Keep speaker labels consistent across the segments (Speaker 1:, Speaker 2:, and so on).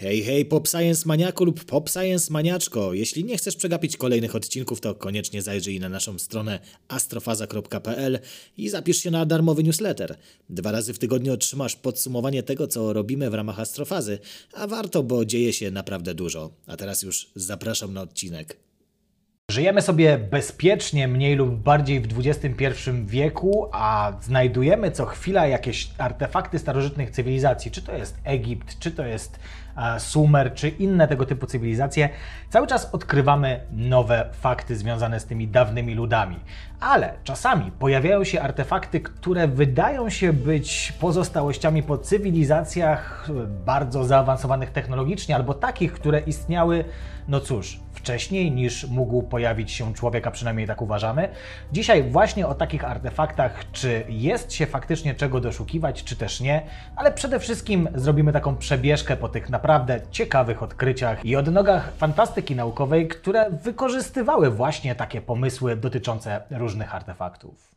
Speaker 1: Hej, hej, Pop Science Maniaku lub Pop Science Maniaczko. Jeśli nie chcesz przegapić kolejnych odcinków, to koniecznie zajrzyj na naszą stronę astrofaza.pl i zapisz się na darmowy newsletter. Dwa razy w tygodniu otrzymasz podsumowanie tego, co robimy w ramach Astrofazy, a warto, bo dzieje się naprawdę dużo. A teraz już zapraszam na odcinek.
Speaker 2: Żyjemy sobie bezpiecznie, mniej lub bardziej w XXI wieku, a znajdujemy co chwila jakieś artefakty starożytnych cywilizacji. Czy to jest Egipt, czy to jest Sumer, czy inne tego typu cywilizacje. Cały czas odkrywamy nowe fakty związane z tymi dawnymi ludami. Ale czasami pojawiają się artefakty, które wydają się być pozostałościami po cywilizacjach bardzo zaawansowanych technologicznie, albo takich, które istniały, no cóż, wcześniej niż mógł pojawić się człowiek, a przynajmniej tak uważamy. Dzisiaj właśnie o takich artefaktach, czy jest się faktycznie czego doszukiwać, czy też nie, ale przede wszystkim zrobimy taką przebieżkę po tych naprawdę ciekawych odkryciach i odnogach fantastyki naukowej, które wykorzystywały właśnie takie pomysły dotyczące różnych artefaktów.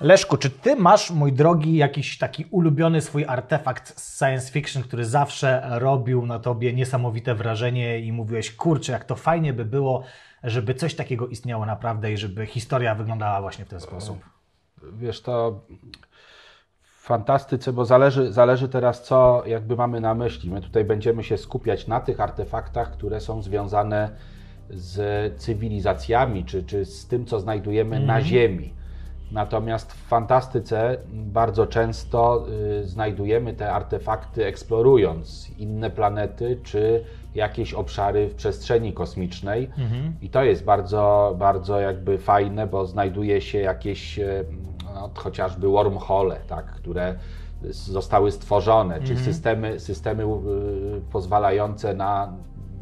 Speaker 2: Leszku, czy ty masz, mój drogi, jakiś taki ulubiony swój artefakt z science fiction, który zawsze robił na tobie niesamowite wrażenie i mówiłeś, kurczę, jak to fajnie by było, żeby coś takiego istniało naprawdę i żeby historia wyglądała właśnie w ten sposób?
Speaker 3: Wiesz, w fantastyce, bo zależy, zależy teraz, co jakby mamy na myśli. My tutaj będziemy się skupiać na tych artefaktach, które są związane z cywilizacjami, czy, czy z tym, co znajdujemy mm. na Ziemi. Natomiast w fantastyce bardzo często y, znajdujemy te artefakty eksplorując inne planety czy jakieś obszary w przestrzeni kosmicznej. Mhm. I to jest bardzo, bardzo jakby fajne, bo znajduje się jakieś y, no, chociażby wormhole, tak, które zostały stworzone, mhm. czy systemy, systemy y, pozwalające na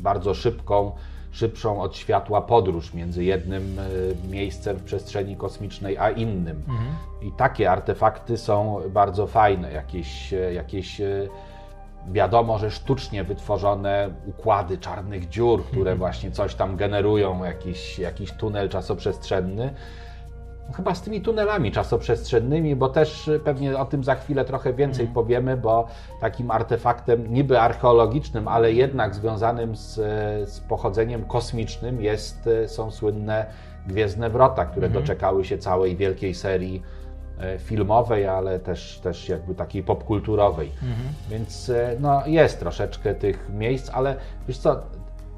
Speaker 3: bardzo szybką szybszą od światła podróż między jednym e, miejscem w przestrzeni kosmicznej a innym. Mhm. I takie artefakty są bardzo fajne, jakieś, e, jakieś wiadomo, że sztucznie wytworzone układy czarnych dziur, które mhm. właśnie coś tam generują, jakiś, jakiś tunel czasoprzestrzenny Chyba z tymi tunelami czasoprzestrzennymi, bo też pewnie o tym za chwilę trochę więcej mm. powiemy, bo takim artefaktem niby archeologicznym, ale jednak związanym z, z pochodzeniem kosmicznym jest, są słynne Gwiezdne Wrota, które mm. doczekały się całej wielkiej serii e, filmowej, ale też, też jakby takiej popkulturowej. Mm. Więc e, no, jest troszeczkę tych miejsc, ale wiesz co,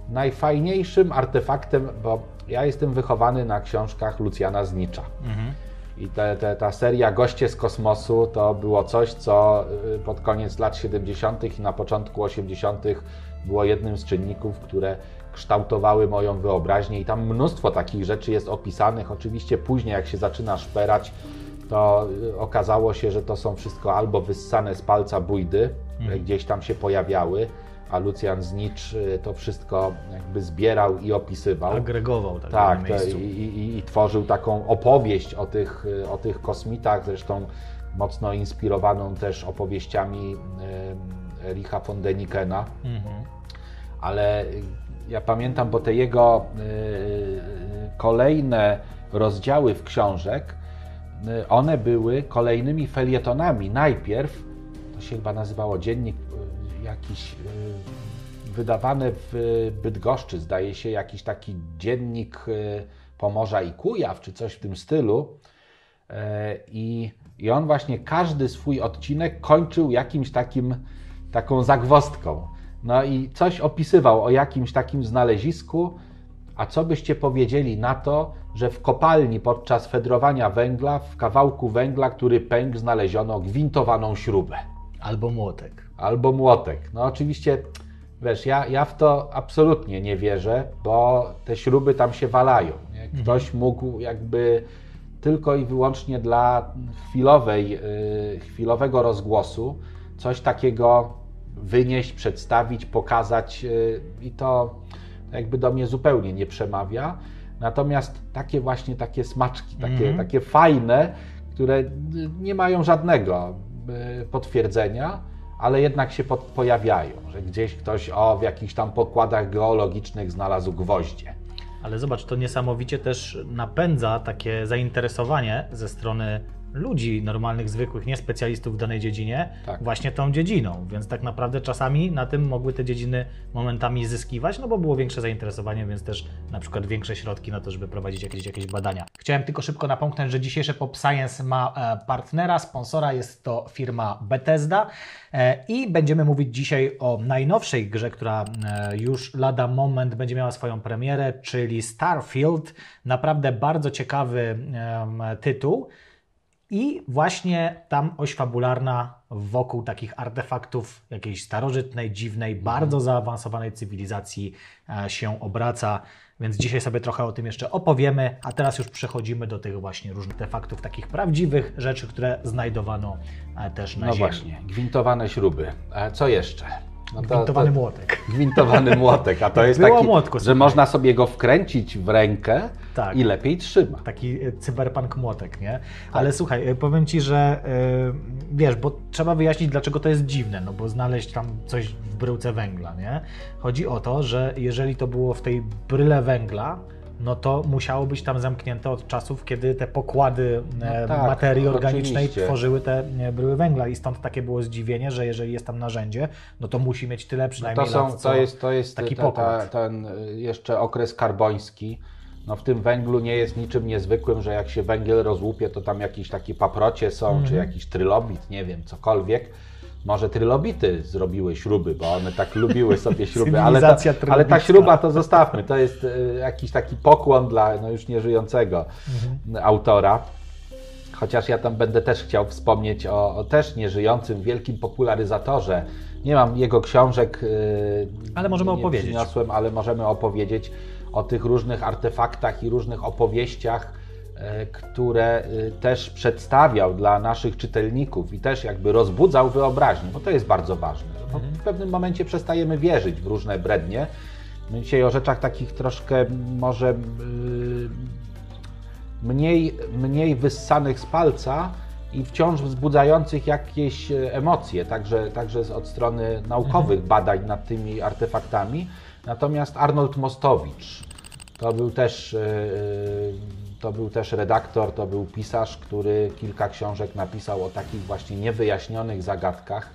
Speaker 3: najfajniejszym artefaktem, bo ja jestem wychowany na książkach Lucjana Znicza. Mhm. I te, te, ta seria Goście z kosmosu to było coś, co y, pod koniec lat 70. i na początku 80. było jednym z czynników, które kształtowały moją wyobraźnię i tam mnóstwo takich rzeczy jest opisanych. Oczywiście później, jak się zaczyna szperać, to y, okazało się, że to są wszystko albo wyssane z palca bójdy, mhm. gdzieś tam się pojawiały, a Lucjan Znicz y, to wszystko jakby zbierał i opisywał.
Speaker 2: Agregował tak,
Speaker 3: tak to, i, i, i, tworzył taką opowieść o tych, y, o tych kosmitach, zresztą mocno inspirowaną też opowieściami y, Richa von Denikena. Mhm. Ale ja pamiętam, bo te jego kolejne rozdziały w książek, one były kolejnymi felietonami. Najpierw, to się chyba nazywało Dziennik jakiś y, wydawany w Bydgoszczy, zdaje się, jakiś taki dziennik y, Pomorza i Kujaw, czy coś w tym stylu. E, I, I on właśnie każdy swój odcinek kończył jakimś takim, taką zagwostką. No i coś opisywał o jakimś takim znalezisku, a co byście powiedzieli na to, że w kopalni podczas fedrowania węgla, w kawałku węgla, który pękł, znaleziono gwintowaną śrubę.
Speaker 2: Albo młotek
Speaker 3: albo młotek. No oczywiście, wiesz, ja, ja w to absolutnie nie wierzę, bo te śruby tam się walają. Nie? Mhm. Ktoś mógł jakby tylko i wyłącznie dla chwilowej, yy, chwilowego rozgłosu coś takiego wynieść, przedstawić, pokazać yy, i to jakby do mnie zupełnie nie przemawia. Natomiast takie właśnie takie smaczki, takie, mm. takie fajne, które nie mają żadnego yy, potwierdzenia, ale jednak się pojawiają, że gdzieś ktoś o w jakichś tam pokładach geologicznych znalazł gwoździe.
Speaker 2: Ale zobacz, to niesamowicie też napędza takie zainteresowanie ze strony ludzi normalnych, zwykłych, nie specjalistów w danej dziedzinie,
Speaker 3: Tak.
Speaker 2: właśnie tą dziedziną. Więc tak naprawdę czasami na tym mogły te dziedziny momentami zyskiwać, no bo było większe zainteresowanie, więc też na przykład większe środki na to, żeby prowadzić jakieś, jakieś badania. Chciałem tylko szybko napomknąć, że dzisiejsze Pop Science ma e, partnera, sponsora, jest to firma Bethesda e, i będziemy mówić dzisiaj o najnowszej grze, która e, już lada moment będzie miała swoją premierę, czyli Starfield. Naprawdę bardzo ciekawy tytuł. I właśnie tam oś fabularna wokół takich artefaktów jakiejś starożytnej, dziwnej, bardzo zaawansowanej cywilizacji e, się obraca. Więc dzisiaj sobie trochę o tym jeszcze opowiemy, a teraz już przechodzimy do tych właśnie różnych artefaktów, takich prawdziwych rzeczy, które znajdowano e, też na
Speaker 3: No
Speaker 2: Ziemi.
Speaker 3: właśnie, gwintowane śruby. A co jeszcze? No to-
Speaker 2: Gwintowany
Speaker 3: to-
Speaker 2: młotek.
Speaker 3: Gwintowany młotek, a to jest
Speaker 2: Było
Speaker 3: taki,
Speaker 2: młotku,
Speaker 3: że można sobie go wkręcić w rękę
Speaker 2: Tak.
Speaker 3: i lepiej trzyma.
Speaker 2: Taki e, cyberpunk młotek, nie? Ale słuchaj, e, powiem Ci, że e, wiesz, bo trzeba wyjaśnić, dlaczego to jest dziwne, no bo znaleźć tam coś w bryłce węgla, nie? Chodzi o to, że jeżeli to było w tej bryle węgla, no to musiało być tam zamknięte od czasów, kiedy te pokłady e,
Speaker 3: No tak,
Speaker 2: materii organicznej
Speaker 3: oczywiście.
Speaker 2: tworzyły te e, bryły węgla i stąd takie było zdziwienie, że jeżeli jest tam narzędzie, no to musi mieć tyle
Speaker 3: To,
Speaker 2: przynajmniej
Speaker 3: są,
Speaker 2: lat,
Speaker 3: to jest, to jest
Speaker 2: taki
Speaker 3: ta, ta,
Speaker 2: pokład.
Speaker 3: ten y, jeszcze okres karboński. No w tym węglu nie jest niczym niezwykłym, że jak się węgiel rozłupie, to tam jakieś takie paprocie są,
Speaker 2: Mhm.
Speaker 3: czy jakiś trylobit, nie wiem, cokolwiek. Może trylobity zrobiły śruby, bo one tak lubiły sobie śruby, ale, ta, ale ta śruba to zostawmy. To jest y, jakiś taki pokłon dla no już nieżyjącego
Speaker 2: Mhm.
Speaker 3: autora. Chociaż ja tam będę też chciał wspomnieć o, o też nieżyjącym wielkim popularyzatorze. Nie mam jego książek. yy,
Speaker 2: Ale możemy
Speaker 3: nie
Speaker 2: opowiedzieć.
Speaker 3: Przyniosłem, ale możemy opowiedzieć o tych różnych artefaktach i różnych opowieściach, które yy, też przedstawiał dla naszych czytelników i też jakby rozbudzał wyobraźnię, bo to jest bardzo ważne.
Speaker 2: Mhm.
Speaker 3: w pewnym momencie przestajemy wierzyć w różne brednie. My dzisiaj o rzeczach takich troszkę może yy, mniej, mniej wyssanych z palca i wciąż wzbudzających jakieś e, emocje, także, także od strony naukowych badań nad tymi artefaktami. Natomiast Arnold Mostowicz to był też, e, to był też redaktor, to był pisarz, który kilka książek napisał o takich właśnie niewyjaśnionych zagadkach.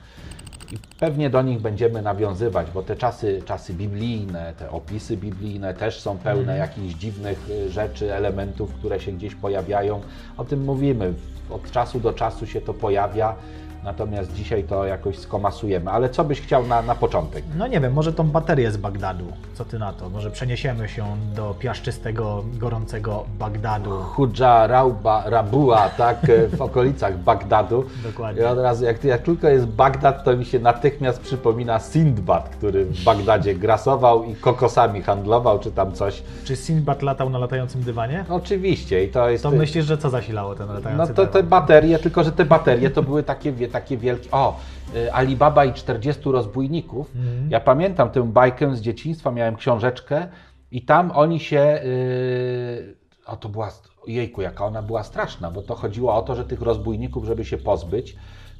Speaker 3: I pewnie do nich będziemy nawiązywać, bo te czasy, czasy biblijne, te opisy biblijne też są pełne jakichś dziwnych y, rzeczy, elementów, które się gdzieś pojawiają. O tym mówimy. Od czasu do czasu się to pojawia, natomiast dzisiaj to jakoś skomasujemy. Ale co byś chciał na, na początek?
Speaker 2: No nie wiem, może tą baterię z Bagdadu. Co ty na to? Może przeniesiemy się do piaszczystego, gorącego Bagdadu.
Speaker 3: Hudża Rauba, Rabua, tak, e, w okolicach Bagdadu.
Speaker 2: Dokładnie.
Speaker 3: I od razu, jak, jak tylko jest Bagdad, to mi się natychmiast przypomina Sindbad, który w Bagdadzie grasował i kokosami handlował, czy tam coś.
Speaker 2: Czy Sinbad latał na latającym dywanie?
Speaker 3: Oczywiście, i to jest.
Speaker 2: To myślisz, że co zasilało ten latający
Speaker 3: No to te
Speaker 2: dywan?
Speaker 3: baterie, tylko że te baterie to były takie, wie- takie wielkie. O, y, Alibaba i 40 rozbójników.
Speaker 2: Mhm.
Speaker 3: Ja pamiętam tę bajkę z dzieciństwa, miałem książeczkę i tam oni się. Yy, o, to była. Jejku, jaka ona była straszna, bo to chodziło o to, że tych rozbójników, żeby się pozbyć,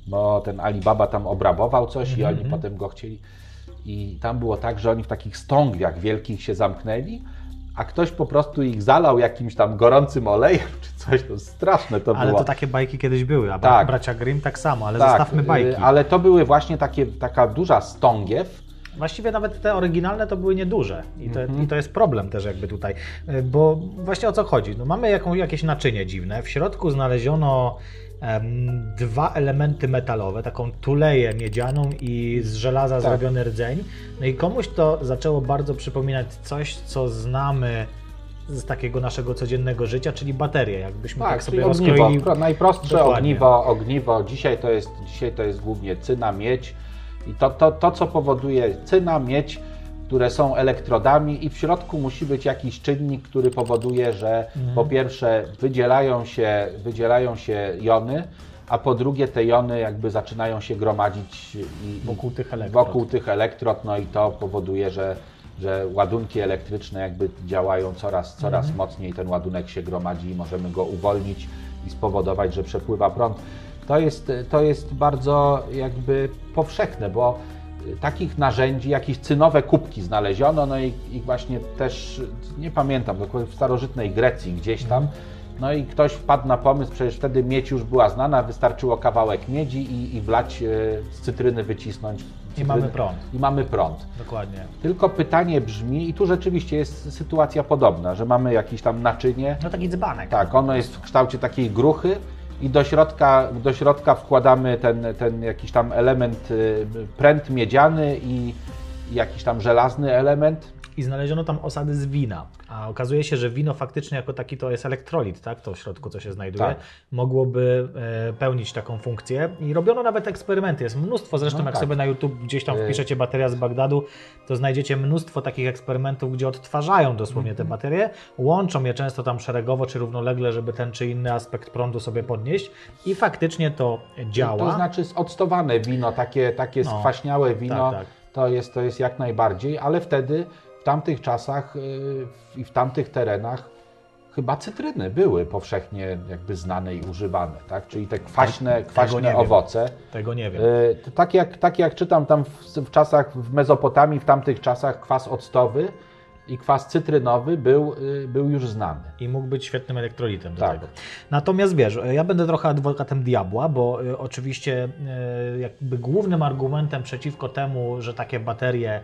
Speaker 3: bo ten Alibaba tam obrabował coś i oni potem go chcieli. I tam było tak, że oni w takich stągwiach wielkich się zamknęli, a ktoś po prostu ich zalał jakimś tam gorącym olejem czy coś. To straszne to
Speaker 2: Ale
Speaker 3: było.
Speaker 2: to takie bajki kiedyś były, a
Speaker 3: Tak.
Speaker 2: bracia Grimm tak samo, ale
Speaker 3: Tak,
Speaker 2: zostawmy bajki.
Speaker 3: y, Ale to były właśnie takie, taka duża stągiew.
Speaker 2: Właściwie nawet te oryginalne to były nieduże I to,
Speaker 3: Mhm.
Speaker 2: i to jest problem też jakby tutaj, Y, bo właśnie o co chodzi? No mamy jaką, jakieś naczynie dziwne, w środku znaleziono dwa elementy metalowe, taką tuleję miedzianą i z żelaza
Speaker 3: Tak.
Speaker 2: zrobiony rdzeń, no i komuś to zaczęło bardzo przypominać coś, co znamy z takiego naszego codziennego życia, czyli baterie, jakbyśmy tak, sobie
Speaker 3: czyli ogniwo,
Speaker 2: rozkroili.
Speaker 3: pro- najprostsze
Speaker 2: Dokładnie.
Speaker 3: ogniwo, ogniwo. Dzisiaj to, jest, dzisiaj to jest głównie cyna, miedź. I to, to, to, co powoduje cyna, miedź, które są elektrodami i w środku musi być jakiś czynnik, który powoduje, że
Speaker 2: Mhm.
Speaker 3: po pierwsze wydzielają się, wydzielają się jony, a po drugie te jony jakby zaczynają się gromadzić i,
Speaker 2: Wokół tych elektrod.
Speaker 3: wokół tych elektrod, no i to powoduje, że, że ładunki elektryczne jakby działają coraz, coraz
Speaker 2: Mhm.
Speaker 3: mocniej, ten ładunek się gromadzi i możemy go uwolnić i spowodować, że przepływa prąd. To jest, to jest bardzo jakby powszechne, bo takich narzędzi, jakieś cynowe kubki znaleziono, no i, i właśnie też, nie pamiętam, dokładnie w starożytnej Grecji gdzieś tam, no i ktoś wpadł na pomysł, przecież wtedy miedź już była znana, wystarczyło kawałek miedzi i, i wlać e, z cytryny wycisnąć. cytryny,
Speaker 2: mamy prąd.
Speaker 3: I mamy prąd.
Speaker 2: Dokładnie.
Speaker 3: Tylko pytanie brzmi, i tu rzeczywiście jest sytuacja podobna, że mamy jakieś tam naczynie,
Speaker 2: No taki dzbanek.
Speaker 3: tak, ono jest w kształcie takiej gruchy i do środka, do środka wkładamy ten, ten jakiś tam element, y, pręt miedziany i jakiś tam żelazny element.
Speaker 2: I znaleziono tam osady z wina. A okazuje się, że wino faktycznie jako taki to jest elektrolit, tak? To w środku, co się znajduje.
Speaker 3: Tak.
Speaker 2: Mogłoby e, pełnić taką funkcję. I robiono nawet eksperymenty. Jest mnóstwo, zresztą
Speaker 3: No
Speaker 2: jak
Speaker 3: tak.
Speaker 2: sobie na YouTube gdzieś tam
Speaker 3: E.
Speaker 2: wpiszecie bateria z Bagdadu, to znajdziecie mnóstwo takich eksperymentów, gdzie odtwarzają dosłownie
Speaker 3: Mhm.
Speaker 2: te baterie, łączą je często tam szeregowo czy równolegle, żeby ten czy inny aspekt prądu sobie podnieść. I faktycznie to działa.
Speaker 3: To znaczy octowane wino, takie, takie
Speaker 2: No.
Speaker 3: skwaśniałe wino,
Speaker 2: Tak, tak.
Speaker 3: To, jest, to jest jak najbardziej, ale wtedy w tamtych czasach y, i w tamtych terenach chyba cytryny były powszechnie jakby znane i używane, tak? Czyli te kwaśne,
Speaker 2: nie
Speaker 3: kwaśne
Speaker 2: wiem.
Speaker 3: owoce.
Speaker 2: Tego nie wiem.
Speaker 3: Y, Tak jak, tak jak czytam tam w, w czasach, w Mezopotamii, w tamtych czasach kwas octowy i kwas cytrynowy był, y, był już znany.
Speaker 2: I mógł być świetnym elektrolitem do
Speaker 3: Tak.
Speaker 2: tego. Natomiast wiesz, ja będę trochę adwokatem diabła, bo oczywiście jakby głównym argumentem przeciwko temu, że takie baterie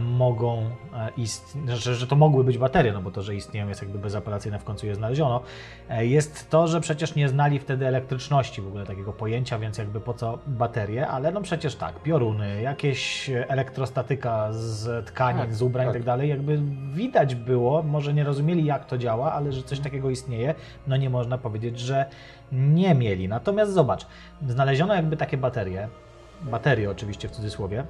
Speaker 2: mogą istnieć, że, że to mogły być baterie, no bo to, że istnieją jest jakby bezapelacyjne, w końcu je znaleziono, e, jest to, że przecież nie znali wtedy elektryczności w ogóle takiego pojęcia, więc jakby po co baterie, ale no przecież tak, pioruny, jakieś elektrostatyka z tkanin,
Speaker 3: Tak,
Speaker 2: z ubrań i
Speaker 3: tak.
Speaker 2: tak dalej, jakby widać było, może nie rozumieli jak to działa, ale że coś takiego istnieje, no nie można powiedzieć, że nie mieli. Natomiast zobacz, znaleziono jakby takie baterie, baterie oczywiście w cudzysłowie,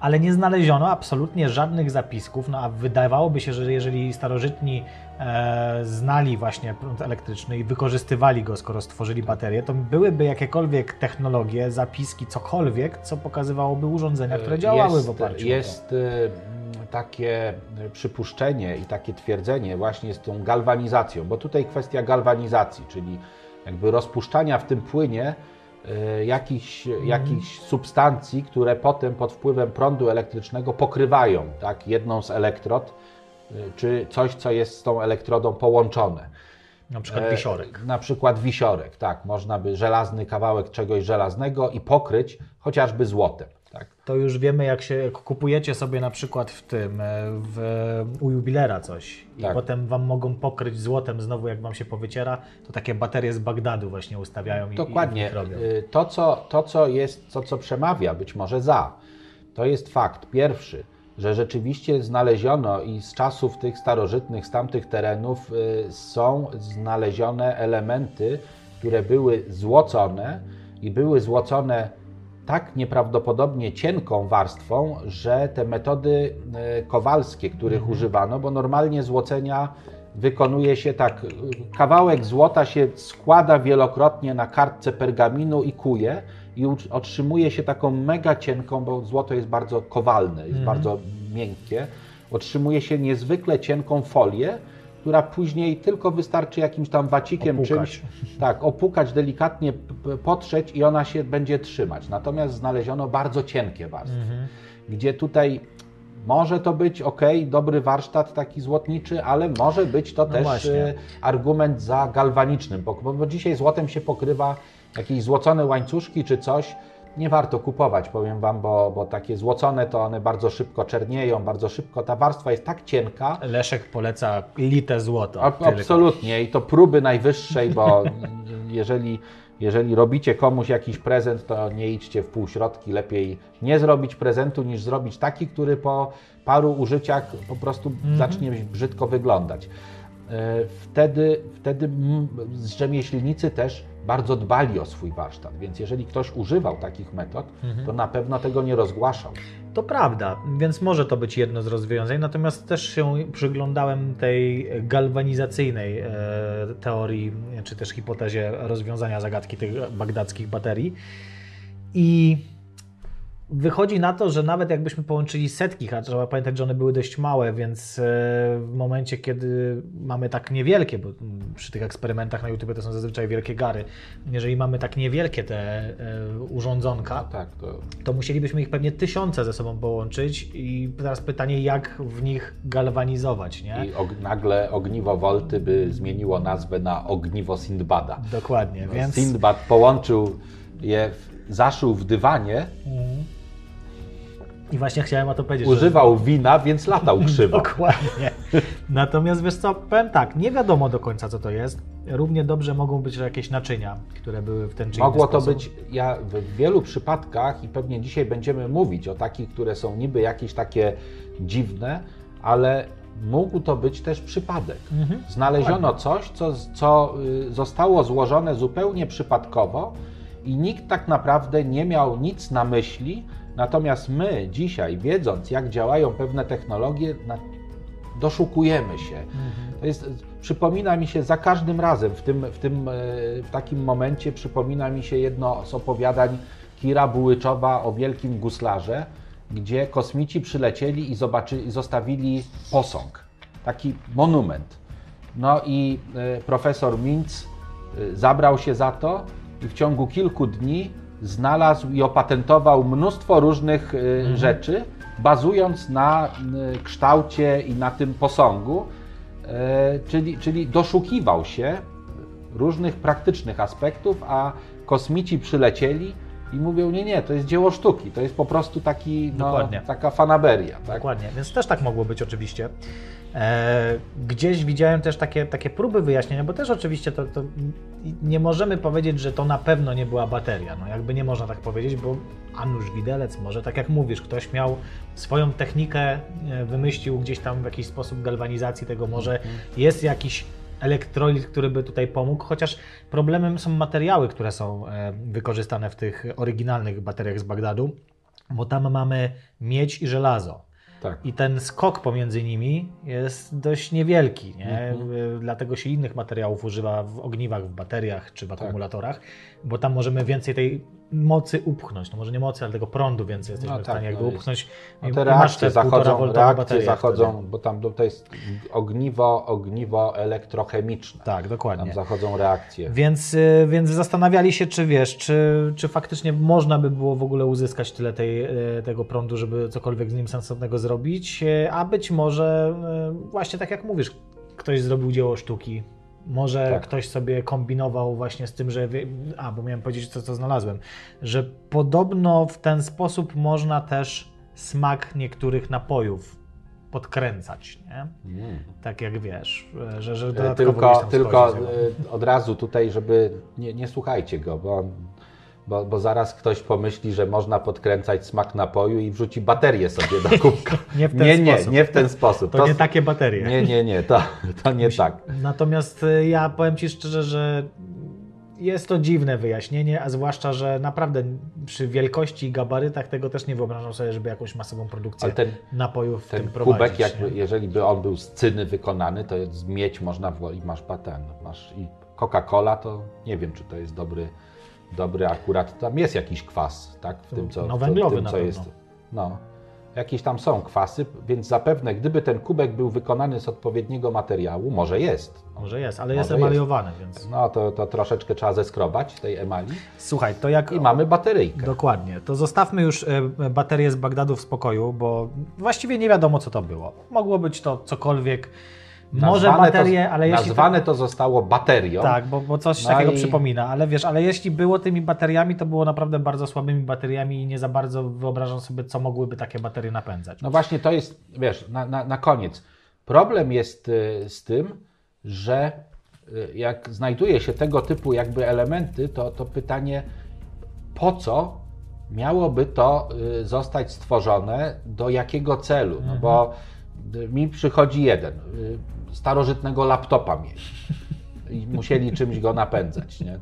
Speaker 2: ale nie znaleziono absolutnie żadnych zapisków, no a wydawałoby się, że jeżeli starożytni e, znali właśnie prąd elektryczny i wykorzystywali go, skoro stworzyli baterię, to byłyby jakiekolwiek technologie, zapiski, cokolwiek, co pokazywałoby urządzenia, które działały
Speaker 3: jest,
Speaker 2: w oparciu o to.
Speaker 3: Jest y, takie y, przypuszczenie i takie twierdzenie właśnie z tą galwanizacją, bo tutaj kwestia galwanizacji, czyli jakby rozpuszczania w tym płynie jakichś,
Speaker 2: Mhm.
Speaker 3: jakichś substancji, które potem pod wpływem prądu elektrycznego pokrywają tak, jedną z elektrod, y, czy coś, co jest z tą elektrodą połączone.
Speaker 2: Na przykład
Speaker 3: E,
Speaker 2: wisiorek.
Speaker 3: Na przykład wisiorek, tak. Można by żelazny kawałek czegoś żelaznego i pokryć chociażby złotem.
Speaker 2: To już wiemy, jak się jak kupujecie sobie na przykład w tym, e, w, u jubilera coś i
Speaker 3: Tak.
Speaker 2: potem wam mogą pokryć złotem znowu, jak wam się powyciera, to takie baterie z Bagdadu właśnie ustawiają i,
Speaker 3: Dokładnie.
Speaker 2: i robią.
Speaker 3: Y, To co, to, co jest, to, co przemawia być może za, to jest fakt pierwszy, że rzeczywiście znaleziono i z czasów tych starożytnych, z tamtych terenów y, są znalezione elementy, które były złocone i były złocone tak nieprawdopodobnie cienką warstwą, że te metody y, kowalskie, których używano, bo normalnie złocenia wykonuje się tak, y, kawałek złota się składa wielokrotnie na kartce pergaminu i kuje i otrzymuje się taką mega cienką, bo złoto jest bardzo kowalne, jest bardzo miękkie, otrzymuje się niezwykle cienką folię, która później tylko wystarczy jakimś tam wacikiem
Speaker 2: Opukać.
Speaker 3: czymś, tak, opukać delikatnie, potrzeć i ona się będzie trzymać. Natomiast znaleziono bardzo cienkie warstwy,
Speaker 2: Mhm.
Speaker 3: gdzie tutaj może to być ok, dobry warsztat taki złotniczy, ale może być to
Speaker 2: No
Speaker 3: też
Speaker 2: właśnie.
Speaker 3: e, argument za galwanicznym, bo, bo dzisiaj złotem się pokrywa jakieś złocone łańcuszki czy coś. Nie warto kupować, powiem Wam, bo, bo takie złocone to one bardzo szybko czernieją, bardzo szybko. Ta warstwa jest tak cienka,
Speaker 2: Leszek poleca lite złoto.
Speaker 3: a,
Speaker 2: tylko.
Speaker 3: absolutnie i to próby najwyższej, bo jeżeli, jeżeli robicie komuś jakiś prezent, to nie idźcie w półśrodki. Lepiej nie zrobić prezentu, niż zrobić taki, który po paru użyciach po prostu zacznie brzydko wyglądać. E, Wtedy, wtedy rzemieślnicy też bardzo dbali o swój warsztat, więc jeżeli ktoś używał takich metod, to na pewno tego nie rozgłaszał.
Speaker 2: To prawda, więc może to być jedno z rozwiązań, natomiast też się przyglądałem tej galwanizacyjnej e, teorii, czy też hipotezie rozwiązania zagadki tych bagdadzkich baterii i wychodzi na to, że nawet jakbyśmy połączyli setki, a trzeba pamiętać, że one były dość małe, więc e, w momencie, kiedy mamy tak niewielkie, bo mm, przy tych eksperymentach na YouTube to są zazwyczaj wielkie gary, jeżeli mamy tak niewielkie te e, urządzonka,
Speaker 3: Tak, to
Speaker 2: to musielibyśmy ich pewnie tysiące ze sobą połączyć i teraz pytanie, jak w nich galwanizować, nie?
Speaker 3: i og- nagle ogniwo Volty by zmieniło nazwę na ogniwo Sindbada.
Speaker 2: Dokładnie, więc...
Speaker 3: Sindbad połączył je, zaszył w dywanie,
Speaker 2: I właśnie chciałem o to powiedzieć. że-
Speaker 3: używał wina, więc latał krzywo.
Speaker 2: Dokładnie. Natomiast wiesz co, powiem tak, nie wiadomo do końca co to jest. Równie dobrze mogą być jakieś naczynia, które były w ten czy
Speaker 3: Mogło to
Speaker 2: sposób.
Speaker 3: być, ja w wielu przypadkach i pewnie dzisiaj będziemy mówić o takich, które są niby jakieś takie dziwne, ale mógł to być też przypadek.
Speaker 2: Mhm.
Speaker 3: Znaleziono coś, co, co y, zostało złożone zupełnie przypadkowo i nikt tak naprawdę nie miał nic na myśli, natomiast my dzisiaj, wiedząc jak działają pewne technologie, doszukujemy się. To jest, przypomina mi się za każdym razem, w tym, w tym e, w takim momencie przypomina mi się jedno z opowiadań Kira Bułyczowa o wielkim guslarze, gdzie kosmici przylecieli i, zobaczy, i zostawili posąg, taki monument. No i e, profesor Mintz e, zabrał się za to i w ciągu kilku dni znalazł i opatentował mnóstwo różnych e, rzeczy, bazując na e, kształcie i na tym posągu, E, czyli, czyli doszukiwał się różnych praktycznych aspektów, a kosmici przylecieli i mówią, nie, nie, to jest dzieło sztuki, to jest po prostu taki, no, taka fanaberia. Tak?
Speaker 2: Dokładnie, więc też tak mogło być oczywiście. E, gdzieś widziałem też takie, takie próby wyjaśnienia, bo też oczywiście to, to nie możemy powiedzieć, że to na pewno nie była bateria. No jakby nie można tak powiedzieć, bo Anusz Widelec może, tak jak mówisz, ktoś miał swoją technikę, e, wymyślił gdzieś tam w jakiś sposób galwanizacji tego, może jest jakiś elektrolit, który by tutaj pomógł, chociaż problemem są materiały, które są e, wykorzystane w tych oryginalnych bateriach z Bagdadu, bo tam mamy miedź i żelazo.
Speaker 3: Tak.
Speaker 2: I ten skok pomiędzy nimi jest dość niewielki, nie?
Speaker 3: Mhm.
Speaker 2: Y, dlatego się innych materiałów używa w ogniwach, w bateriach czy w
Speaker 3: Tak.
Speaker 2: akumulatorach, bo tam możemy więcej tej mocy upchnąć. No może nie mocy, ale tego prądu więcej jesteśmy
Speaker 3: No
Speaker 2: w stanie
Speaker 3: tak,
Speaker 2: jakby
Speaker 3: no
Speaker 2: upchnąć.
Speaker 3: No te reakcje
Speaker 2: te
Speaker 3: zachodzą,
Speaker 2: 1,5
Speaker 3: reakcje zachodzą,
Speaker 2: wtedy.
Speaker 3: bo tam to jest ogniwo, ogniwo elektrochemiczne.
Speaker 2: Tak, dokładnie.
Speaker 3: Tam zachodzą reakcje.
Speaker 2: Więc, y, więc zastanawiali się, czy wiesz, czy, czy faktycznie można by było w ogóle uzyskać tyle tej, y, tego prądu, żeby cokolwiek z nim sensownego zrobić, y, a być może właśnie tak jak mówisz, ktoś zrobił dzieło sztuki. Może
Speaker 3: Tak.
Speaker 2: ktoś sobie kombinował właśnie z tym, że. A, bo miałem powiedzieć, co, co znalazłem. Że podobno w ten sposób można też smak niektórych napojów podkręcać, nie?
Speaker 3: Mm.
Speaker 2: Tak jak wiesz, że, że
Speaker 3: E,
Speaker 2: dodatkowo
Speaker 3: Tylko, tylko e, od razu tutaj, żeby nie, nie słuchajcie go, bo, bo, bo zaraz ktoś pomyśli, że można podkręcać smak napoju i wrzuci baterię sobie do kubka.
Speaker 2: Nie w ten
Speaker 3: nie, nie,
Speaker 2: sposób.
Speaker 3: nie w ten sposób.
Speaker 2: To, nie takie baterie.
Speaker 3: Nie, nie, nie, to, to nie tak.
Speaker 2: Natomiast y, ja powiem Ci szczerze, że jest to dziwne wyjaśnienie, a zwłaszcza, że naprawdę przy wielkości i gabarytach tego też nie wyobrażam sobie, żeby jakąś masową produkcję
Speaker 3: Ale ten,
Speaker 2: napojów w
Speaker 3: ten
Speaker 2: tym
Speaker 3: kubek,
Speaker 2: prowadzić.
Speaker 3: jak,
Speaker 2: nie?
Speaker 3: jeżeli by on był z cyny wykonany, to jest mieć można w, i masz patent. Masz i Coca-Cola, to nie wiem, czy to jest dobry, dobry akurat. Tam jest jakiś kwas, tak? W tym, co,
Speaker 2: No,
Speaker 3: w
Speaker 2: węglowy
Speaker 3: tym,
Speaker 2: na
Speaker 3: co jest. No. Jakieś tam są kwasy, więc zapewne, gdyby ten kubek był wykonany z odpowiedniego materiału, może jest.
Speaker 2: Może jest, ale jest
Speaker 3: Może
Speaker 2: emaliowany, więc...
Speaker 3: No to, to troszeczkę trzeba zeskrobać tej emali
Speaker 2: Słuchaj, to jak...
Speaker 3: i mamy bateryjkę.
Speaker 2: Dokładnie. To zostawmy już e, baterię z Bagdadu w spokoju, bo właściwie nie wiadomo, co to było. Mogło być to cokolwiek... Może
Speaker 3: Nazwane
Speaker 2: baterie,
Speaker 3: to,
Speaker 2: ale jeśli...
Speaker 3: Nazwane to zostało baterią.
Speaker 2: Tak, bo, bo coś
Speaker 3: No
Speaker 2: takiego
Speaker 3: i-
Speaker 2: przypomina, ale wiesz, ale jeśli było tymi bateriami, to było naprawdę bardzo słabymi bateriami i nie za bardzo wyobrażam sobie, co mogłyby takie baterie napędzać.
Speaker 3: No właśnie to jest, wiesz, na, na, na koniec. Problem jest y, z tym, że y, jak znajduje się tego typu jakby elementy, to, to pytanie, po co miałoby to y, zostać stworzone, do jakiego celu? No bo y, mi przychodzi jeden, starożytnego laptopa mieć. I musieli czymś go napędzać, nie?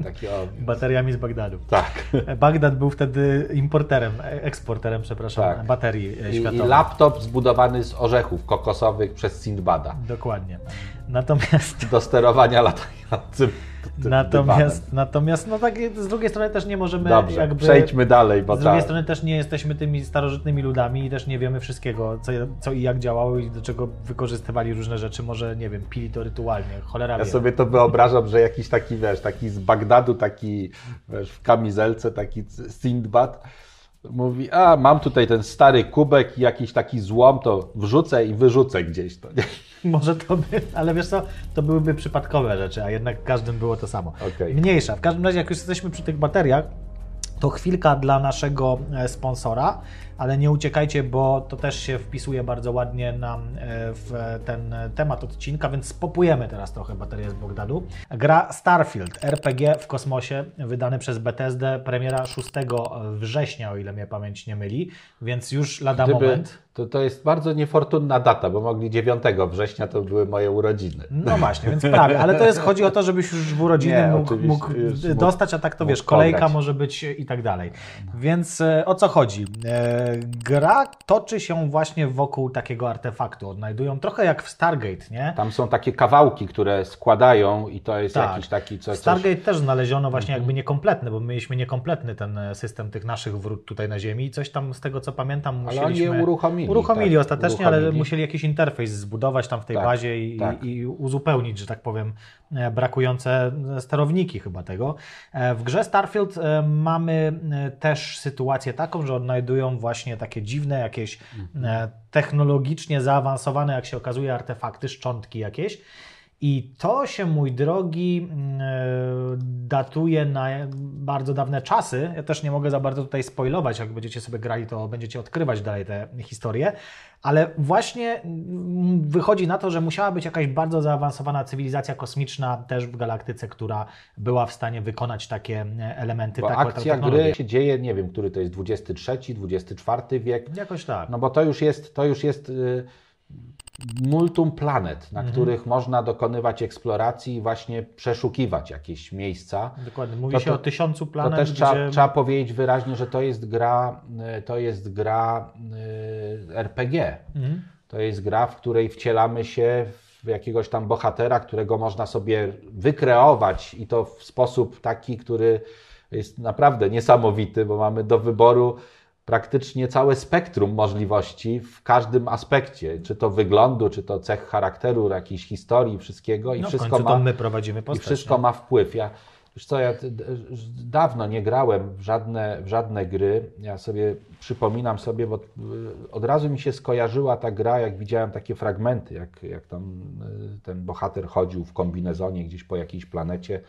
Speaker 2: Bateriami z Bagdadu.
Speaker 3: tak.
Speaker 2: Bagdad był wtedy importerem, e, eksporterem, przepraszam,
Speaker 3: Tak.
Speaker 2: baterii e,
Speaker 3: I, I
Speaker 2: światowych.
Speaker 3: laptop zbudowany z orzechów kokosowych przez Sindbada.
Speaker 2: Dokładnie. Natomiast
Speaker 3: do sterowania latającym dywanem.
Speaker 2: Natomiast, natomiast no tak z drugiej strony też nie możemy
Speaker 3: Dobrze,
Speaker 2: jakby...
Speaker 3: przejdźmy dalej, bo
Speaker 2: Z drugiej
Speaker 3: ta-
Speaker 2: strony też nie jesteśmy tymi starożytnymi ludami i też nie wiemy wszystkiego, co, co i jak działało i do czego wykorzystywali różne rzeczy. Może, nie wiem, pili to rytualnie, cholera
Speaker 3: Ja
Speaker 2: wie.
Speaker 3: sobie to wyobrażam, że jakiś taki, wiesz, taki z Bagdadu, taki wiesz, w kamizelce, taki Sindbad mówi, a mam tutaj ten stary kubek i jakiś taki złom, to wrzucę i wyrzucę gdzieś to. nie?
Speaker 2: Może to by, ale wiesz co, to byłyby przypadkowe rzeczy, a jednak każdym było to samo.
Speaker 3: Okej.
Speaker 2: Mniejsza. W każdym razie, jak już jesteśmy przy tych bateriach, to chwilka dla naszego e, sponsora, ale nie uciekajcie, bo to też się wpisuje bardzo ładnie nam e, w ten temat odcinka, więc spopujemy teraz trochę baterię z Bogdadu. Gra Starfield, RPG w kosmosie, wydany przez Bethesdę, premiera 6 września, o ile mnie pamięć nie myli, więc już lada
Speaker 3: Gdyby,
Speaker 2: moment.
Speaker 3: To, to jest bardzo niefortunna data, bo mogli 9 września, to były moje urodziny.
Speaker 2: No właśnie, więc prawie, ale to jest, chodzi o to, żebyś już w urodziny
Speaker 3: Nie,
Speaker 2: mógł, mógł dostać, a tak to wiesz, kolejka
Speaker 3: pograć.
Speaker 2: może być i tak dalej. Więc e, o co chodzi? E, gra toczy się właśnie wokół takiego artefaktu. Odnajdują trochę jak w Stargate, nie?
Speaker 3: Tam są takie kawałki, które składają i to jest
Speaker 2: Tak.
Speaker 3: jakiś taki coś.
Speaker 2: Stargate też znaleziono właśnie
Speaker 3: Mhm.
Speaker 2: jakby niekompletny, bo mieliśmy niekompletny ten system tych naszych wrót tutaj na Ziemi i coś tam z tego co pamiętam
Speaker 3: Ale
Speaker 2: musieliśmy...
Speaker 3: oni je uruchomili,
Speaker 2: Uruchomili
Speaker 3: tak,
Speaker 2: ostatecznie, ale
Speaker 3: uruchomili.
Speaker 2: musieli jakiś interfejs zbudować tam w tej
Speaker 3: Tak,
Speaker 2: bazie i,
Speaker 3: tak.
Speaker 2: i, uzupełnić, że tak powiem, e, brakujące sterowniki chyba tego. E, W grze Starfield e, mamy też sytuację taką, że odnajdują właśnie takie dziwne, jakieś e, technologicznie zaawansowane, jak się okazuje, artefakty, szczątki jakieś. I to się, mój drogi, mm, e, datuje na bardzo dawne czasy. Ja też nie mogę za bardzo tutaj spoilować. Jak będziecie sobie grali, to będziecie odkrywać dalej te historie. Ale właśnie mm, wychodzi na to, że musiała być jakaś bardzo zaawansowana cywilizacja kosmiczna też w galaktyce, która była w stanie wykonać takie e, elementy.
Speaker 3: Bo
Speaker 2: taką
Speaker 3: akcja gry się dzieje, nie wiem, który to jest 23, 24 wiek.
Speaker 2: Jakoś tak.
Speaker 3: No bo to już jest, to już jest y, multum planet, na
Speaker 2: Mhm.
Speaker 3: których można dokonywać eksploracji i właśnie przeszukiwać jakieś miejsca.
Speaker 2: Dokładnie. Mówi
Speaker 3: To-
Speaker 2: się
Speaker 3: to-
Speaker 2: o tysiącu
Speaker 3: To
Speaker 2: planet,
Speaker 3: też trzeba,
Speaker 2: gdzie...
Speaker 3: trzeba powiedzieć wyraźnie, że to jest gra, y, to jest gra y, RPG.
Speaker 2: Mhm.
Speaker 3: To jest gra, w której wcielamy się w jakiegoś tam bohatera, którego można sobie wykreować i to w sposób taki, który jest naprawdę niesamowity, bo mamy do wyboru praktycznie całe spektrum możliwości w każdym aspekcie, czy to wyglądu, czy to cech charakteru, jakiejś historii, wszystkiego i
Speaker 2: No, w
Speaker 3: wszystko
Speaker 2: końcu
Speaker 3: ma
Speaker 2: to my prowadzimy
Speaker 3: i
Speaker 2: postać.
Speaker 3: wszystko
Speaker 2: nie?
Speaker 3: ma wpływ. Ja, wiesz co, ja dawno nie grałem w żadne, w żadne gry. Ja sobie przypominam sobie, bo y, od razu mi się skojarzyła ta gra, jak widziałem takie fragmenty, jak, jak tam y, ten bohater chodził w kombinezonie gdzieś po jakiejś planecie,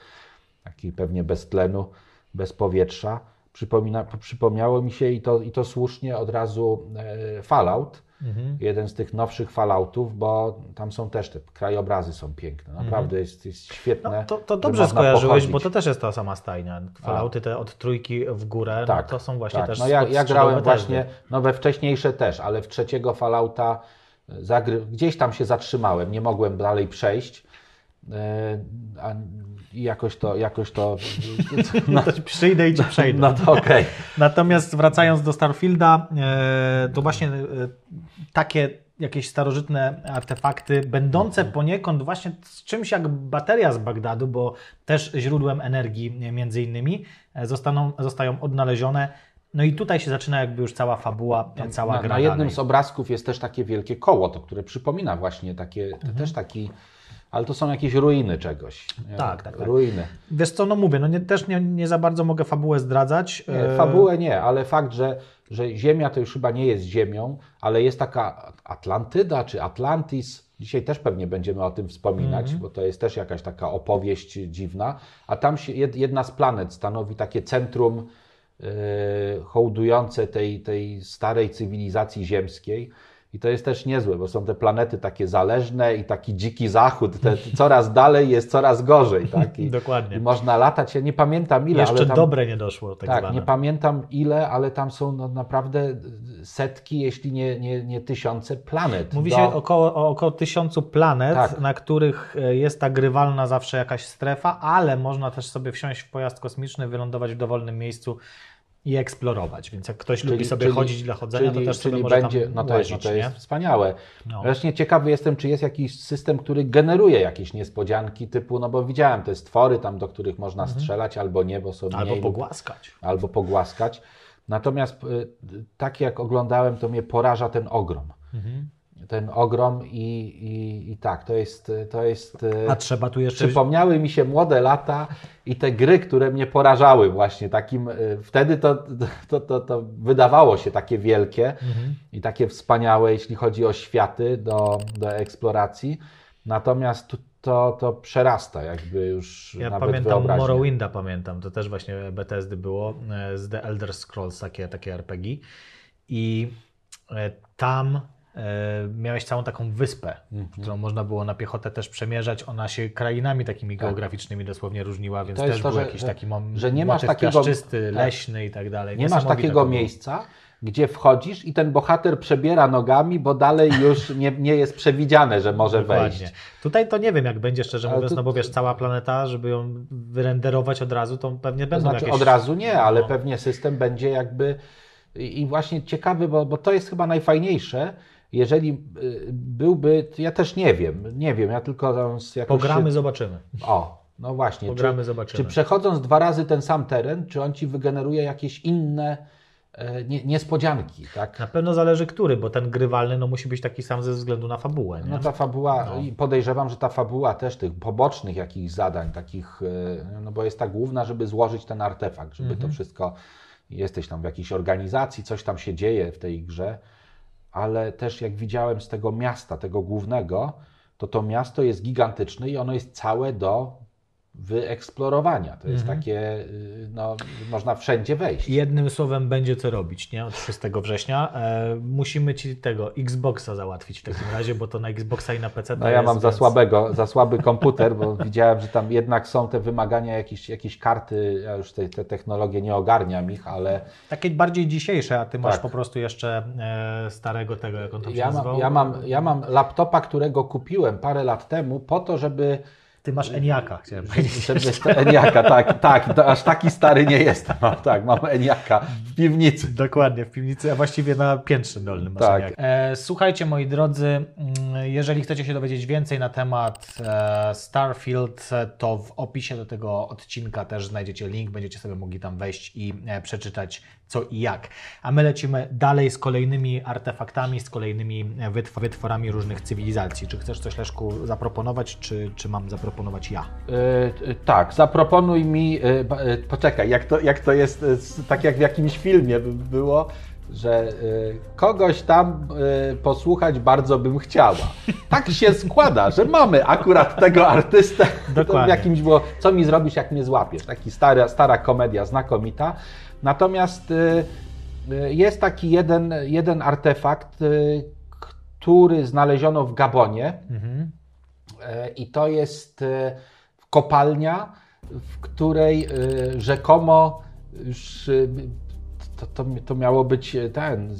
Speaker 3: taki pewnie bez tlenu, bez powietrza. Przypomina, przypomniało mi się i to, i to słusznie od razu e, Fallout,
Speaker 2: Mhm.
Speaker 3: jeden z tych nowszych Falloutów, bo tam są też te krajobrazy są piękne. Naprawdę jest, jest świetne.
Speaker 2: Mhm. No, to, to dobrze skojarzyłeś,
Speaker 3: pochodzić.
Speaker 2: bo to też jest ta sama stajnia. Fallouty te od trójki w górę,
Speaker 3: tak,
Speaker 2: no to są właśnie
Speaker 3: tak.
Speaker 2: też
Speaker 3: No ja, ja grałem
Speaker 2: też,
Speaker 3: właśnie, no we wcześniejsze też, ale w trzeciego Fallouta zagry... gdzieś tam się zatrzymałem, nie mogłem dalej przejść. Yy, a i jakoś to, jakoś to, no,
Speaker 2: To ci przyjdę i ci przejdę.
Speaker 3: no to okej.
Speaker 2: Natomiast wracając do Starfielda, e, to właśnie e, takie jakieś starożytne artefakty, będące
Speaker 3: Mhm.
Speaker 2: poniekąd właśnie z czymś jak bateria z Bagdadu, bo też źródłem energii e, między innymi, e, zostaną, zostają odnalezione. No i tutaj się zaczyna jakby już cała fabuła, e, cała
Speaker 3: na,
Speaker 2: gra
Speaker 3: na jednym
Speaker 2: dalej.
Speaker 3: z obrazków jest też takie wielkie koło, to, które przypomina właśnie takie,
Speaker 2: Mhm.
Speaker 3: też taki, ale to są jakieś ruiny czegoś. nie?
Speaker 2: Tak, tak, tak.
Speaker 3: Ruiny.
Speaker 2: Wiesz co, no mówię, no nie, też nie, nie za bardzo mogę fabułę zdradzać.
Speaker 3: Nie,
Speaker 2: E,
Speaker 3: fabułę nie, ale fakt, że, że Ziemia to już chyba nie jest Ziemią, ale jest taka Atlantyda czy Atlantis. Dzisiaj też pewnie będziemy o tym wspominać,
Speaker 2: Mhm.
Speaker 3: bo to jest też jakaś taka opowieść dziwna. A tam się jed- jedna z planet stanowi takie centrum yy, hołdujące tej, tej starej cywilizacji ziemskiej. I to jest też niezłe, bo są te planety takie zależne i taki dziki zachód. Te, coraz dalej jest coraz gorzej. Tak? I,
Speaker 2: Dokładnie.
Speaker 3: I można latać. Ja nie pamiętam ile,
Speaker 2: Jeszcze
Speaker 3: tam...
Speaker 2: dobre nie doszło, tak,
Speaker 3: Tak, nie pamiętam ile, ale tam są no, naprawdę setki, jeśli nie, nie, nie tysiące planet.
Speaker 2: Mówi
Speaker 3: Do-
Speaker 2: się około, o około tysiącu planet,
Speaker 3: Tak.
Speaker 2: na których e, jest ta grywalna zawsze jakaś strefa, ale można też sobie wsiąść w pojazd kosmiczny, wylądować w dowolnym miejscu i eksplorować. Więc jak ktoś
Speaker 3: Czyli-
Speaker 2: lubi sobie
Speaker 3: czyli-
Speaker 2: chodzić dla chodzenia,
Speaker 3: czyli,
Speaker 2: to też sobie
Speaker 3: czyli
Speaker 2: może
Speaker 3: będzie,
Speaker 2: tam
Speaker 3: no to jest, no to jest wspaniałe.
Speaker 2: No.
Speaker 3: Właśnie ciekawy jestem, czy jest jakiś system, który generuje jakieś niespodzianki typu, no bo widziałem te stwory tam, do których można strzelać albo nie, bo są
Speaker 2: Mhm. Albo
Speaker 3: mniej
Speaker 2: pogłaskać.
Speaker 3: albo pogłaskać. Natomiast y, tak jak oglądałem, to mnie poraża ten ogrom.
Speaker 2: Mhm.
Speaker 3: Ten ogrom i, i, i tak, to jest, to jest y,
Speaker 2: A trzeba tu jeszcze...
Speaker 3: Przypomniały mi się młode lata i te gry, które mnie porażały właśnie takim, y, wtedy to, to, to, to wydawało się takie wielkie
Speaker 2: Mhm.
Speaker 3: i takie wspaniałe, jeśli chodzi o światy do, do eksploracji, natomiast to, to przerasta jakby już
Speaker 2: Ja
Speaker 3: nawet
Speaker 2: pamiętam
Speaker 3: wyobraźnię.
Speaker 2: Morrowinda, pamiętam, to też właśnie Bethesdy było, e, z The Elder Scrolls, takie, takie RPG i e, tam e, miałeś całą taką wyspę,
Speaker 3: Mhm.
Speaker 2: którą można było na piechotę też przemierzać, ona się krainami takimi geograficznymi dosłownie różniła, więc
Speaker 3: Tak. To
Speaker 2: też
Speaker 3: to,
Speaker 2: był
Speaker 3: że-
Speaker 2: jakiś
Speaker 3: że-
Speaker 2: taki mom,
Speaker 3: że nie masz takiego-
Speaker 2: piaszczysty,
Speaker 3: tak.
Speaker 2: leśny i tak dalej.
Speaker 3: Nie masz takiego
Speaker 2: to
Speaker 3: miejsca, gdzie wchodzisz i ten bohater przebiera nogami, bo dalej już nie, nie jest przewidziane, że może wejść.
Speaker 2: Dokładnie. Tutaj to nie wiem, jak będzie szczerze mówiąc,
Speaker 3: tu-
Speaker 2: no bo wiesz, cała planeta, żeby ją wyrenderować od razu, to pewnie
Speaker 3: To
Speaker 2: będą
Speaker 3: znaczy
Speaker 2: jakieś...
Speaker 3: od razu nie, ale
Speaker 2: no.
Speaker 3: pewnie system będzie jakby i i właśnie ciekawy, bo, bo to jest chyba najfajniejsze, jeżeli y, byłby, ja też nie wiem, nie wiem, ja tylko tam z jakoś
Speaker 2: Pogramy, zobaczymy.
Speaker 3: o, no właśnie,
Speaker 2: Pogramy,
Speaker 3: czy,
Speaker 2: zobaczymy.
Speaker 3: czy przechodząc dwa razy ten sam teren, czy on Ci wygeneruje jakieś inne e, nie, niespodzianki, tak?
Speaker 2: Na pewno zależy który, bo ten grywalny no, musi być taki sam ze względu na fabułę. Nie?
Speaker 3: No ta fabuła,
Speaker 2: No.
Speaker 3: i podejrzewam, że ta fabuła też tych pobocznych jakichś zadań, takich, e, no bo jest ta główna, żeby złożyć ten artefakt, żeby
Speaker 2: Mhm.
Speaker 3: to wszystko, jesteś tam w jakiejś organizacji, coś tam się dzieje w tej grze, ale też jak widziałem z tego miasta, tego głównego, to to miasto jest gigantyczne i ono jest całe do wyeksplorowania. To jest
Speaker 2: Mhm.
Speaker 3: takie, y, no, można wszędzie wejść.
Speaker 2: Jednym słowem będzie co robić, nie? Od 6 września. E, musimy ci tego Xboxa załatwić w takim razie, bo to na Xboxa i na PC to
Speaker 3: No ja
Speaker 2: jest,
Speaker 3: mam za
Speaker 2: więc-
Speaker 3: słabego, za słaby komputer, bo widziałem, że tam jednak są te wymagania, jakieś, jakieś karty, ja już te, te technologie nie ogarniam ich, ale
Speaker 2: Takie bardziej dzisiejsze, a ty masz
Speaker 3: Tak.
Speaker 2: po prostu jeszcze e, starego tego, jak on się
Speaker 3: ja mam, ja, mam, ja mam laptopa, którego kupiłem parę lat temu po to, żeby
Speaker 2: Ty masz Eniaka, chciałem powiedzieć.
Speaker 3: to Eniaka, tak, tak, aż taki stary nie jestem, mam, tak, mam Eniaka w piwnicy.
Speaker 2: Dokładnie, w piwnicy, a właściwie na piętrze dolnym. masz
Speaker 3: Tak.
Speaker 2: E, słuchajcie, moi drodzy, mm, jeżeli chcecie się dowiedzieć więcej na temat e, Starfield, e, to w opisie do tego odcinka też znajdziecie link, będziecie sobie mogli tam wejść i e, przeczytać co i jak. A my lecimy dalej z kolejnymi artefaktami, z kolejnymi e, wytw- wytworami różnych cywilizacji. Czy chcesz coś, Leszku, zaproponować, czy, czy mam zaproponować ja?
Speaker 3: E, tak, zaproponuj mi, e, poczekaj, jak to, jak to jest, s- tak jak w jakimś filmie by było, że kogoś tam posłuchać bardzo bym chciała. Tak się składa, że mamy akurat tego artystę.
Speaker 2: Dokładnie.
Speaker 3: jakimś było, co mi zrobisz, jak mnie złapiesz. Taki stara, stara komedia, znakomita. Natomiast e, e, jest taki jeden, jeden artefakt, e, który znaleziono w Gabonie.
Speaker 2: Mhm.
Speaker 3: E, I to jest kopalnia, w której rzekomo już to, to, to miało być e, ten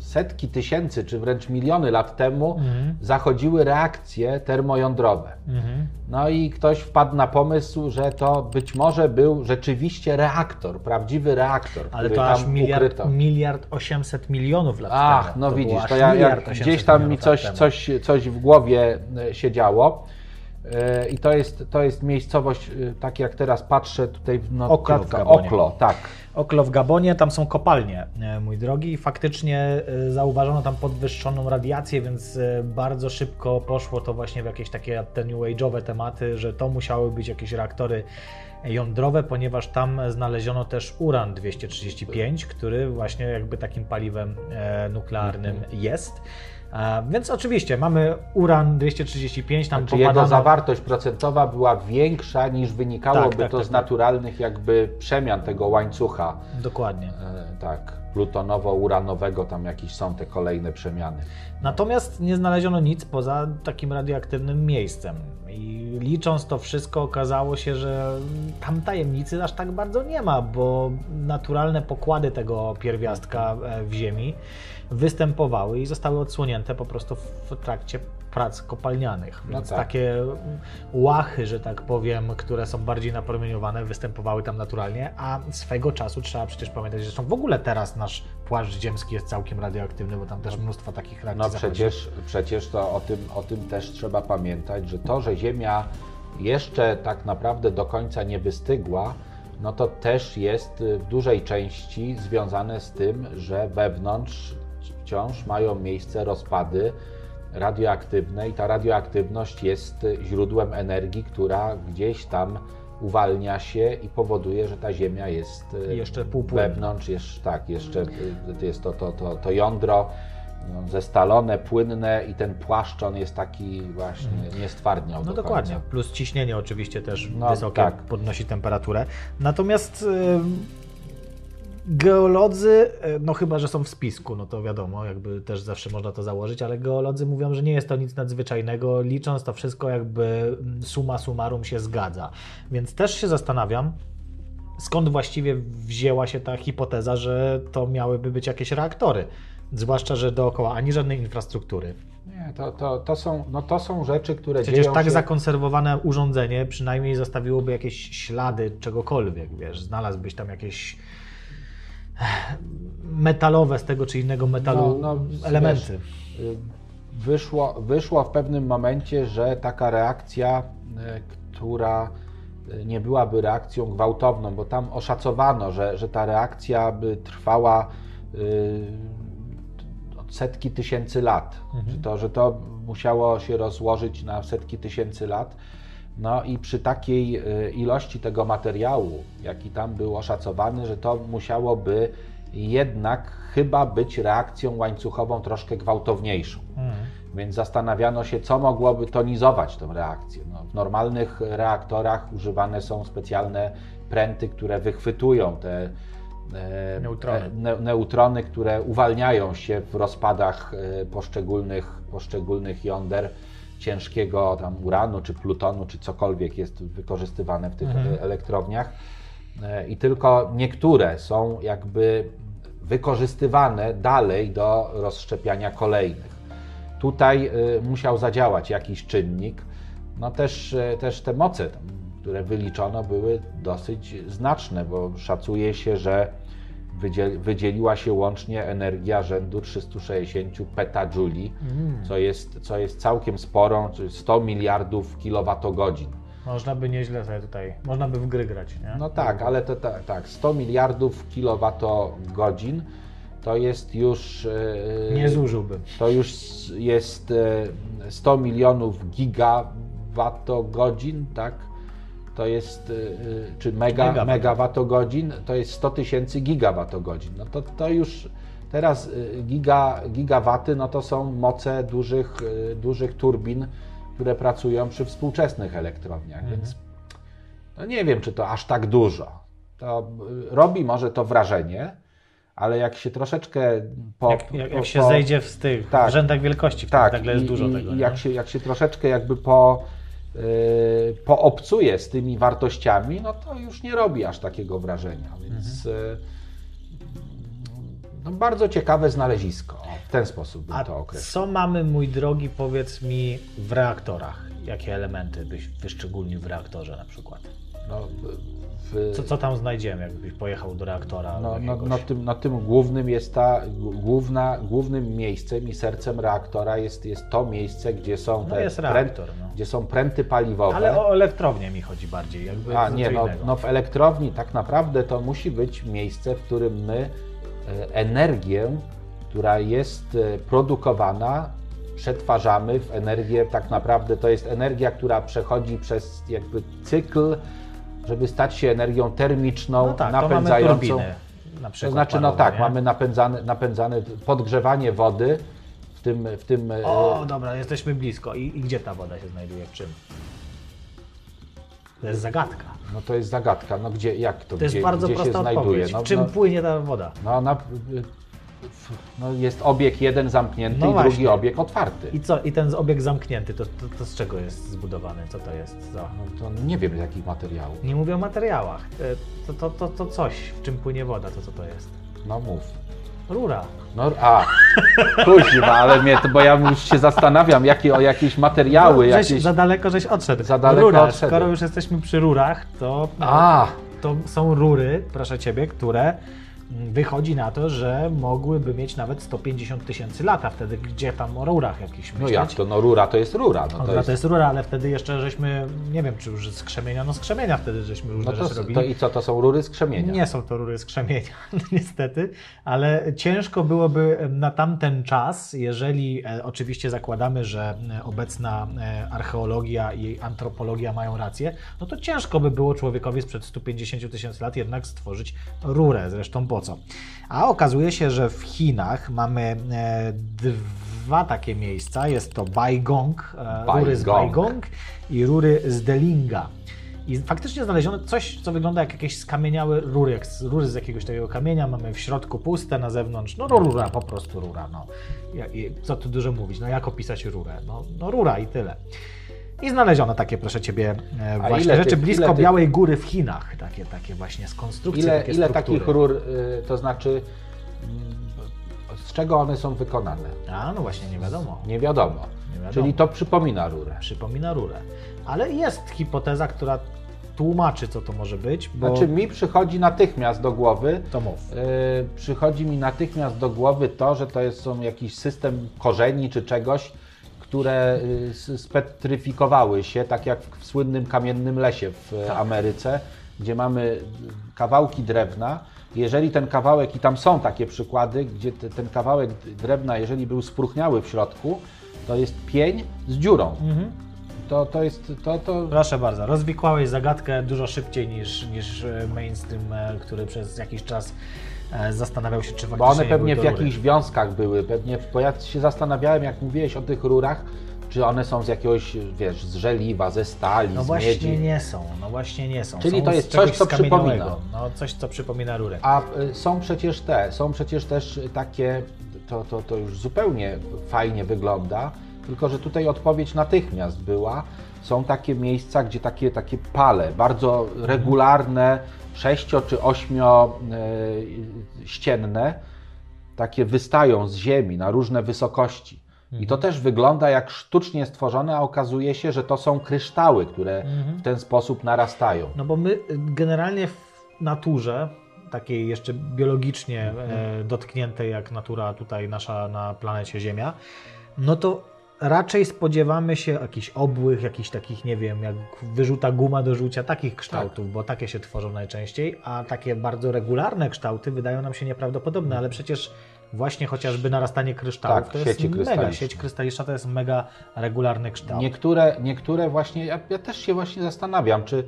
Speaker 3: setki tysięcy, czy wręcz miliony lat temu
Speaker 2: Mhm.
Speaker 3: zachodziły reakcje termojądrowe.
Speaker 2: Mhm.
Speaker 3: No i ktoś wpadł na pomysł, że to być może był rzeczywiście reaktor, prawdziwy reaktor,
Speaker 2: Ale to aż miliard,
Speaker 3: ukryto.
Speaker 2: miliard 800 milionów lat
Speaker 3: Ach,
Speaker 2: temu.
Speaker 3: no
Speaker 2: To
Speaker 3: widzisz, to ja, ja
Speaker 2: miliard 800
Speaker 3: gdzieś tam mi coś, coś, coś w głowie e, się działo. E, I to jest, to jest miejscowość, e, tak jak teraz patrzę tutaj w notatkach. Oklo, tak.
Speaker 2: Oklo w Gabonie, tam są kopalnie, e, mój drogi, i faktycznie e, zauważono tam podwyższoną radiację, więc e, bardzo szybko poszło to właśnie w jakieś takie te new age'owe tematy, że to musiały być jakieś reaktory jądrowe, ponieważ tam znaleziono też uran 235, który właśnie jakby takim paliwem e, nuklearnym
Speaker 3: Mhm.
Speaker 2: jest. Więc oczywiście mamy uran 235, tam
Speaker 3: Czy jego zawartość procentowa była większa niż wynikałoby
Speaker 2: Tak, tak,
Speaker 3: to
Speaker 2: tak,
Speaker 3: z
Speaker 2: tak.
Speaker 3: naturalnych jakby przemian tego łańcucha.
Speaker 2: Dokładnie.
Speaker 3: E, tak, plutonowo-uranowego, tam jakieś są te kolejne przemiany.
Speaker 2: Natomiast nie znaleziono nic poza takim radioaktywnym miejscem. I licząc to wszystko, okazało się, że tam tajemnicy aż tak bardzo nie ma, bo naturalne pokłady tego pierwiastka e, w Ziemi występowały i zostały odsłonięte po prostu w trakcie prac kopalnianych.
Speaker 3: No
Speaker 2: Więc
Speaker 3: tak.
Speaker 2: takie łachy, że tak powiem, które są bardziej napromieniowane, występowały tam naturalnie, a swego czasu trzeba przecież pamiętać, że zresztą w ogóle teraz nasz płaszcz ziemski jest całkiem radioaktywny, bo tam też mnóstwo takich reakcji
Speaker 3: No
Speaker 2: zachodzi.
Speaker 3: przecież, przecież to o tym, o tym też trzeba pamiętać, że to, że Ziemia jeszcze tak naprawdę do końca nie wystygła, no to też jest y, w dużej części związane z tym, że wewnątrz wciąż mają miejsce rozpady radioaktywne i ta radioaktywność jest źródłem energii, która gdzieś tam uwalnia się i powoduje, że ta Ziemia jest
Speaker 2: I jeszcze półpłynna.
Speaker 3: wewnątrz, jest, tak, jeszcze to jest to, to, to, to jądro no, zestalone, płynne i ten płaszcz on jest taki właśnie, nie stwardniał
Speaker 2: No
Speaker 3: do
Speaker 2: dokładnie. Plus ciśnienie oczywiście też
Speaker 3: No,
Speaker 2: wysokie
Speaker 3: tak.
Speaker 2: podnosi temperaturę. Natomiast geolodzy, y, no chyba, że są w spisku, no to wiadomo, jakby też zawsze można to założyć, ale geolodzy mówią, że nie jest to nic nadzwyczajnego, licząc to wszystko jakby mm, summa summarum się zgadza. Więc też się zastanawiam, skąd właściwie wzięła się ta hipoteza, że to miałyby być jakieś reaktory. Zwłaszcza, że dookoła ani żadnej infrastruktury,
Speaker 3: Nie, to, to, to, są, no to są rzeczy, które
Speaker 2: Przecież
Speaker 3: dzieją
Speaker 2: tak
Speaker 3: się...
Speaker 2: zakonserwowane urządzenie przynajmniej zostawiłoby jakieś ślady czegokolwiek, wiesz, znalazłbyś tam jakieś metalowe z tego czy innego metalu
Speaker 3: No, no,
Speaker 2: elementy.
Speaker 3: wiesz, y, Wyszło, wyszło w pewnym momencie, że taka reakcja, y, która y, nie byłaby reakcją gwałtowną, bo tam oszacowano, że, że ta reakcja by trwała od setki tysięcy lat, że, to, że to musiało się rozłożyć na setki tysięcy lat. No i przy takiej y, ilości tego materiału, jaki tam był oszacowany, że to musiałoby jednak chyba być reakcją łańcuchową troszkę gwałtowniejszą.
Speaker 2: Mhm.
Speaker 3: Więc zastanawiano się, co mogłoby tonizować tę reakcję. No, w normalnych reaktorach używane są specjalne pręty, które wychwytują te e,
Speaker 2: Neutrony.
Speaker 3: ne, neutrony, które uwalniają się w rozpadach e, poszczególnych, poszczególnych jąder ciężkiego tam uranu, czy plutonu, czy cokolwiek jest wykorzystywane w tych
Speaker 2: Mhm.
Speaker 3: e, elektrowniach. E, I tylko niektóre są jakby wykorzystywane dalej do rozszczepiania kolejnych. Tutaj y, musiał zadziałać jakiś czynnik. No też, y, też te moce, które wyliczono, były dosyć znaczne, bo szacuje się, że wydziel, wydzieliła się łącznie energia rzędu 360 petajuli, co, jest, co jest całkiem sporą, czyli 100 miliardów kilowatogodzin.
Speaker 2: Można by nieźle sobie tutaj, można by w gry grać, nie?
Speaker 3: No tak, ale to tak, tak 100 miliardów kilowatogodzin to jest już. yy,
Speaker 2: Nie zużyłbym.
Speaker 3: To już jest e, 100 milionów gigawatogodzin, tak? To jest, e, czy mega,
Speaker 2: Megawat.
Speaker 3: megawatogodzin, to jest 100 tysięcy gigawatogodzin. No to, to już teraz e, giga, gigawaty, no to są moce dużych, dużych turbin, które pracują przy współczesnych elektrowniach,
Speaker 2: Mhm.
Speaker 3: więc no nie wiem, czy to aż tak dużo. To y, robi może to wrażenie, ale jak się troszeczkę po,
Speaker 2: Jak, jak,
Speaker 3: po,
Speaker 2: jak się
Speaker 3: po,
Speaker 2: zejdzie w tych
Speaker 3: Tak.
Speaker 2: rzędach wielkości,
Speaker 3: tak,
Speaker 2: nagle jest
Speaker 3: i,
Speaker 2: dużo
Speaker 3: i,
Speaker 2: tego. Nie?
Speaker 3: jak się, jak się troszeczkę jakby po, poobcuje z tymi wartościami, no to już nie robi aż takiego wrażenia. Więc
Speaker 2: Mhm.
Speaker 3: yy, no, bardzo ciekawe znalezisko. W ten sposób bym
Speaker 2: A
Speaker 3: to określił.
Speaker 2: co mamy, mój drogi, powiedz mi, w reaktorach? Jakie elementy byś wyszczególnił w reaktorze na przykład?
Speaker 3: No, w,
Speaker 2: Co, co tam znajdziemy, jakbyś pojechał do reaktora?
Speaker 3: No, no,
Speaker 2: jakiegoś?
Speaker 3: no, tym, no tym głównym jest ta, główna, głównym miejscem i sercem reaktora jest, jest to miejsce, gdzie są
Speaker 2: No
Speaker 3: te
Speaker 2: jest
Speaker 3: prę-
Speaker 2: reaktor, no.
Speaker 3: gdzie są pręty paliwowe.
Speaker 2: Ale o elektrownię mi chodzi bardziej. Jakby
Speaker 3: A nie, no, no w elektrowni tak naprawdę to musi być miejsce, w którym my e, energię, która jest e, produkowana, przetwarzamy w energię, tak naprawdę to jest energia, która przechodzi przez jakby cykl, żeby stać się energią termiczną,
Speaker 2: no tak, to mamy
Speaker 3: napędzającą.
Speaker 2: turbiny. Na
Speaker 3: To znaczy, no
Speaker 2: parowe,
Speaker 3: tak,
Speaker 2: nie?
Speaker 3: mamy napędzane, napędzane podgrzewanie wody w tym, w tym e,
Speaker 2: O, dobra, jesteśmy blisko. I, I gdzie ta woda się znajduje? W czym? To jest zagadka.
Speaker 3: no to jest zagadka, no gdzie, jak to,
Speaker 2: To jest
Speaker 3: gdzie,
Speaker 2: bardzo
Speaker 3: gdzie się
Speaker 2: prosta
Speaker 3: znajduje?
Speaker 2: odpowiedź.
Speaker 3: No,
Speaker 2: w czym
Speaker 3: no,
Speaker 2: płynie ta woda?
Speaker 3: no, na, no jest obieg jeden zamknięty
Speaker 2: No
Speaker 3: i drugi
Speaker 2: właśnie.
Speaker 3: obieg otwarty.
Speaker 2: I co? I ten obieg zamknięty, to, to, to z czego jest zbudowany? Co to jest za...
Speaker 3: No to nie wiem z jakich materiałów.
Speaker 2: Nie mówię o materiałach. E, To, to, to, to coś, w czym płynie woda, to co to jest?
Speaker 3: No mów.
Speaker 2: Rura.
Speaker 3: No, a, kuźwa, ale mnie bo ja już się zastanawiam, jakie, o jakieś materiały,
Speaker 2: No, żeś,
Speaker 3: jakieś...
Speaker 2: Za daleko żeś odszedł.
Speaker 3: Za daleko
Speaker 2: Rura,
Speaker 3: odszedłem.
Speaker 2: skoro już jesteśmy przy rurach, to,
Speaker 3: A,
Speaker 2: to są rury, proszę Ciebie, które wychodzi na to, że mogłyby mieć nawet 150 tysięcy lat, a wtedy gdzie tam o rurach jakichś
Speaker 3: no
Speaker 2: myśleć?
Speaker 3: jak to, no rura to jest rura, no
Speaker 2: No
Speaker 3: to
Speaker 2: to,
Speaker 3: jest...
Speaker 2: jest rura, ale wtedy jeszcze żeśmy, nie wiem czy już z krzemienia, no z krzemienia wtedy żeśmy różne
Speaker 3: No
Speaker 2: rzeczy
Speaker 3: to,
Speaker 2: robili.
Speaker 3: to i co, to są rury z krzemienia?
Speaker 2: Nie są to rury z krzemienia, niestety, ale ciężko byłoby na tamten czas, jeżeli e, oczywiście zakładamy, że e, obecna e, archeologia i antropologia mają rację, no to ciężko by było człowiekowi sprzed 150 tysięcy lat jednak stworzyć rurę, zresztą po co. A okazuje się, że w Chinach mamy e, dwa takie miejsca, jest to Baigong, e, rury z
Speaker 3: Baigong.
Speaker 2: I rury z Delinga. I faktycznie znaleziono coś, co wygląda jak jakieś skamieniałe rury, jak z- rury z jakiegoś takiego kamienia, mamy w środku puste, na zewnątrz, no rura, po prostu rura, no. I Co tu dużo mówić, no jak opisać rurę? No, no rura i tyle. I znaleziono takie, proszę Ciebie, e,
Speaker 3: A
Speaker 2: właśnie
Speaker 3: ile
Speaker 2: rzeczy
Speaker 3: tych-
Speaker 2: blisko
Speaker 3: ile tych-
Speaker 2: Białej Góry w Chinach, takie, takie właśnie z konstrukcji,
Speaker 3: Ile,
Speaker 2: takie
Speaker 3: ile
Speaker 2: struktury.
Speaker 3: takich rur, y, to znaczy, mm, z czego one są wykonane?
Speaker 2: A, no właśnie, nie wiadomo.
Speaker 3: Nie wiadomo.
Speaker 2: Nie wiadomo.
Speaker 3: Czyli to przypomina rurę.
Speaker 2: Przypomina rurę. Ale jest hipoteza, która tłumaczy, co to może być, bo...
Speaker 3: Znaczy mi przychodzi natychmiast do głowy,
Speaker 2: To mów.
Speaker 3: Yy, przychodzi mi natychmiast do głowy to, że to jest są jakiś system korzeni czy czegoś, które s- spetryfikowały się, tak jak w słynnym kamiennym lesie w e,
Speaker 2: Tak.
Speaker 3: Ameryce, gdzie mamy y, kawałki drewna. Jeżeli ten kawałek, i tam są takie przykłady, gdzie te, ten kawałek drewna, jeżeli był spróchniały w środku, to jest pień z dziurą.
Speaker 2: Mhm.
Speaker 3: To, to jest, to, to,
Speaker 2: Proszę bardzo, rozwikłałeś zagadkę dużo szybciej niż, niż e, mainstream, e, który przez jakiś czas zastanawiał się, czy
Speaker 3: Bo one
Speaker 2: nie
Speaker 3: pewnie w jakichś wiązkach były, pewnie, bo ja się zastanawiałem, jak mówiłeś o tych rurach, czy one są z jakiegoś, wiesz, z żeliwa, ze stali,
Speaker 2: No
Speaker 3: z
Speaker 2: właśnie
Speaker 3: miedzi.
Speaker 2: nie są, no właśnie nie są.
Speaker 3: Czyli
Speaker 2: są
Speaker 3: to jest coś, co przypomina.
Speaker 2: No coś, co przypomina rurę.
Speaker 3: A y, są przecież te, są przecież też takie, to, to, to już zupełnie fajnie wygląda, tylko że tutaj odpowiedź natychmiast była. Są takie miejsca, gdzie takie, takie pale, bardzo regularne, sześcio czy ośmio y, ścienne, takie wystają z ziemi na różne wysokości. I to też wygląda jak sztucznie stworzone, a okazuje się, że to są kryształy, które w ten sposób narastają.
Speaker 2: No bo my y, generalnie w naturze, takiej jeszcze biologicznie e, dotkniętej jak natura tutaj nasza na planecie Ziemia, no to raczej spodziewamy się jakichś obłych, jakichś takich, nie wiem, jak wyrzuta guma do rzucia, takich kształtów, bo takie się tworzą najczęściej, a takie bardzo regularne kształty wydają nam się nieprawdopodobne, ale przecież właśnie chociażby narastanie kryształów
Speaker 3: Tak,
Speaker 2: to jest mega, sieć krystaliczna to jest mega regularny kształt.
Speaker 3: Niektóre, niektóre właśnie, ja, ja też się właśnie zastanawiam, czy,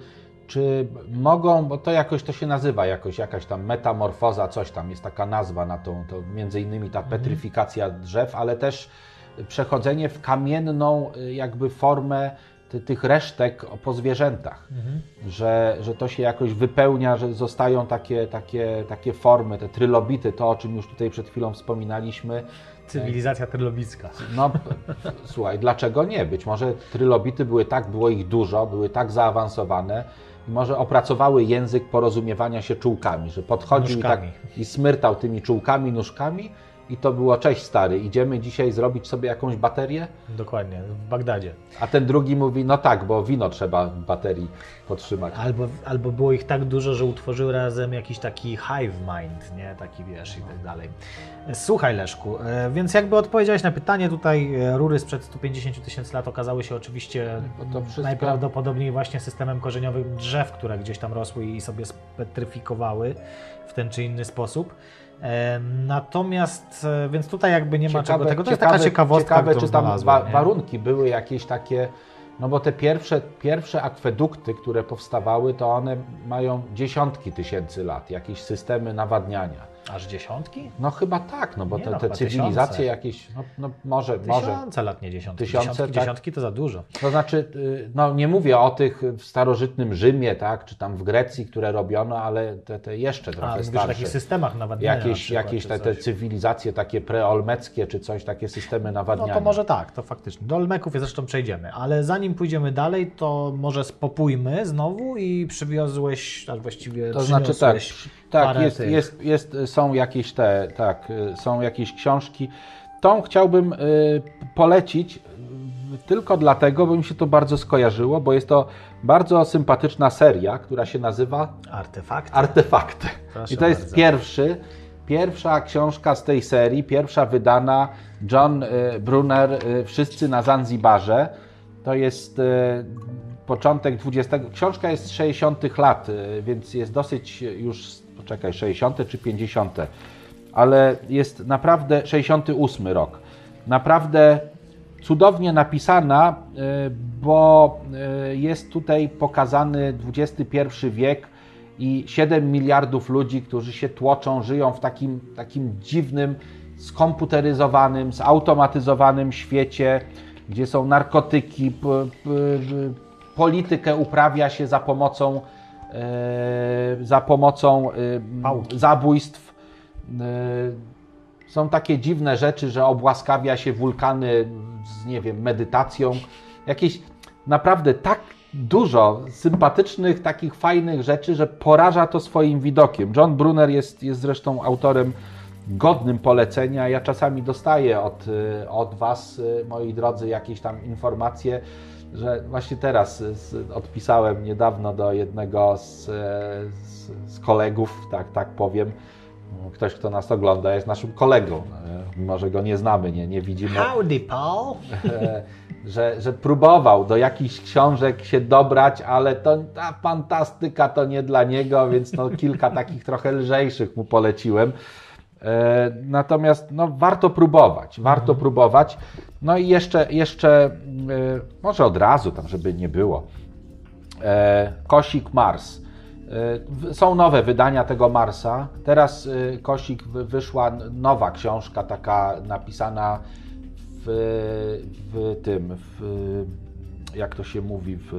Speaker 3: czy mogą, bo to jakoś to się nazywa, jakoś jakaś tam metamorfoza, coś tam, jest taka nazwa na tą, to między innymi ta petryfikacja drzew, ale też przechodzenie w kamienną y, jakby formę ty, tych resztek po zwierzętach, że, że to się jakoś wypełnia, że zostają takie, takie, takie formy, te trylobity, to o czym już tutaj przed chwilą wspominaliśmy,
Speaker 2: Cywilizacja trylobicka.
Speaker 3: no, słuchaj, dlaczego nie? Być może trylobity były tak, było ich dużo, były tak zaawansowane, i może opracowały język porozumiewania się czułkami, że podchodził i, tak, i smyrtał tymi czułkami, nóżkami i to było, cześć stary, idziemy dzisiaj zrobić sobie jakąś baterię?
Speaker 2: Dokładnie, w Bagdadzie.
Speaker 3: A ten drugi mówi, no tak, bo wino trzeba w baterii podtrzymać.
Speaker 2: Albo, albo było ich tak dużo, że utworzyły razem jakiś taki hive mind, nie? Taki wiesz i tak dalej. Słuchaj Leszku, e, więc jakby odpowiedziałeś na pytanie, tutaj e, rury sprzed 150 tysięcy lat okazały się oczywiście
Speaker 3: wszystko-
Speaker 2: najprawdopodobniej właśnie systemem korzeniowym drzew, które gdzieś tam rosły i sobie spetryfikowały w ten czy inny sposób. E, Natomiast, e, więc tutaj jakby nie ma czego tego, to jest taka ciekawostka,
Speaker 3: ciekawe czy tam wa- warunki były jakieś takie, no bo te pierwsze, pierwsze akwedukty, które powstawały, to one mają dziesiątki tysięcy lat, jakieś systemy nawadniania.
Speaker 2: Aż dziesiątki?
Speaker 3: No chyba tak, no bo
Speaker 2: Nie
Speaker 3: te,
Speaker 2: no,
Speaker 3: te cywilizacje
Speaker 2: tysiące.
Speaker 3: jakieś, no, no może, może.
Speaker 2: Tysiące lat, nie dziesiątki.
Speaker 3: Tysiące,
Speaker 2: dziesiątki,
Speaker 3: tak.
Speaker 2: dziesiątki to za dużo.
Speaker 3: To znaczy, y, no nie mówię o tych w starożytnym Rzymie, tak, czy tam w Grecji, które robiono, ale te, te jeszcze
Speaker 2: A,
Speaker 3: trochę
Speaker 2: o
Speaker 3: starsze.
Speaker 2: takich systemach nawadniania na
Speaker 3: Jakieś,
Speaker 2: przykład,
Speaker 3: jakieś te, te cywilizacje takie preolmeckie, czy coś, takie systemy
Speaker 2: No
Speaker 3: nawadniania.
Speaker 2: to może tak, to faktycznie. Do Olmeków zresztą przejdziemy, ale zanim pójdziemy dalej, to może spopójmy znowu i przywiozłeś, a właściwie
Speaker 3: To znaczy tak, tak, jest,
Speaker 2: tych.
Speaker 3: jest, jest, są jakieś te, tak, y, są jakieś książki. Tą chciałbym y, polecić y, tylko dlatego, bo mi się to bardzo skojarzyło, bo jest to bardzo sympatyczna seria, która się nazywa
Speaker 2: Artefakt.
Speaker 3: Artefakty.
Speaker 2: Proszę
Speaker 3: I to jest
Speaker 2: bardzo.
Speaker 3: pierwszy, pierwsza książka z tej serii, pierwsza wydana, John Brunner, Wszyscy na Zanzibarze. To jest początek XX, książka jest z 60 lat, więc jest dosyć już, poczekaj, 60 czy 50, ale jest naprawdę 68 rok. Naprawdę cudownie napisana, y, bo y, jest tutaj pokazany XXI wiek i 7 miliardów ludzi, którzy się tłoczą, żyją w takim, takim dziwnym, skomputeryzowanym, zautomatyzowanym świecie, gdzie są narkotyki, politykę uprawia się za pomocą, e, za pomocą e,
Speaker 2: Pałki.
Speaker 3: zabójstw. E, są takie dziwne rzeczy, że obłaskawia się wulkany z, nie wiem, medytacją. Jakieś naprawdę tak dużo sympatycznych, takich fajnych rzeczy, że poraża to swoim widokiem. John Brunner jest, jest zresztą autorem godnym polecenia. Ja czasami dostaję od, od Was, moi drodzy, jakieś tam informacje, że właśnie teraz y, z, odpisałem niedawno do jednego z, y, z, z kolegów, tak, tak powiem. Ktoś, kto nas ogląda, jest naszym kolegą, y, mimo że go nie znamy, nie, nie widzimy
Speaker 2: Howdy, Paul.
Speaker 3: e, że, że próbował do jakichś książek się dobrać, ale to ta fantastyka to nie dla niego, więc no, kilka takich trochę lżejszych mu poleciłem. E, Natomiast no, warto próbować, warto próbować. No i jeszcze, jeszcze e, może od razu, tam żeby nie było. E, Kosik Mars. Są nowe wydania tego Marsa. Teraz Kosik wy- wyszła nowa książka, taka napisana w, w tym, w, jak to się mówi, w,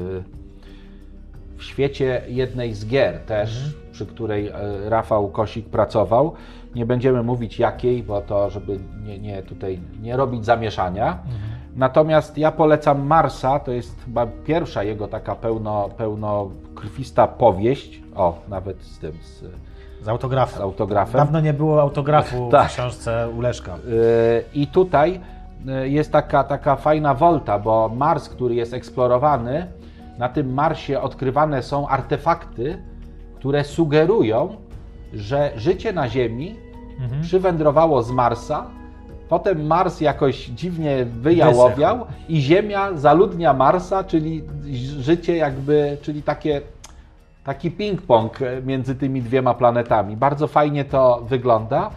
Speaker 3: w świecie jednej z gier też, przy której Rafał Kosik pracował. Nie będziemy mówić jakiej, bo to, żeby nie, nie tutaj nie robić zamieszania. Natomiast ja polecam Marsa, to jest chyba pierwsza jego taka pełno, pełnokrwista powieść. O, nawet z tym, z,
Speaker 2: Z autografem.
Speaker 3: z autografem.
Speaker 2: Dawno nie było autografu
Speaker 3: Tak.
Speaker 2: w książce u Leszka.
Speaker 3: Yy, I tutaj yy, jest taka, taka fajna wolta, bo Mars, który jest eksplorowany, na tym Marsie odkrywane są artefakty, które sugerują, że życie na Ziemi przywędrowało z Marsa. Potem Mars jakoś dziwnie wyjałowiał i Ziemia zaludnia Marsa, czyli życie jakby, czyli takie taki ping-pong między tymi dwiema planetami. Bardzo fajnie to wygląda.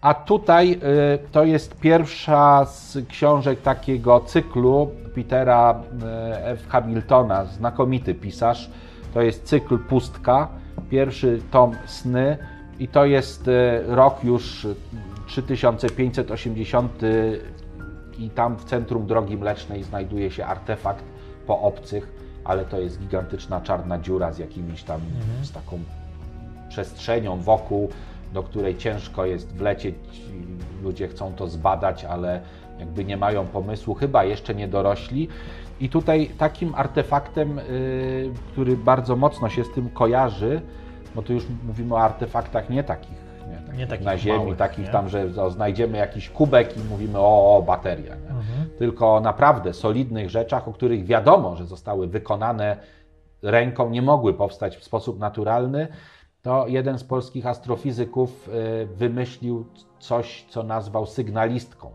Speaker 3: A tutaj y, to jest pierwsza z książek takiego cyklu Petera y, F. Hamiltona, znakomity pisarz. To jest cykl Pustka, pierwszy tom Sny i to jest y, rok już 3580 i tam w centrum Drogi Mlecznej znajduje się artefakt po obcych, ale to jest gigantyczna czarna dziura z jakimiś tam, z taką przestrzenią wokół, do której ciężko jest wlecieć. Ludzie chcą to zbadać, ale jakby nie mają pomysłu, chyba jeszcze nie dorośli. I tutaj takim artefaktem, y, który bardzo mocno się z tym kojarzy, bo tu już mówimy o artefaktach nie takich, nie, takich, na ziemi,
Speaker 2: małych,
Speaker 3: takich
Speaker 2: nie?
Speaker 3: tam, że o, znajdziemy jakiś kubek i mówimy o, o bateria. Nie? Tylko o naprawdę solidnych rzeczach, o których wiadomo, że zostały wykonane ręką, nie mogły powstać w sposób naturalny, to jeden z polskich astrofizyków y, wymyślił coś, co nazwał sygnalistką,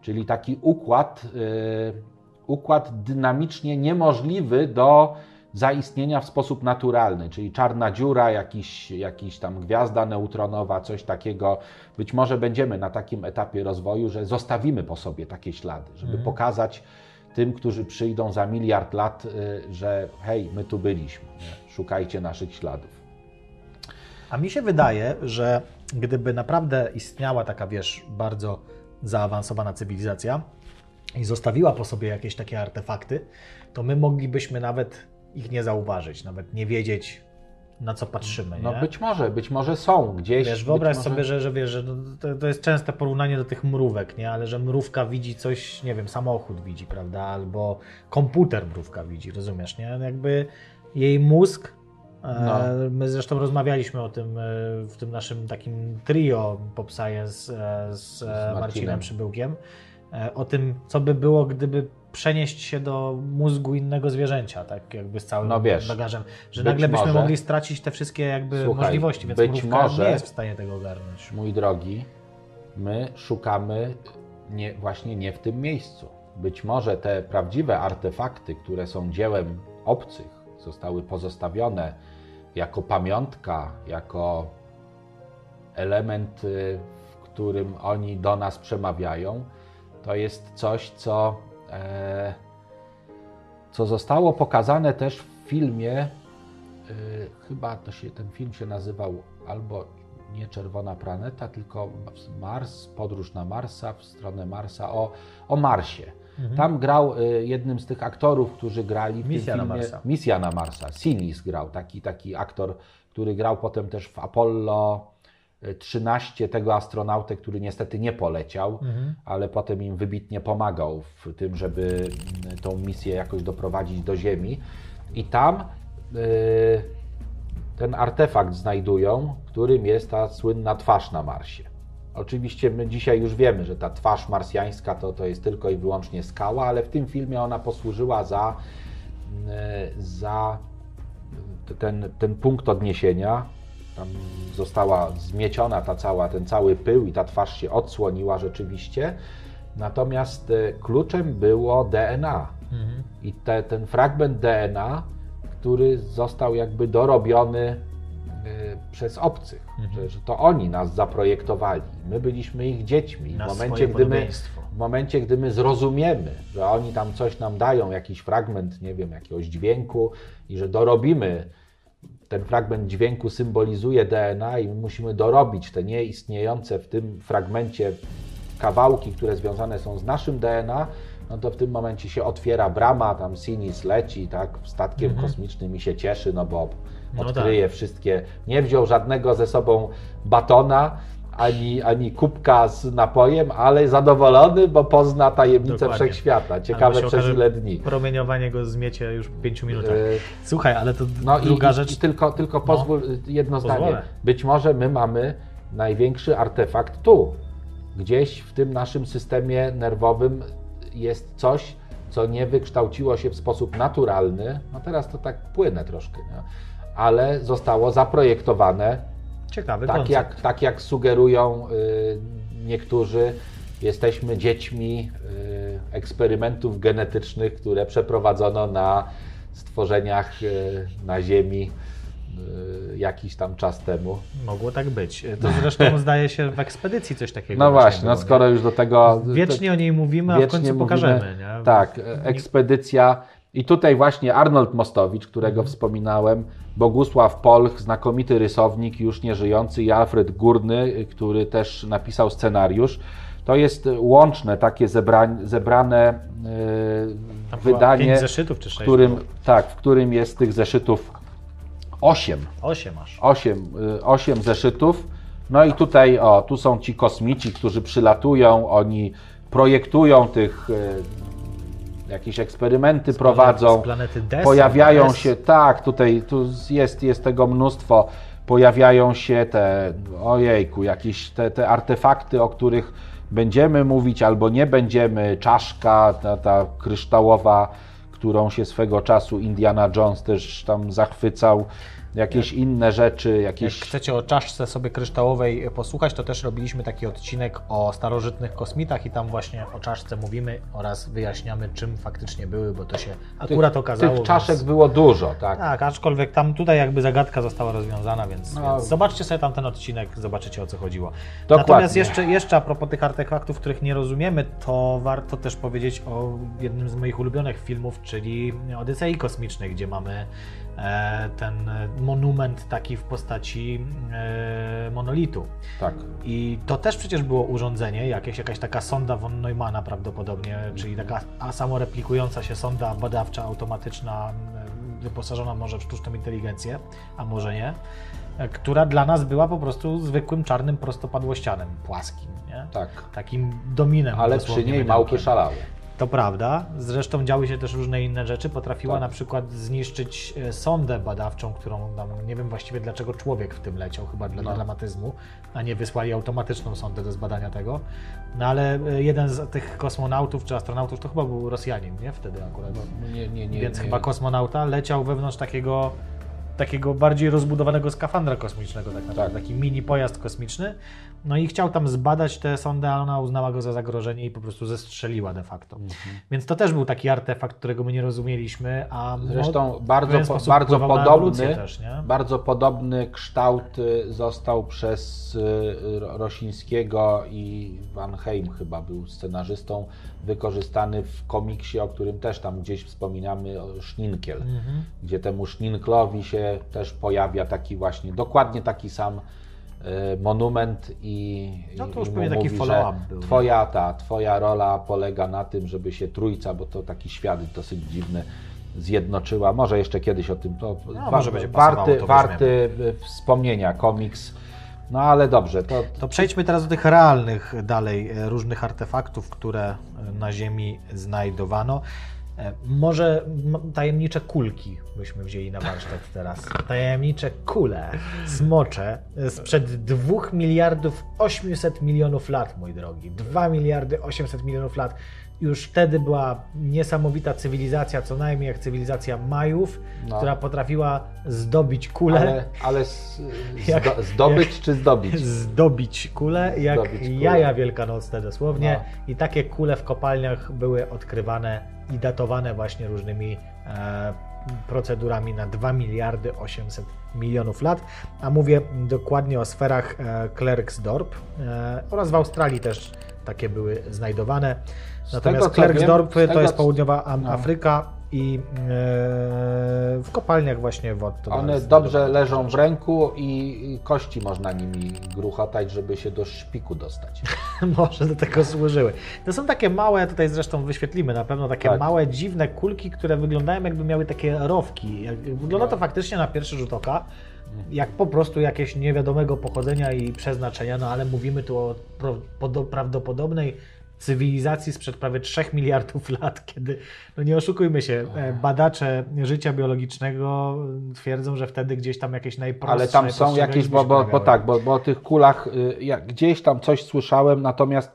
Speaker 3: czyli taki układ, y, układ dynamicznie niemożliwy do zaistnienia w sposób naturalny, czyli czarna dziura, jakiś, jakiś tam gwiazda neutronowa, coś takiego. Być może będziemy na takim etapie rozwoju, że zostawimy po sobie takie ślady, żeby pokazać tym, którzy przyjdą za miliard lat, y, że hej, my tu byliśmy, szukajcie naszych śladów.
Speaker 2: A mi się wydaje, że gdyby naprawdę istniała taka, wiesz, bardzo zaawansowana cywilizacja i zostawiła po sobie jakieś takie artefakty, to my moglibyśmy nawet ich nie zauważyć, nawet nie wiedzieć, na co patrzymy.
Speaker 3: No
Speaker 2: nie?
Speaker 3: być może, być może są gdzieś.
Speaker 2: Wiesz, wyobraź
Speaker 3: może...
Speaker 2: sobie, że, że wiesz, że to, to jest częste porównanie do tych mrówek, nie? Ale że mrówka widzi coś, nie wiem, samochód widzi, prawda? Albo komputer mrówka widzi, rozumiesz, nie? Jakby jej mózg E,
Speaker 3: No.
Speaker 2: My zresztą rozmawialiśmy o tym e, w tym naszym takim trio Pop Science e, z, e,
Speaker 3: Marcinem.
Speaker 2: Przybyłkiem. O tym, co by było, gdyby przenieść się do mózgu innego zwierzęcia, tak jakby z całym
Speaker 3: No wiesz,
Speaker 2: bagażem, że nagle byśmy
Speaker 3: może-
Speaker 2: mogli stracić te wszystkie jakby
Speaker 3: Słuchaj,
Speaker 2: możliwości, więc
Speaker 3: być może-
Speaker 2: nie jest w stanie tego ogarnąć.
Speaker 3: Mój drogi, my szukamy nie, właśnie nie w tym miejscu. Być może te prawdziwe artefakty, które są dziełem obcych, zostały pozostawione jako pamiątka, jako element, y, w którym oni do nas przemawiają, to jest coś, co, co zostało pokazane też w filmie. y, chyba to się, ten film się nazywał albo nie Czerwona Planeta, tylko Mars, Podróż na Marsa, w stronę Marsa, o, o Marsie. Tam grał y, jednym z tych aktorów, którzy grali w
Speaker 2: Misja
Speaker 3: tym
Speaker 2: na
Speaker 3: filmie.
Speaker 2: Marsa.
Speaker 3: Misja na Marsa. Sinis grał, taki, taki aktor, który grał potem też w Apollo 13, tego astronautę, który niestety nie poleciał, ale potem im wybitnie pomagał w tym, żeby mm, tą misję jakoś doprowadzić do Ziemi. I tam y, ten artefakt znajdują, którym jest ta słynna twarz na Marsie. Oczywiście my dzisiaj już wiemy, że ta twarz marsjańska to, to jest tylko i wyłącznie skała, ale w tym filmie ona posłużyła za, e, za ten, ten punkt odniesienia. Tam została zmieciona ta cała, ten cały pył i ta twarz się odsłoniła rzeczywiście. Natomiast e, kluczem było DNA. I te, ten fragment DNA, który został jakby dorobiony y, przez obcych, że, że to oni nas zaprojektowali. My byliśmy ich dziećmi.
Speaker 2: Na
Speaker 3: W momencie, gdy my, w momencie, gdy my zrozumiemy, że oni tam coś nam dają, jakiś fragment, nie wiem, jakiegoś dźwięku i że dorobimy, ten fragment dźwięku symbolizuje DNA i my musimy dorobić te nieistniejące w tym fragmencie kawałki, które związane są z naszym DNA, no to w tym momencie się otwiera brama, tam Sinis leci, tak, statkiem kosmicznym i się cieszy, no bo
Speaker 2: No
Speaker 3: odkryje wszystkie. Nie wziął żadnego ze sobą batona, ani, ani kubka z napojem, ale zadowolony, bo pozna tajemnicę
Speaker 2: Dokładnie.
Speaker 3: wszechświata. Ciekawe przez ile dni.
Speaker 2: Promieniowanie go zmiecie już w 5 minutach.
Speaker 3: E,
Speaker 2: Słuchaj, ale to
Speaker 3: No
Speaker 2: druga
Speaker 3: i,
Speaker 2: rzecz.
Speaker 3: i tylko, tylko pozwól jedno
Speaker 2: Pozwolę.
Speaker 3: zdanie. Być może my mamy największy artefakt tu. Gdzieś w tym naszym systemie nerwowym jest coś, co nie wykształciło się w sposób naturalny. No teraz to tak płynę troszkę, nie? ale zostało zaprojektowane
Speaker 2: Ciekawy
Speaker 3: tak
Speaker 2: koncept.
Speaker 3: jak, tak jak sugerują y, niektórzy, jesteśmy dziećmi y, eksperymentów genetycznych, które przeprowadzono na stworzeniach y, na Ziemi jakiś tam czas temu.
Speaker 2: Mogło tak być. To zresztą zdaje się w ekspedycji coś takiego.
Speaker 3: No właśnie, no skoro już do tego.
Speaker 2: nie? Wiecznie o niej mówimy, a w końcu pokażemy. Nie?
Speaker 3: Tak, ekspedycja. I tutaj właśnie Arnold Mostowicz, którego
Speaker 2: Mhm.
Speaker 3: wspominałem, Bogusław Polch, znakomity rysownik, już nieżyjący, i Alfred Górny, y, który też napisał scenariusz. To jest łączne takie zebra, zebrane y,
Speaker 2: chyba
Speaker 3: wydanie,
Speaker 2: zeszytów czy
Speaker 3: w którym, tak, w którym jest tych zeszytów osiem.
Speaker 2: Osiem masz.
Speaker 3: 8, 8 zeszytów. No i tutaj, o, tu są ci kosmici, którzy przylatują, oni projektują tych, e, jakieś eksperymenty prowadzą,
Speaker 2: z planety Des,
Speaker 3: pojawiają
Speaker 2: Des.
Speaker 3: się, tak, tutaj tu jest, jest tego mnóstwo, pojawiają się te, ojejku, jakieś te, te artefakty, o których będziemy mówić albo nie będziemy, czaszka, ta, ta kryształowa, którą się swego czasu Indiana Jones też tam zachwycał, jakieś inne rzeczy,
Speaker 2: Jak
Speaker 3: jakieś...
Speaker 2: chcecie o czaszce sobie kryształowej posłuchać, to też robiliśmy taki odcinek o starożytnych kosmitach i tam właśnie o czaszce mówimy oraz wyjaśniamy, czym faktycznie były, bo to się akurat okazało.
Speaker 3: Tych czaszek
Speaker 2: więc...
Speaker 3: było dużo, tak?
Speaker 2: Tak, aczkolwiek tam tutaj jakby zagadka została rozwiązana, więc,
Speaker 3: No.
Speaker 2: więc zobaczcie sobie tam ten odcinek, zobaczycie o co chodziło.
Speaker 3: Dokładnie.
Speaker 2: Natomiast jeszcze, jeszcze a propos tych artefaktów, których nie rozumiemy, to warto też powiedzieć o jednym z moich ulubionych filmów, czyli Odysei Kosmicznej, gdzie mamy ten e, monument taki w postaci e, monolitu.
Speaker 3: Tak.
Speaker 2: I to też przecież było urządzenie, jakieś, jakaś taka sonda von Neumana prawdopodobnie, czyli taka a samoreplikująca się sonda badawcza, automatyczna, wyposażona może w sztuczną inteligencję, a może nie, e, która dla nas była po prostu zwykłym czarnym prostopadłościanem, płaskim, nie?
Speaker 3: Tak.
Speaker 2: Takim dominem.
Speaker 3: Ale przy niej małpy szalały.
Speaker 2: To prawda. Zresztą działy się też różne inne rzeczy. Potrafiła
Speaker 3: Tak.
Speaker 2: na przykład zniszczyć e, sondę badawczą, którą tam, nie wiem właściwie dlaczego człowiek w tym leciał, chyba dla
Speaker 3: No.
Speaker 2: dramatyzmu, a nie wysłali automatyczną sondę do zbadania tego. No ale e, jeden z tych kosmonautów czy astronautów to chyba był Rosjanin, nie? Wtedy akurat.
Speaker 3: Nie, nie, nie.
Speaker 2: Więc
Speaker 3: nie.
Speaker 2: chyba kosmonauta leciał wewnątrz takiego, takiego bardziej rozbudowanego skafandra kosmicznego, tak naprawdę,
Speaker 3: Tak.
Speaker 2: taki mini pojazd kosmiczny. No i chciał tam zbadać tę sondę, ale ona uznała go za zagrożenie i po prostu zestrzeliła de facto.
Speaker 3: Mhm.
Speaker 2: Więc to też był taki artefakt, którego my nie rozumieliśmy, a
Speaker 3: Zresztą bardzo, po, bardzo podobny,
Speaker 2: też,
Speaker 3: bardzo podobny kształt y, został przez y, Ro- Rosińskiego i Van Heim chyba był scenarzystą, wykorzystany w komiksie, o którym też tam gdzieś wspominamy, o Szninkiel,
Speaker 2: Mhm.
Speaker 3: gdzie temu Szninklowi się też pojawia taki właśnie, dokładnie taki sam y, monument i,
Speaker 2: No to już pewnie taki follow-up był,
Speaker 3: twoja, ta, twoja rola polega na tym, żeby się trójca, bo to taki świat dosyć dziwny, zjednoczyła. Może jeszcze kiedyś o tym. To
Speaker 2: No, może będzie pasowało,
Speaker 3: warty,
Speaker 2: to
Speaker 3: warty y, wspomnienia komiks. No ale dobrze, to,
Speaker 2: To przejdźmy teraz do tych realnych dalej e, różnych artefaktów, które na Ziemi znajdowano. E, Może tajemnicze kulki byśmy wzięli na warsztat teraz. Tajemnicze kule, smocze e, sprzed 2 miliardów 800 milionów lat, mój drogi. 2 miliardy 800 milionów lat. Już wtedy była niesamowita cywilizacja, co najmniej jak cywilizacja Majów,
Speaker 3: No.
Speaker 2: która potrafiła zdobić kulę.
Speaker 3: ale, ale s-
Speaker 2: Jak-
Speaker 3: zdo, zdobyć czy zdobić?
Speaker 2: zdobić kulę, jak
Speaker 3: Zdobyć kulę.
Speaker 2: jaja wielkanocne dosłownie.
Speaker 3: No.
Speaker 2: I takie kule w kopalniach były odkrywane i datowane właśnie różnymi e, procedurami na 2 miliardy 800 milionów lat. A mówię dokładnie o sferach e, Klerksdorp e, oraz w Australii też takie były znajdowane. Natomiast
Speaker 3: tego, co wiem,
Speaker 2: Klerksdorp to
Speaker 3: tego,
Speaker 2: jest południowa
Speaker 3: no.
Speaker 2: Afryka i e, w kopalniach właśnie wod.
Speaker 3: One dobrze leżą w ręku i kości można nimi gruchotać, żeby się do szpiku dostać.
Speaker 2: Może do tego służyły. To są takie małe, tutaj zresztą wyświetlimy na pewno, takie
Speaker 3: Tak.
Speaker 2: małe, dziwne kulki, które wyglądają jakby miały takie rowki. Wygląda to faktycznie na pierwszy rzut oka jak po prostu jakieś niewiadomego pochodzenia i przeznaczenia, no ale mówimy tu o prawdopodobnej cywilizacji sprzed prawie 3 miliardów lat, kiedy, no nie oszukujmy się, e, badacze życia biologicznego twierdzą, że wtedy gdzieś tam jakieś najprostsze
Speaker 3: Ale tam są jakieś, bo, bo, bo tak, bo, bo o tych kulach y, jak gdzieś tam coś słyszałem, natomiast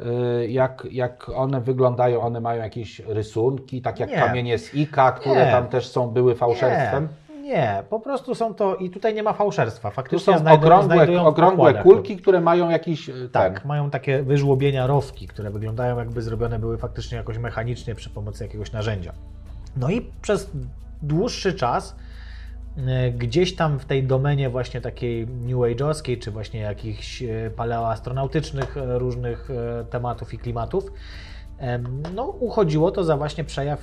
Speaker 3: y, jak, jak one wyglądają, one mają jakieś rysunki, tak jak
Speaker 2: Nie.
Speaker 3: kamienie z Ika, które
Speaker 2: Nie.
Speaker 3: tam też są, były fałszerstwem.
Speaker 2: Nie, nie, po prostu są to i tutaj nie ma fałszerstwa.
Speaker 3: Tu
Speaker 2: Faktycznie
Speaker 3: są
Speaker 2: znajdują,
Speaker 3: okrągłe, okrągłe kulki, które mają jakiś y,
Speaker 2: Tak,
Speaker 3: ten.
Speaker 2: mają takie wyżłobienia rowki, które wyglądają jakby zrobione były faktycznie jakoś mechanicznie przy pomocy jakiegoś narzędzia. No i przez dłuższy czas e, gdzieś tam w tej domenie właśnie takiej New Age'owskiej, czy właśnie jakichś e, paleoastronautycznych e, różnych e, tematów i klimatów, no uchodziło to za właśnie przejaw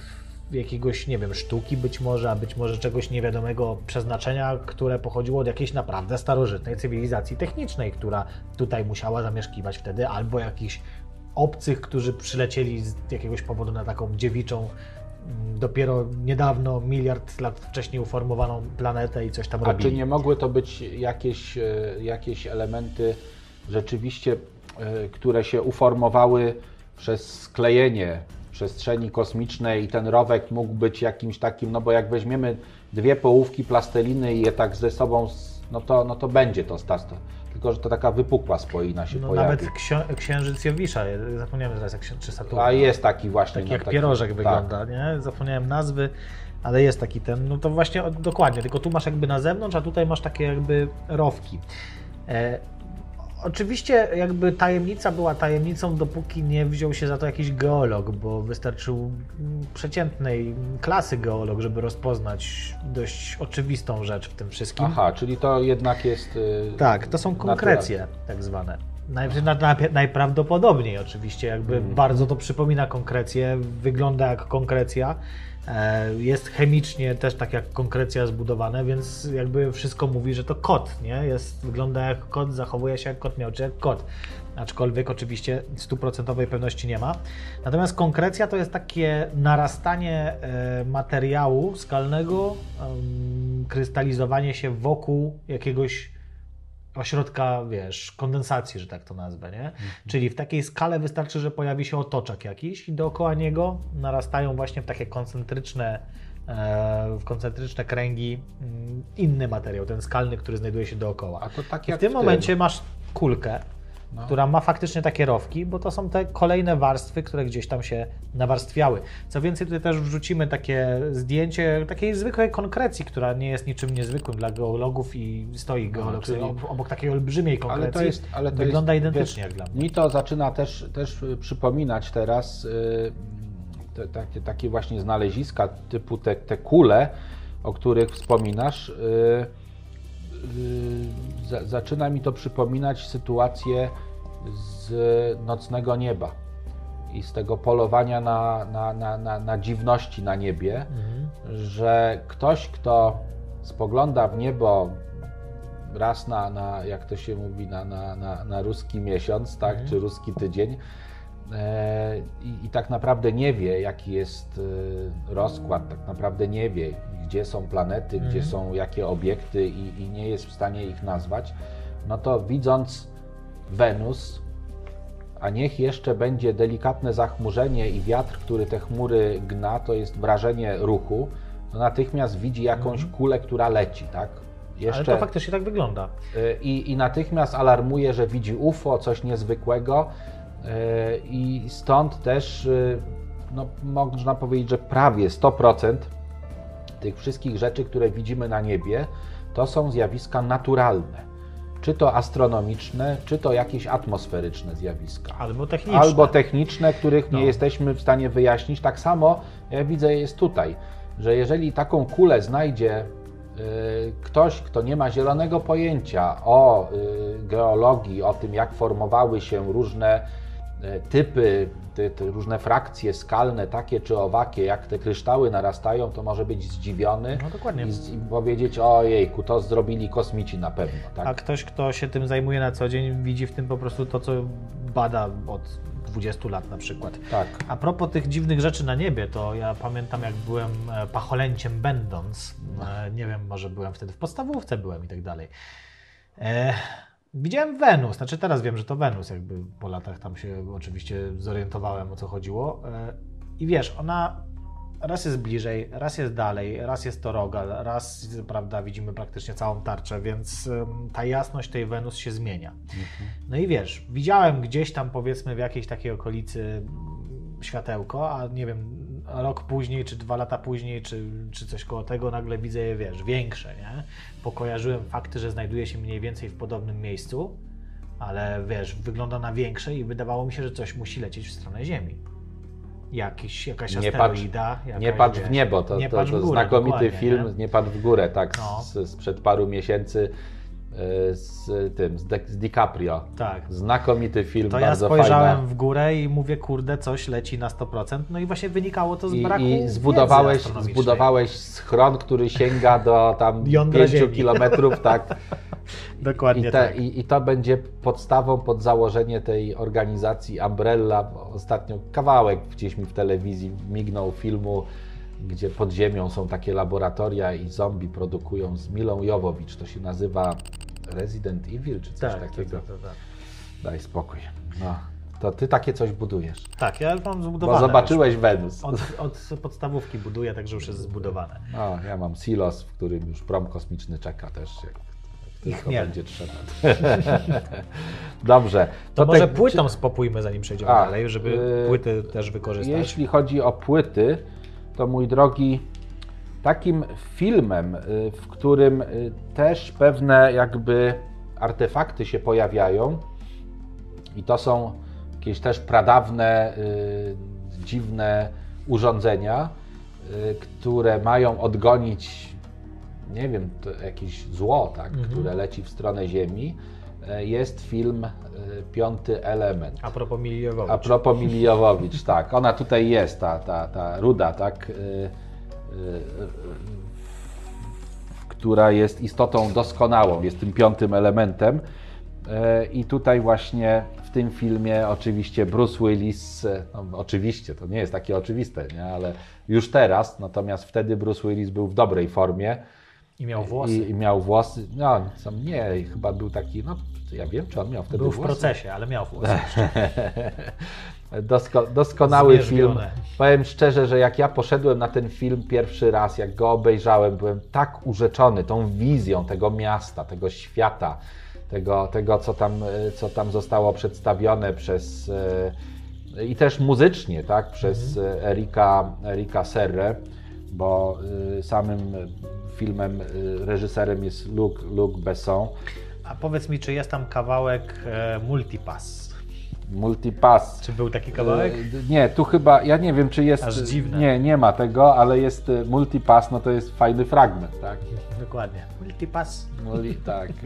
Speaker 2: jakiegoś, nie wiem, sztuki być może, a być może czegoś niewiadomego przeznaczenia, które pochodziło od jakiejś naprawdę starożytnej cywilizacji technicznej, która tutaj musiała zamieszkiwać wtedy, albo jakichś obcych, którzy przylecieli z jakiegoś powodu na taką dziewiczą, mm, dopiero niedawno, miliard lat wcześniej uformowaną planetę i coś tam
Speaker 3: A
Speaker 2: robili.
Speaker 3: czy nie mogły to być jakieś, e, jakieś elementy rzeczywiście, e, które się uformowały przez sklejenie przestrzeni kosmicznej i ten rowek mógł być jakimś takim, no bo jak weźmiemy dwie połówki plasteliny i je tak ze sobą, no to, no to będzie to stasto. Tylko, że to taka wypukła spoina się
Speaker 2: No,
Speaker 3: pojawi.
Speaker 2: nawet ksio- księżyc Jowisza, zapomniałem teraz jak się, czy Saturna.
Speaker 3: A jest taki właśnie.
Speaker 2: Taki
Speaker 3: no,
Speaker 2: jak pierożek
Speaker 3: tak.
Speaker 2: wygląda, nie? Zapomniałem nazwy, ale jest taki ten, no to właśnie dokładnie, tylko tu masz jakby na zewnątrz, a tutaj masz takie jakby rowki. E, oczywiście jakby tajemnica była tajemnicą, dopóki nie wziął się za to jakiś geolog, bo wystarczył mm, przeciętnej klasy geolog, żeby rozpoznać dość oczywistą rzecz w tym wszystkim.
Speaker 3: Aha, czyli to jednak jest. y,
Speaker 2: Tak, to są
Speaker 3: naturalne.
Speaker 2: konkrecje tak zwane. Naj, na, na, najprawdopodobniej oczywiście, jakby
Speaker 3: Mhm.
Speaker 2: bardzo to przypomina konkrecję, wygląda jak konkrecja, jest chemicznie też tak jak konkrecja zbudowane, więc jakby wszystko mówi, że to kot, nie? Jest, wygląda jak kot, zachowuje się jak kot miał, czy jak kot. Aczkolwiek oczywiście stuprocentowej pewności nie ma. Natomiast konkrecja to jest takie narastanie e, materiału skalnego, krystalizowanie się wokół jakiegoś ośrodka, wiesz, kondensacji, że tak to nazwę, nie? Czyli w takiej skale wystarczy, że pojawi się otoczek jakiś i dookoła niego narastają właśnie w takie koncentryczne, e, w koncentryczne kręgi mm, inny materiał, ten skalny, który znajduje się dookoła.
Speaker 3: A to tak
Speaker 2: I
Speaker 3: jak
Speaker 2: w tym
Speaker 3: w tym.
Speaker 2: momencie masz kulkę,
Speaker 3: No.
Speaker 2: która ma faktycznie takie rowki, bo to są te kolejne warstwy, które gdzieś tam się nawarstwiały. Co więcej, tutaj też wrzucimy takie zdjęcie takiej zwykłej konkrecji, która nie jest niczym niezwykłym dla geologów i stoi geolog
Speaker 3: czyli-
Speaker 2: sobie ob- obok takiej olbrzymiej konkrecji.
Speaker 3: Ale to jest, ale to
Speaker 2: wygląda
Speaker 3: jest,
Speaker 2: identycznie
Speaker 3: wiesz,
Speaker 2: jak dla mnie.
Speaker 3: Mi to zaczyna też, też przypominać teraz y, te, takie, takie właśnie znaleziska typu te, te kule, o których wspominasz. y, y, za, zaczyna mi to przypominać sytuację z nocnego nieba i z tego polowania na, na, na, na, na dziwności na niebie, że ktoś, kto spogląda w niebo raz na, na jak to się mówi, na, na, na, na ruski miesiąc, tak, czy ruski tydzień i, i tak naprawdę nie wie, jaki jest e, rozkład, tak naprawdę nie wie, gdzie są planety, gdzie są jakie obiekty i, i nie jest w stanie ich nazwać, no to widząc Wenus, a niech jeszcze będzie delikatne zachmurzenie i wiatr, który te chmury gna, to jest wrażenie ruchu, to natychmiast widzi jakąś kulę, która leci, tak?
Speaker 2: Ale to faktycznie tak wygląda.
Speaker 3: Y, i, i natychmiast alarmuje, że widzi UFO, coś niezwykłego i stąd też y, no, można powiedzieć, że prawie 100% tych wszystkich rzeczy, które widzimy na niebie, to są zjawiska naturalne. Czy to astronomiczne, czy to jakieś atmosferyczne zjawiska.
Speaker 2: Albo techniczne.
Speaker 3: Albo techniczne, których nie
Speaker 2: No.
Speaker 3: jesteśmy w stanie wyjaśnić. Tak samo ja widzę jest tutaj, że jeżeli taką kulę znajdzie y, ktoś, kto nie ma zielonego pojęcia o geologii, o tym, jak formowały się różne typy, te, te różne frakcje skalne, takie czy owakie, jak te kryształy narastają, to może być zdziwiony
Speaker 2: No
Speaker 3: i, i powiedzieć, ojejku, to zrobili kosmici na pewno. Tak?
Speaker 2: A ktoś, kto się tym zajmuje na co dzień, widzi w tym po prostu to, co bada od 20 lat na przykład.
Speaker 3: tak.
Speaker 2: A propos tych dziwnych rzeczy na niebie, to ja pamiętam jak byłem e, pacholęciem będąc, e, nie wiem, może byłem wtedy w podstawówce byłem i tak dalej. E, widziałem Wenus, znaczy teraz wiem, że to Wenus, jakby po latach tam się oczywiście zorientowałem o co chodziło. E, I wiesz, ona raz jest bliżej, raz jest dalej, raz jest to rogal, raz, prawda, widzimy praktycznie całą tarczę, więc ta jasność tej Wenus się zmienia. No i wiesz, widziałem gdzieś tam powiedzmy w jakiejś takiej okolicy mm, światełko, a nie wiem, rok później, czy dwa lata później, czy, czy coś koło tego, nagle widzę je, wiesz, większe, nie? Pokojarzyłem fakty, że znajduje się mniej więcej w podobnym miejscu, ale wiesz, wygląda na większe i wydawało mi się, że coś musi lecieć w stronę Ziemi. Jakiś, jakaś
Speaker 3: Nie patrz-
Speaker 2: asteroida. Jakaś,
Speaker 3: Nie patrz w niebo, to,
Speaker 2: nie
Speaker 3: to,
Speaker 2: patrz
Speaker 3: to
Speaker 2: w górę,
Speaker 3: znakomity film,
Speaker 2: nie?
Speaker 3: nie? patrz w górę, tak,
Speaker 2: No.
Speaker 3: z, sprzed paru miesięcy z tym, z, Di- z DiCaprio.
Speaker 2: Tak.
Speaker 3: Znakomity film,
Speaker 2: To ja
Speaker 3: bardzo
Speaker 2: spojrzałem
Speaker 3: fajna.
Speaker 2: w górę i mówię, kurde, coś leci na 100%. No i właśnie wynikało to z
Speaker 3: I,
Speaker 2: braku
Speaker 3: I zbudowałeś, zbudowałeś schron, który sięga do tam
Speaker 2: Jądra
Speaker 3: 5
Speaker 2: Ziemi.
Speaker 3: kilometrów, tak.
Speaker 2: Dokładnie
Speaker 3: I, te,
Speaker 2: tak.
Speaker 3: i, I to będzie podstawą pod założenie tej organizacji Umbrella. Ostatnio kawałek gdzieś mi w telewizji mignął filmu, gdzie pod ziemią są takie laboratoria i zombie produkują z Milą Jowowicz. To się nazywa Resident Evil czy coś
Speaker 2: Tak,
Speaker 3: takiego.
Speaker 2: tak, tak, tak.
Speaker 3: Daj spokój. No, to ty takie coś budujesz.
Speaker 2: Tak, ja mam
Speaker 3: Bo
Speaker 2: zbudowane.
Speaker 3: zobaczyłeś Wenus.
Speaker 2: Już. Od, od podstawówki buduję, także już jest zbudowane.
Speaker 3: No, ja mam silos, w którym już prom kosmiczny czeka też. Jak, tylko będzie trzeba. Dobrze.
Speaker 2: To,
Speaker 3: te-
Speaker 2: może płytą spopójmy, zanim przejdziemy
Speaker 3: A,
Speaker 2: dalej, żeby
Speaker 3: yy,
Speaker 2: płyty też wykorzystać.
Speaker 3: Jeśli chodzi o płyty, to mój drogi, takim filmem, y, w którym y, też pewne jakby artefakty się pojawiają i to są jakieś też pradawne, y, dziwne urządzenia, które mają odgonić, nie wiem, jakieś zło, tak, które leci w stronę Ziemi, y, jest film Piąty Element.
Speaker 2: A propos Miliowowicz.
Speaker 3: A propos Milijowowicz, tak, ona tutaj jest, ta, ta, ta ruda, tak, która jest istotą doskonałą, jest tym piątym elementem. Y, I tutaj właśnie w tym filmie oczywiście Bruce Willis, y, no, oczywiście, to nie jest takie oczywiste, nie? ale już teraz, natomiast wtedy Bruce Willis był w dobrej formie
Speaker 2: I miał włosy.
Speaker 3: I, i miał włosy. No, nie, chyba był taki, no ja wiem, czy on miał wtedy
Speaker 2: Był w
Speaker 3: włosy.
Speaker 2: procesie, ale miał włosy.
Speaker 3: Dosko, doskonały film.
Speaker 2: Zmierzwione.
Speaker 3: Powiem szczerze, że jak ja poszedłem na ten film pierwszy raz, jak go obejrzałem, byłem tak urzeczony tą wizją tego miasta, tego świata, tego, tego co, tam, e, co tam zostało przedstawione przez e, i też muzycznie, tak, przez
Speaker 2: Mhm.
Speaker 3: Erika, Erika Serre, bo e, samym filmem e, reżyserem jest Luc, Luc Besson.
Speaker 2: A powiedz mi, czy jest tam kawałek e, Multipass?
Speaker 3: Multipass.
Speaker 2: Czy był taki kawałek?
Speaker 3: E, Nie, tu chyba, ja nie wiem czy jest.
Speaker 2: Aż dziwne.
Speaker 3: Nie, nie ma tego, ale jest multipass, no to jest fajny fragment, tak?
Speaker 2: Dokładnie. Multipass.
Speaker 3: Muli, tak,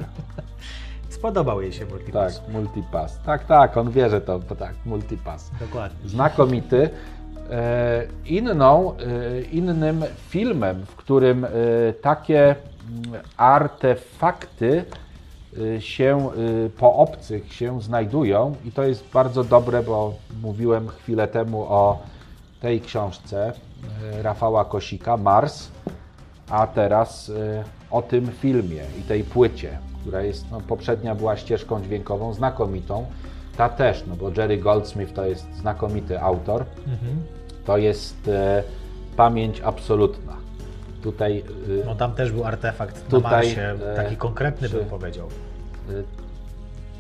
Speaker 2: Spodobał jej się Multipass.
Speaker 3: tak, multipass. Tak, tak, on wie, że to, to tak, multipass.
Speaker 2: Dokładnie.
Speaker 3: Znakomity. E, Inną, e, innym filmem, w którym e, takie mm, artefakty się po obcych się znajdują. I to jest bardzo dobre, bo mówiłem chwilę temu o tej książce Rafała Kosika, Mars, a teraz o tym filmie i tej płycie, która jest, no, poprzednia była ścieżką dźwiękową znakomitą, ta też, no bo Jerry Goldsmith to jest znakomity autor, to jest e, pamięć absolutna. Tutaj e,
Speaker 2: No tam też był artefakt
Speaker 3: Tutaj,
Speaker 2: na Marsie,
Speaker 3: e,
Speaker 2: taki konkretny
Speaker 3: czy-
Speaker 2: bym powiedział.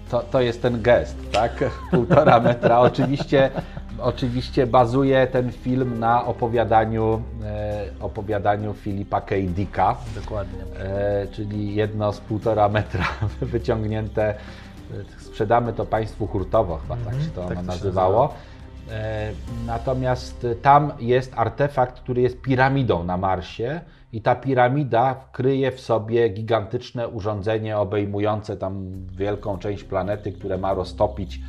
Speaker 3: to, to jest ten gest, tak? Półtora metra. Oczywiście, oczywiście bazuje ten film na opowiadaniu, e, opowiadaniu Filipa K. Dicka.
Speaker 2: Dokładnie.
Speaker 3: E, czyli jedno z półtora metra wyciągnięte. Sprzedamy to Państwu hurtowo, chyba tak się to
Speaker 2: tak
Speaker 3: ono
Speaker 2: to się
Speaker 3: nazywało. E, Natomiast tam jest artefakt, który jest piramidą na Marsie i ta piramida kryje w sobie gigantyczne urządzenie obejmujące tam wielką część planety, które ma roztopić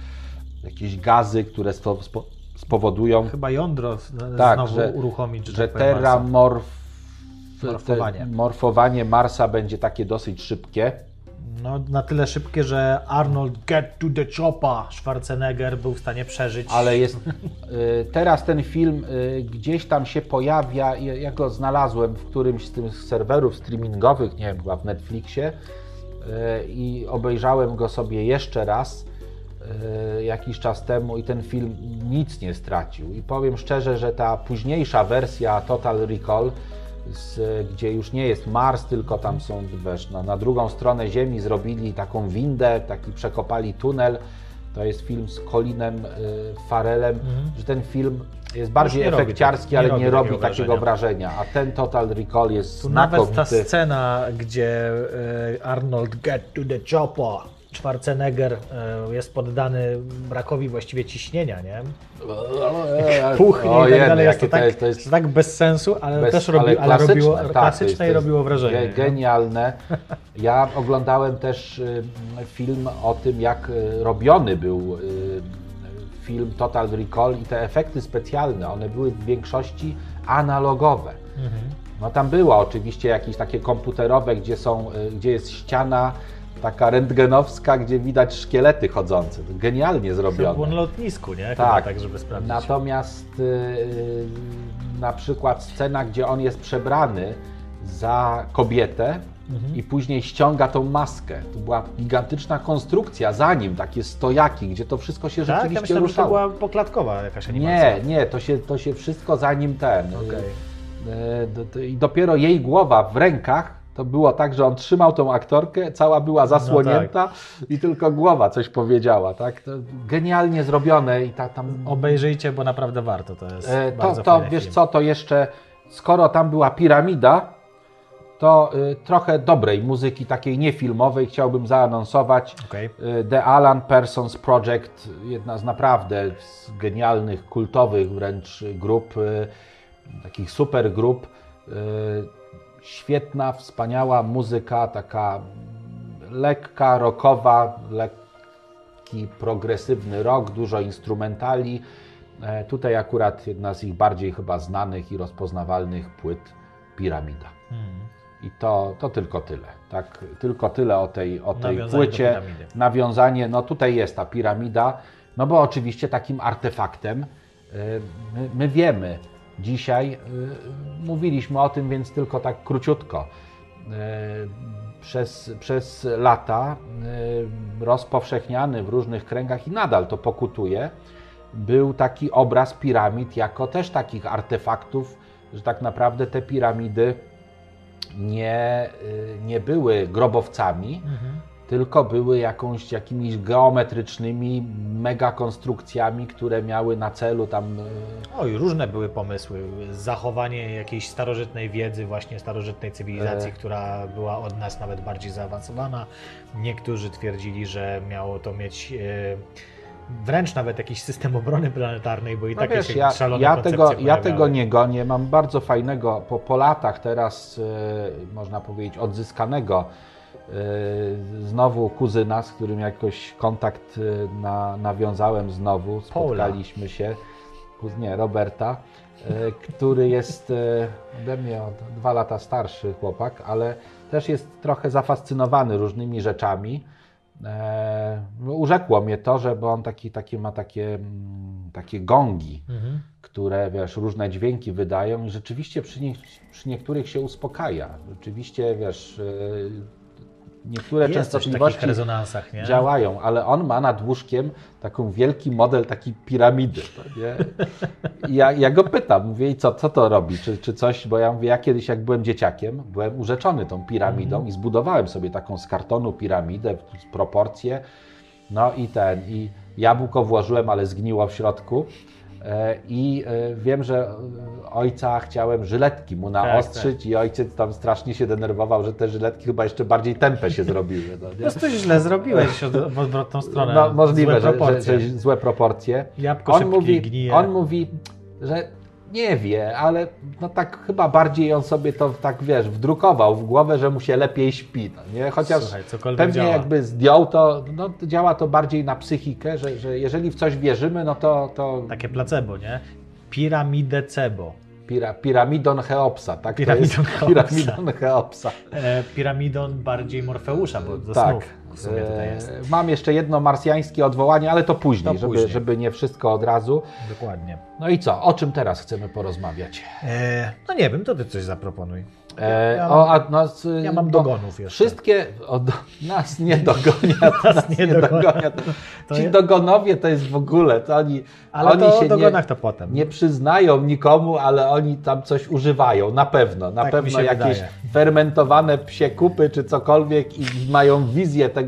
Speaker 3: jakieś gazy, które spo- spo- spowodują
Speaker 2: Chyba jądro
Speaker 3: Tak,
Speaker 2: znowu
Speaker 3: że-
Speaker 2: uruchomić,
Speaker 3: że
Speaker 2: tak Marsa.
Speaker 3: terramorf...
Speaker 2: Morfowanie.
Speaker 3: te- morfowanie Marsa będzie takie dosyć szybkie.
Speaker 2: No, na tyle szybkie, że Arnold get to the chopper Schwarzenegger był w stanie przeżyć.
Speaker 3: Ale jest. y, Teraz ten film y, gdzieś tam się pojawia. ja- go znalazłem w którymś z tych serwerów streamingowych, nie wiem, chyba w Netflixie. y, I obejrzałem go sobie jeszcze raz jakiś czas temu i ten film nic nie stracił. I powiem szczerze, że ta późniejsza wersja Total Recall, z, gdzie już nie jest Mars, tylko tam są, wiesz, na, na drugą stronę Ziemi zrobili taką windę, taki przekopali tunel. To jest film z Colinem y, Farelem, że ten film jest bardziej
Speaker 2: nie robi
Speaker 3: efekciarski,
Speaker 2: tak- nie
Speaker 3: ale
Speaker 2: robi
Speaker 3: nie robi
Speaker 2: takiego
Speaker 3: takiego wrażenia. A ten Total Recall jest
Speaker 2: Tu nawet ta
Speaker 3: znakomity.
Speaker 2: scena, gdzie e, Arnold get to the chopper Schwarzenegger e, jest poddany brakowi właściwie ciśnienia, nie? Puchnie
Speaker 3: O,
Speaker 2: i tak dalej. Jest to, tak,
Speaker 3: to jest- to jest-
Speaker 2: tak bez sensu, ale
Speaker 3: Bez-
Speaker 2: też robi, ale
Speaker 3: klasyczne,
Speaker 2: robiło,
Speaker 3: tak,
Speaker 2: klasyczne
Speaker 3: to
Speaker 2: i robiło wrażenie.
Speaker 3: ge-
Speaker 2: nie?
Speaker 3: Genialne. Ja oglądałem też y, film o tym, jak y, robiony był film Total Recall i te efekty specjalne, one były w większości analogowe.
Speaker 2: Mhm.
Speaker 3: No tam było oczywiście jakieś takie komputerowe, gdzie, są, gdzie jest ściana taka rentgenowska, gdzie widać szkielety chodzące. To Genialnie
Speaker 2: To
Speaker 3: zrobione.
Speaker 2: było na lotnisku, nie? Chyba
Speaker 3: Tak.
Speaker 2: tak, żeby sprawdzić.
Speaker 3: Natomiast y, na przykład scena, gdzie on jest przebrany za kobietę
Speaker 2: Mhm.
Speaker 3: i później ściąga tą maskę. To była gigantyczna konstrukcja za nim, takie stojaki, gdzie to wszystko się
Speaker 2: tak, ja
Speaker 3: rzeczywiście
Speaker 2: myślałem, że to
Speaker 3: ruszało.
Speaker 2: była poklatkowa jakaś animacja.
Speaker 3: Nie, nie, to się, to się wszystko za nim ten. y, y, do- I dopiero jej głowa w rękach. To było tak, że on trzymał tą aktorkę, cała
Speaker 2: No
Speaker 3: była zasłonięta
Speaker 2: tak.
Speaker 3: i tylko głowa coś powiedziała, tak? To genialnie zrobione i ta, tam
Speaker 2: Obejrzyjcie, bo naprawdę warto. To jest
Speaker 3: E, To, to wiesz
Speaker 2: film.
Speaker 3: co, to jeszcze, skoro tam była piramida, to y, trochę dobrej muzyki, takiej niefilmowej chciałbym zaanonsować.
Speaker 2: Okej.
Speaker 3: Y, The Alan Parsons Project, jedna z naprawdę z genialnych, kultowych wręcz grup, y, takich super grup. Świetna, wspaniała muzyka, taka lekka, rockowa, lekki, progresywny rock, dużo instrumentali. E, Tutaj akurat jedna z ich bardziej chyba znanych i rozpoznawalnych płyt Piramida.
Speaker 2: Mhm.
Speaker 3: I to, to tylko tyle. Tak, tylko tyle o tej, o tej
Speaker 2: Nawiązanie
Speaker 3: płycie. Nawiązanie, no tutaj jest ta piramida, no bo oczywiście takim artefaktem y, my, my wiemy dzisiaj, y, mówiliśmy o tym, więc tylko tak króciutko. przez, przez lata rozpowszechniany w różnych kręgach i nadal to pokutuje, był taki obraz piramid jako też takich artefaktów, że tak naprawdę te piramidy nie, nie były grobowcami, mhm tylko były jakąś, jakimiś geometrycznymi megakonstrukcjami, które miały na celu tam...
Speaker 2: E, Oj, różne były pomysły. Zachowanie jakiejś starożytnej wiedzy, właśnie starożytnej cywilizacji, e... która była od nas nawet bardziej zaawansowana. Niektórzy twierdzili, że miało to mieć... E wręcz nawet jakiś system obrony planetarnej, bo i no tak wiesz,
Speaker 3: ja, ja tego, ja tego nie gonię. Mam bardzo fajnego, po, po latach teraz, e, można powiedzieć, odzyskanego znowu kuzyna, z którym jakoś kontakt e, na, nawiązałem znowu, spotkaliśmy Paula. się, nie, Roberta, e, który jest ode mnie o dwa lata starszy chłopak, ale też jest trochę zafascynowany różnymi rzeczami. Urzekło mnie to, że bo on taki, taki ma takie, mm, takie gongi, mhm. które wiesz, różne dźwięki wydają i rzeczywiście przy, nie, przy niektórych się uspokaja. Rzeczywiście wiesz, niektóre
Speaker 2: Jest
Speaker 3: częstotliwości
Speaker 2: rezonansach, nie?
Speaker 3: działają, ale on ma nad łóżkiem taką wielki model takiej piramidy. Ja, ja go pytam, mówię, i co, co to robi? Czy, czy coś, bo ja mówię, ja kiedyś jak byłem dzieciakiem, byłem urzeczony tą piramidą mm. i zbudowałem sobie taką z kartonu piramidę, proporcje, no i ten, i jabłko włożyłem, ale zgniło w środku. E, I e, wiem, że ojca chciałem żyletki mu naostrzyć tak, tak. i ojciec tam strasznie się denerwował, że te żyletki chyba jeszcze bardziej tępe się zrobiły.
Speaker 2: No, nie? Po prostu źle zrobiłeś w odwrotną stronę.
Speaker 3: No, możliwe, złe że, że, że, złe proporcje.
Speaker 2: Jabłko on mówi, gnije.
Speaker 3: on mówi, że nie wie, ale no tak chyba bardziej on sobie to tak wiesz, wdrukował w głowę, że mu się lepiej śpi. No, nie? Chociaż Słuchaj, pewnie działa. jakby zdjął to, no, działa to bardziej na psychikę, że, że jeżeli w coś wierzymy, no to, to.
Speaker 2: Takie placebo, nie? Piramidecebo.
Speaker 3: Pira, piramidon Cheopsa, tak?
Speaker 2: Piramidon Cheopsa.
Speaker 3: Piramidon Cheopsa.
Speaker 2: E, piramidon bardziej Morfeusza, bo do tak. snów w sumie tutaj jest.
Speaker 3: E, mam jeszcze jedno marsjańskie odwołanie, ale to później, to żeby, później. żeby nie wszystko od razu.
Speaker 2: Dokładnie.
Speaker 3: No i co? O czym teraz chcemy porozmawiać?
Speaker 2: E, no nie wiem, to ty coś zaproponuj.
Speaker 3: E, ja, o, a nas,
Speaker 2: ja mam dogonów jeszcze.
Speaker 3: Wszystkie, o, do, nas nie dogonia. nas, nas nie, nie dogonia. To, Ci dogonowie to jest w ogóle, to oni,
Speaker 2: ale
Speaker 3: oni
Speaker 2: to
Speaker 3: się
Speaker 2: dogonach nie, to potem.
Speaker 3: nie przyznają nikomu, ale oni tam coś używają, na pewno. Na tak pewno jakieś wydaje. fermentowane psie kupy czy cokolwiek i mają wizję tego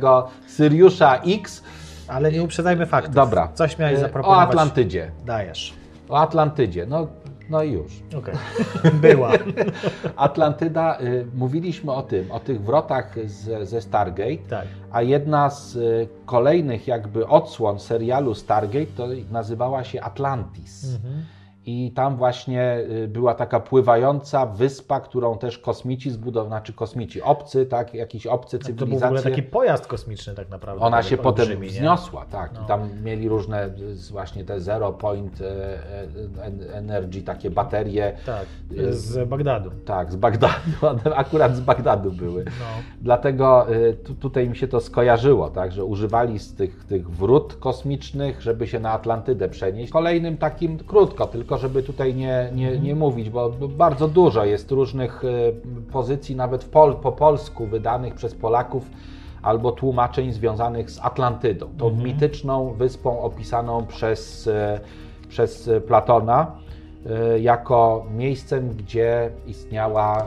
Speaker 3: Syriusza X.
Speaker 2: Ale nie uprzedzajmy faktów.
Speaker 3: Dobra.
Speaker 2: Coś miałeś e, zaproponować.
Speaker 3: O Atlantydzie.
Speaker 2: Dajesz.
Speaker 3: O Atlantydzie. No no i już.
Speaker 2: Okay. była.
Speaker 3: Atlantyda, y, mówiliśmy o tym, o tych wrotach z, ze Stargate,
Speaker 2: tak.
Speaker 3: a jedna z y, kolejnych jakby odsłon serialu Stargate to nazywała się Atlantis. Mhm. I tam właśnie y, była taka pływająca wyspa, którą też kosmici zbudowali, znaczy kosmici, obcy, tak, jakiś obcy cywilizacje. To był w ogóle
Speaker 2: taki pojazd kosmiczny tak naprawdę.
Speaker 3: Ona się potem wzniosła, tak. No. I tam mieli różne właśnie te zero point e, e, energy, takie baterie.
Speaker 2: Tak, z Bagdadu.
Speaker 3: Tak, z Bagdadu. Akurat z Bagdadu były. No. Dlatego tu, tutaj mi się to skojarzyło, tak, że używali z tych, tych wrót kosmicznych, żeby się na Atlantydę przenieść. Kolejnym takim krótko, tylko żeby tutaj nie, nie, nie mhm. mówić, bo bardzo dużo jest różnych e, pozycji, nawet pol, po polsku wydanych przez Polaków albo tłumaczeń związanych z Atlantydą, tą mhm. mityczną wyspą opisaną przez, e, przez Platona e, jako miejscem, gdzie istniała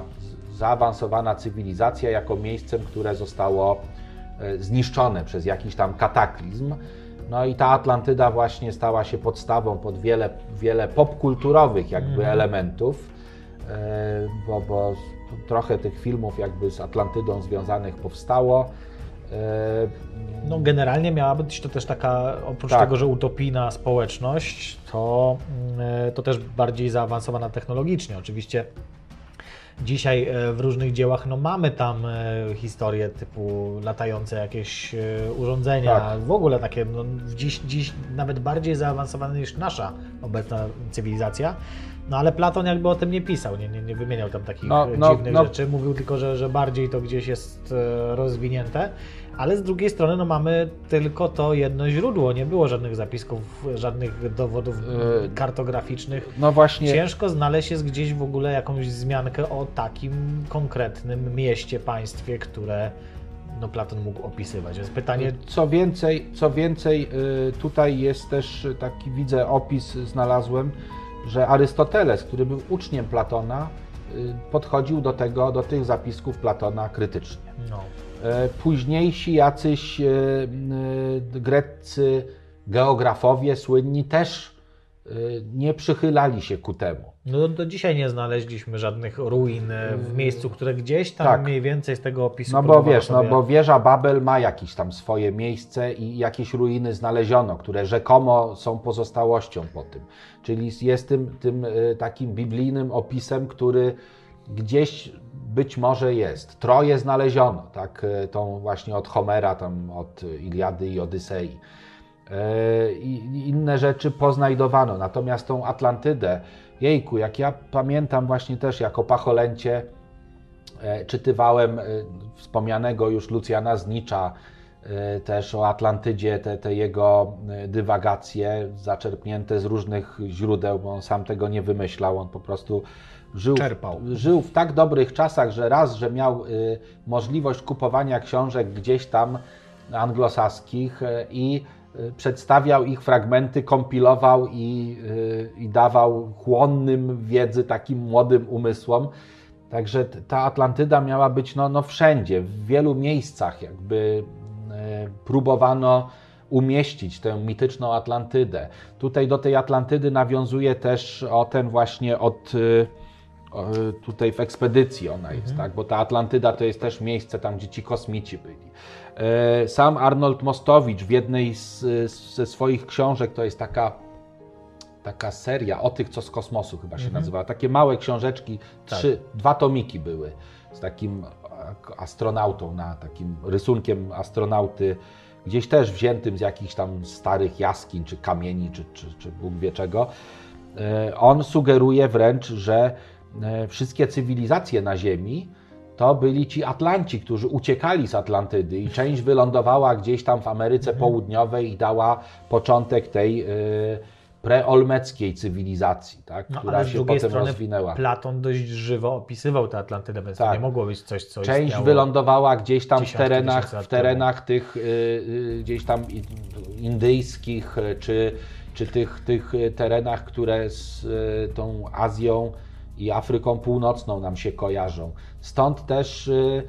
Speaker 3: zaawansowana cywilizacja, jako miejscem, które zostało zniszczone przez jakiś tam kataklizm. No i ta Atlantyda właśnie stała się podstawą pod wiele, wiele popkulturowych jakby mm. elementów, e, bo, bo trochę tych filmów jakby z Atlantydą związanych powstało.
Speaker 2: E, no generalnie miała być to też taka, oprócz tak. tego, że utopijna społeczność, to, mm, to też bardziej zaawansowana technologicznie. Oczywiście Dzisiaj e, w różnych dziełach no, mamy tam e, historie typu latające jakieś e, urządzenia, tak. w ogóle takie no, dziś, dziś nawet bardziej zaawansowane niż nasza obecna cywilizacja. No ale Platon jakby o tym nie pisał, nie, nie, nie wymieniał tam takich
Speaker 3: No,
Speaker 2: e,
Speaker 3: no,
Speaker 2: dziwnych
Speaker 3: no.
Speaker 2: rzeczy, mówił tylko, że, że bardziej to gdzieś jest e, rozwinięte, ale z drugiej strony no mamy tylko to jedno źródło, nie było żadnych zapisków, żadnych dowodów
Speaker 3: E,
Speaker 2: kartograficznych.
Speaker 3: No właśnie,
Speaker 2: Ciężko znaleźć jest gdzieś w ogóle jakąś wzmiankę o takim konkretnym mieście, państwie, które no, Platon mógł opisywać. Więc pytanie,
Speaker 3: Co więcej, co więcej, tutaj jest też taki, widzę, opis znalazłem, że Arystoteles, który był uczniem Platona, y, podchodził do tego, do tych zapisków Platona krytycznie.
Speaker 2: no,
Speaker 3: E, Późniejsi jacyś e, e, greccy geografowie słynni też nie przychylali się ku temu.
Speaker 2: No do dzisiaj nie znaleźliśmy żadnych ruin e, w miejscu, które gdzieś tam
Speaker 3: Tak.
Speaker 2: mniej więcej z tego opisu
Speaker 3: No bo wiesz, no
Speaker 2: sobie-
Speaker 3: bo wieża Babel ma jakieś tam swoje miejsce i jakieś ruiny znaleziono, które rzekomo są pozostałością po tym. Czyli jest tym, tym y, takim biblijnym opisem, który gdzieś być może jest. Troje znaleziono, tak, y, tą właśnie od Homera, tam od Iliady i Odysei. I inne rzeczy poznajdowano. Natomiast tą Atlantydę, jejku, jak ja pamiętam właśnie też jako pacholęcie, E, Czytywałem e, wspomnianego już Lucjana Znicza, e, też o Atlantydzie, te, te jego dywagacje zaczerpnięte z różnych źródeł, bo on sam tego nie wymyślał, on po prostu żył,
Speaker 2: Czerpał.
Speaker 3: żył w tak dobrych czasach, że raz, że miał możliwość kupowania książek gdzieś tam anglosaskich i przedstawiał ich fragmenty, kompilował i, e, i dawał chłonnym wiedzy takim młodym umysłom. Także ta Atlantyda miała być no, no wszędzie, w wielu miejscach jakby e, próbowano umieścić tę mityczną Atlantydę. Tutaj do tej Atlantydy nawiązuje też o ten właśnie od tutaj w ekspedycji ona jest, tak? Bo ta Atlantyda to jest też miejsce tam, gdzie ci kosmici byli. E, Sam Arnold Mostowicz w jednej z, ze swoich książek, to jest taka taka seria o tych, co z kosmosu chyba się nazywała. Takie małe książeczki, trzy, dwa tomiki były z takim astronautą, na takim rysunkiem astronauty, gdzieś też wziętym z jakichś tam starych jaskiń, czy kamieni, czy, czy, czy Bóg wie czego. E, On sugeruje wręcz, że e, wszystkie cywilizacje na Ziemi to byli ci Atlanci, którzy uciekali z Atlantydy i część wylądowała gdzieś tam w Ameryce Południowej i dała początek tej e, preolmeckiej cywilizacji, tak,
Speaker 2: No,
Speaker 3: która się potem
Speaker 2: strony
Speaker 3: rozwinęła.
Speaker 2: Platon dość żywo opisywał tę Atlantydę, więc to
Speaker 3: Tak.
Speaker 2: nie mogło być coś, co
Speaker 3: Część wylądowała gdzieś tam w terenach, w terenach tych y, y, gdzieś tam indyjskich, y, czy, czy tych, tych y, terenach, które z y, tą Azją i Afryką Północną nam się kojarzą. Stąd też y,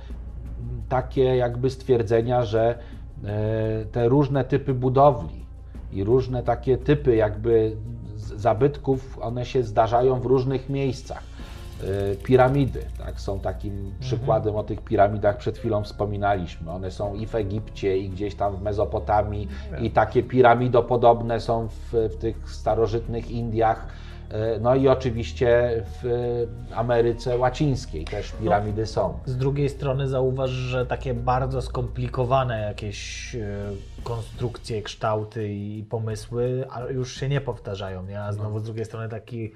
Speaker 3: takie jakby stwierdzenia, że y, te różne typy budowli i różne takie typy jakby zabytków, one się zdarzają w różnych miejscach. Y, Piramidy, tak, są takim przykładem, o tych piramidach przed chwilą wspominaliśmy. One są i w Egipcie, i gdzieś tam w Mezopotamii, i takie piramidopodobne są w, w tych starożytnych Indiach. Y, No i oczywiście w Ameryce Łacińskiej też piramidy są.
Speaker 2: Z drugiej strony zauważ, że takie bardzo skomplikowane jakieś e, konstrukcje, kształty i pomysły już się nie powtarzają, nie? A znowu z drugiej strony taki,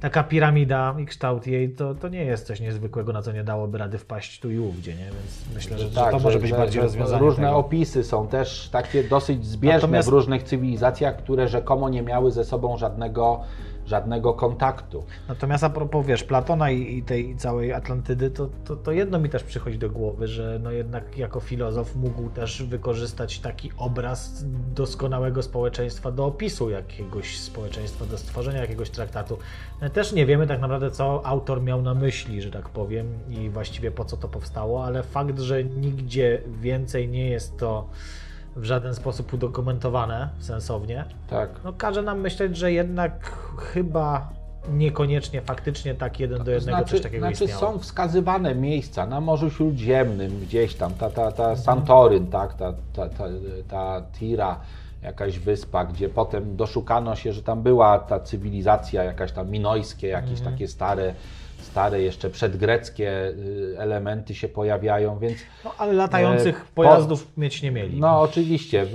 Speaker 2: taka piramida i kształt jej to, to nie jest coś niezwykłego, na co nie dałoby rady wpaść tu i ówdzie, nie? Więc myślę, że,
Speaker 3: Tak,
Speaker 2: że to może być bardziej rozwiązanie
Speaker 3: Różne
Speaker 2: tego.
Speaker 3: opisy są też takie dosyć zbieżne
Speaker 2: Natomiast-
Speaker 3: w różnych cywilizacjach, które rzekomo nie miały ze sobą żadnego, żadnego kontaktu.
Speaker 2: Natomiast a propos, wiesz, Platona i, i tej całej Atlantydy, to, to, to jedno mi też przychodzi do głowy, że no jednak jako filozof mógł też wykorzystać taki obraz doskonałego społeczeństwa do opisu jakiegoś społeczeństwa, do stworzenia jakiegoś traktatu. No, Też nie wiemy tak naprawdę, co autor miał na myśli, że tak powiem, i właściwie po co to powstało, ale fakt, że nigdzie więcej nie jest to w żaden sposób udokumentowane sensownie,
Speaker 3: Tak.
Speaker 2: no każe nam myśleć, że jednak chyba niekoniecznie faktycznie tak jeden do jednego coś takiego
Speaker 3: znaczy
Speaker 2: istniało.
Speaker 3: są wskazywane miejsca na Morzu Śródziemnym, gdzieś tam, ta, ta, ta Santoryn, tak, ta, ta, ta, ta Tira, jakaś wyspa, gdzie potem doszukano się, że tam była ta cywilizacja jakaś tam minojskie, jakieś
Speaker 2: Mhm.
Speaker 3: takie stare, stare jeszcze przedgreckie y, elementy się pojawiają, więc
Speaker 2: No, ale latających
Speaker 3: E, po-
Speaker 2: pojazdów mieć nie mieli.
Speaker 3: no oczywiście,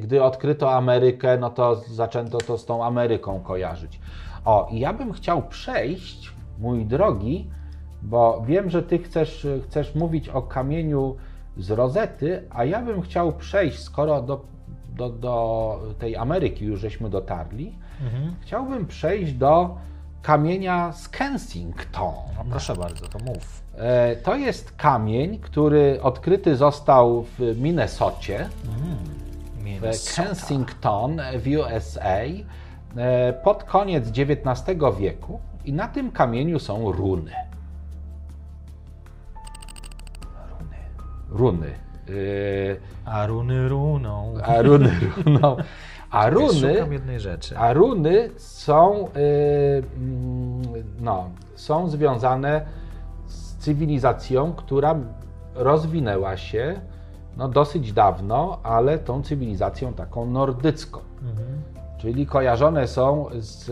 Speaker 3: gdy odkryto Amerykę, no to zaczęto to z tą Ameryką kojarzyć. O, i ja bym chciał przejść, mój drogi, bo wiem, że ty chcesz, chcesz mówić o kamieniu z rozety, a ja bym chciał przejść, skoro do, do, do tej Ameryki już żeśmy dotarli, chciałbym przejść do kamienia z Kensington.
Speaker 2: No proszę bardzo, to mów.
Speaker 3: E, To jest kamień, który odkryty został w Minnesocie, w
Speaker 2: Minnesota.
Speaker 3: Kensington w USA e, pod koniec XIX wieku i na tym kamieniu są runy. Runy. E,
Speaker 2: A runy runą.
Speaker 3: A runy runą. A runy, a runy są, y, mm, no, są związane z cywilizacją, która rozwinęła się no, dosyć dawno, ale tą cywilizacją taką nordycką.
Speaker 2: Mhm.
Speaker 3: Czyli kojarzone są z,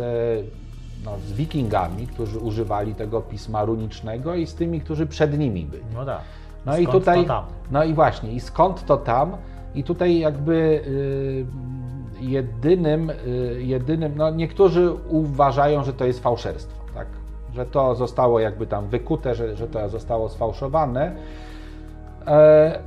Speaker 3: no, z wikingami, którzy używali tego pisma runicznego i z tymi, którzy przed nimi byli.
Speaker 2: No tak.
Speaker 3: No i
Speaker 2: Skąd
Speaker 3: tutaj,
Speaker 2: to tam?
Speaker 3: no i właśnie, i skąd to tam? I tutaj jakby y, jedynym, y, jedynym, no niektórzy uważają, że to jest fałszerstwo, tak? Że to zostało jakby tam wykute, że, że to zostało sfałszowane. E,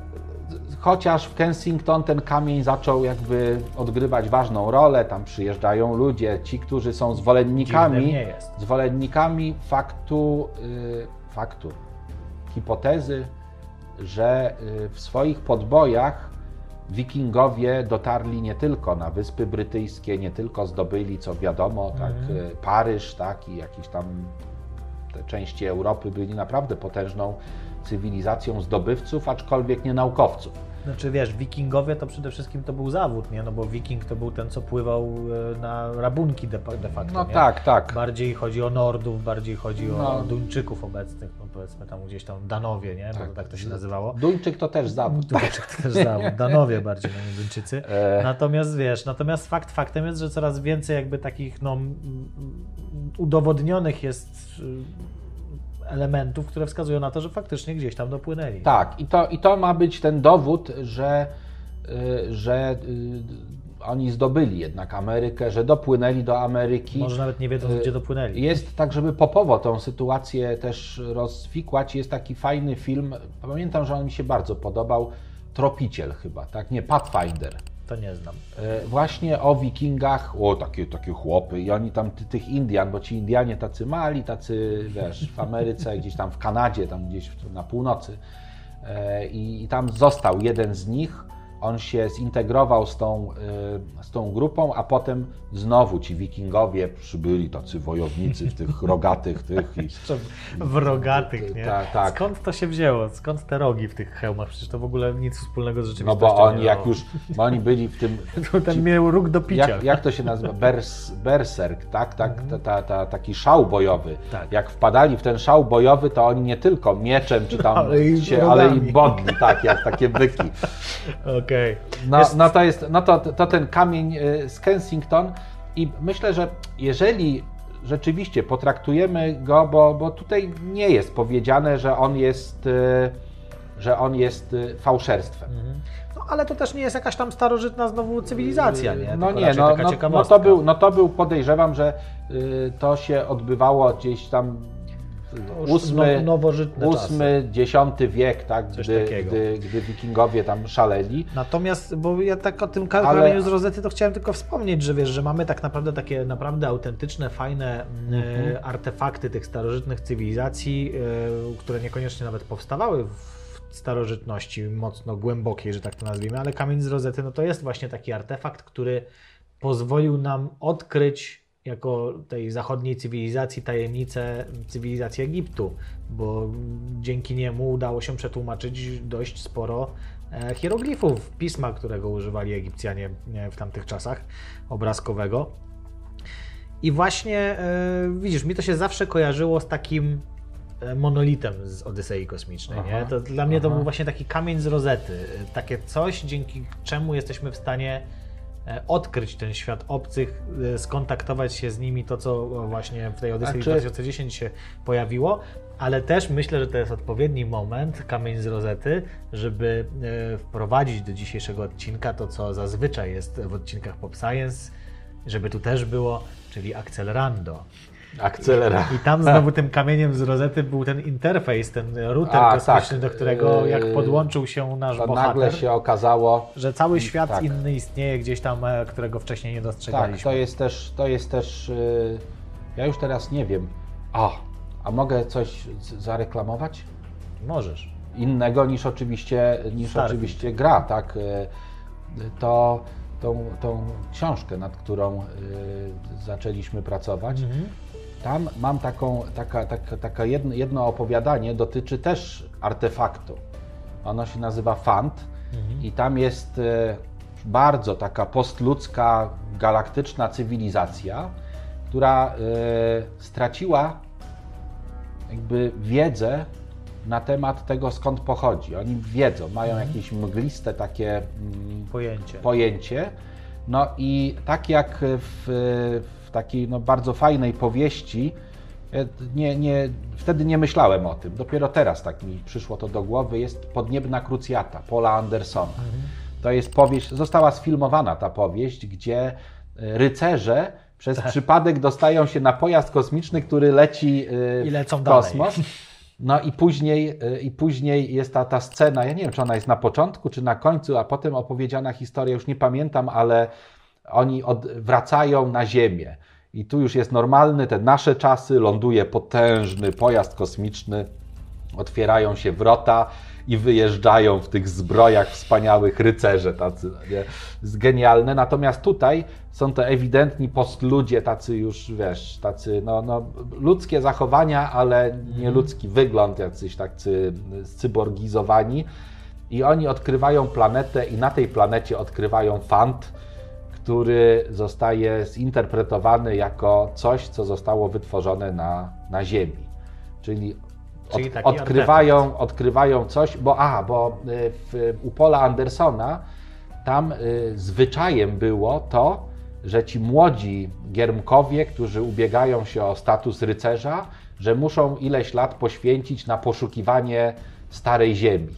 Speaker 3: chociaż w Kensington ten kamień zaczął jakby odgrywać ważną rolę, tam przyjeżdżają ludzie, ci, którzy są zwolennikami, zwolennikami faktu, y, faktu, hipotezy, że y, w swoich podbojach wikingowie dotarli nie tylko na Wyspy Brytyjskie, nie tylko zdobyli, co wiadomo, tak, y, Paryż, tak, i jakieś tam te części Europy byli naprawdę potężną cywilizacją zdobywców, aczkolwiek nie naukowców.
Speaker 2: Znaczy wiesz, wikingowie to przede wszystkim to był zawód, nie? No bo wiking to był ten, co pływał e, na rabunki de, de facto,
Speaker 3: No
Speaker 2: nie?
Speaker 3: tak, tak.
Speaker 2: Bardziej chodzi o Nordów, bardziej chodzi o
Speaker 3: No.
Speaker 2: Duńczyków obecnych, no powiedzmy tam gdzieś tam Danowie, nie? Bo tak to się nazywało.
Speaker 3: Duńczyk to też zawód.
Speaker 2: Duńczyk to też zawód, Danowie bardziej, no nie Duńczycy.
Speaker 3: E.
Speaker 2: Natomiast wiesz, natomiast fakt faktem jest, że coraz więcej jakby takich no, udowodnionych jest elementów, które wskazują na to, że faktycznie gdzieś tam dopłynęli.
Speaker 3: Tak, i to, i to ma być ten dowód, że, y, że y, oni zdobyli jednak Amerykę, że dopłynęli do Ameryki.
Speaker 2: Może nawet nie wiedząc, gdzie dopłynęli.
Speaker 3: Jest tak, żeby popowo tą sytuację też rozwikłać. Jest taki fajny film, pamiętam, że on mi się bardzo podobał. Tropiciel chyba, tak? Nie, Pathfinder.
Speaker 2: To nie znam.
Speaker 3: E, Właśnie o wikingach, o takie, takie chłopy i oni tam ty, tych Indian, bo ci Indianie tacy mali, tacy wiesz, w Ameryce, gdzieś tam w Kanadzie, tam gdzieś na północy E, i, i tam został jeden z nich, on się zintegrował z tą, e, z tą grupą, a potem znowu ci wikingowie przybyli, tacy wojownicy w tych rogatych tych i
Speaker 2: w rogatych, nie?
Speaker 3: Tak, tak.
Speaker 2: Skąd to się wzięło? Skąd te rogi w tych hełmach? Przecież to w ogóle nic wspólnego z
Speaker 3: no
Speaker 2: rzeczywistością
Speaker 3: bo oni jak już, bo oni byli w tym
Speaker 2: Ten miał róg do picia.
Speaker 3: Jak, jak to się nazywa? Bers, berserk, tak? tak ta, ta, ta, taki szał bojowy.
Speaker 2: Mhm. Tak.
Speaker 3: Jak wpadali w ten szał bojowy, to oni nie tylko mieczem czy tam
Speaker 2: Ale i
Speaker 3: się, ale i bodli, tak, jak takie byki.
Speaker 2: Okej.
Speaker 3: No,
Speaker 2: Jest-
Speaker 3: no to jest, no to, to ten kamień y, z Kensington i myślę, że jeżeli rzeczywiście potraktujemy go, bo, bo tutaj nie jest powiedziane, że on jest, y, że on jest y, fałszerstwem.
Speaker 2: No ale to też nie jest jakaś tam starożytna znowu cywilizacja, nie?
Speaker 3: No
Speaker 2: Tylko
Speaker 3: nie, no, no, no, to był, no to był, podejrzewam, że to się odbywało gdzieś tam ósmy,
Speaker 2: no- nowożytne
Speaker 3: ósmy, dziesiąty wiek, tak, gdy,
Speaker 2: takiego.
Speaker 3: gdy, gdy wikingowie tam szaleli.
Speaker 2: Natomiast, bo ja tak o tym
Speaker 3: Ale-
Speaker 2: kamieniu z rozety to chciałem tylko wspomnieć, że wiesz, że mamy tak naprawdę takie naprawdę autentyczne, fajne
Speaker 3: Mhm.
Speaker 2: e, artefakty tych starożytnych cywilizacji, e, które niekoniecznie nawet powstawały w starożytności mocno głębokiej, że tak to nazwijmy, ale kamień z rozety no to jest właśnie taki artefakt, który pozwolił nam odkryć jako tej zachodniej cywilizacji tajemnicę cywilizacji Egiptu, bo dzięki niemu udało się przetłumaczyć dość sporo e, hieroglifów pisma, którego używali Egipcjanie e, w tamtych czasach, obrazkowego. I właśnie e, widzisz, mi to się zawsze kojarzyło z takim monolitem z Odysei Kosmicznej. Nie?
Speaker 3: Aha,
Speaker 2: To dla mnie to
Speaker 3: aha.
Speaker 2: był właśnie taki kamień z rozety. Takie coś, dzięki czemu jesteśmy w stanie odkryć ten świat obcych, e, skontaktować się z nimi, to co właśnie w tej Odysei
Speaker 3: Znaczy-
Speaker 2: 2010 się pojawiło, ale też myślę, że to jest odpowiedni moment, kamień z rozety, żeby e, wprowadzić do dzisiejszego odcinka to, co zazwyczaj jest w odcinkach Pop Science, żeby tu też było, czyli Accelerando.
Speaker 3: Akcelera.
Speaker 2: I tam znowu tym kamieniem z rozety był ten interfejs, ten router
Speaker 3: A,
Speaker 2: kosmiczny,
Speaker 3: tak.
Speaker 2: do którego jak
Speaker 3: Yy,
Speaker 2: podłączył się nasz
Speaker 3: To
Speaker 2: bohater,
Speaker 3: nagle się okazało,
Speaker 2: że cały świat
Speaker 3: tak.
Speaker 2: inny istnieje gdzieś tam, e, którego wcześniej nie
Speaker 3: tak,
Speaker 2: dostrzegaliśmy.
Speaker 3: to jest też, to jest też, yy, ja już teraz nie wiem, a, a mogę coś zareklamować?
Speaker 2: Możesz.
Speaker 3: Innego niż oczywiście, niż
Speaker 2: Starfield.
Speaker 3: oczywiście gra, tak? Yy, To tą, tą książkę, nad którą yy, zaczęliśmy pracować,
Speaker 2: Mhm.
Speaker 3: Tam mam taką, taka, taka, taka jedno, jedno opowiadanie, dotyczy też artefaktu. Ono się nazywa Fant i tam jest e, bardzo taka postludzka, galaktyczna cywilizacja, która e, straciła jakby wiedzę na temat tego, skąd pochodzi. Oni wiedzą, mają jakieś mgliste takie mm,
Speaker 2: Pojęcie.
Speaker 3: pojęcie. No i tak jak w takiej no, bardzo fajnej powieści, ja nie, nie, wtedy nie myślałem o tym. Dopiero teraz tak mi przyszło to do głowy. Jest Podniebna Krucjata Paula Andersona. To jest powieść, została sfilmowana ta powieść, gdzie e, rycerze przez przypadek dostają się na pojazd kosmiczny, który leci e,
Speaker 2: I lecą
Speaker 3: w
Speaker 2: dalej.
Speaker 3: kosmos. No i później, i później jest ta, ta scena, ja nie wiem, czy ona jest na początku, czy na końcu, a potem opowiedziana historia, już nie pamiętam, ale oni od, wracają na Ziemię. I tu już jest normalny, te nasze czasy, ląduje potężny pojazd kosmiczny, otwierają się wrota i wyjeżdżają w tych zbrojach wspaniałych rycerze tacy, nie? Genialne. Natomiast tutaj są to ewidentni postludzie, tacy już, wiesz, tacy, no, no ludzkie zachowania, ale nie ludzki wygląd, jacyś tacy cyborgizowani. I oni odkrywają planetę i na tej planecie odkrywają fant, który zostaje zinterpretowany jako coś, co zostało wytworzone na, na Ziemi. Czyli,
Speaker 2: Czyli
Speaker 3: od, odkrywają, odkrywają coś, bo a, bo y, w, u Paula Andersona tam y, zwyczajem było to, że ci młodzi giermkowie, którzy ubiegają się o status rycerza, że muszą ileś lat poświęcić na poszukiwanie starej ziemi,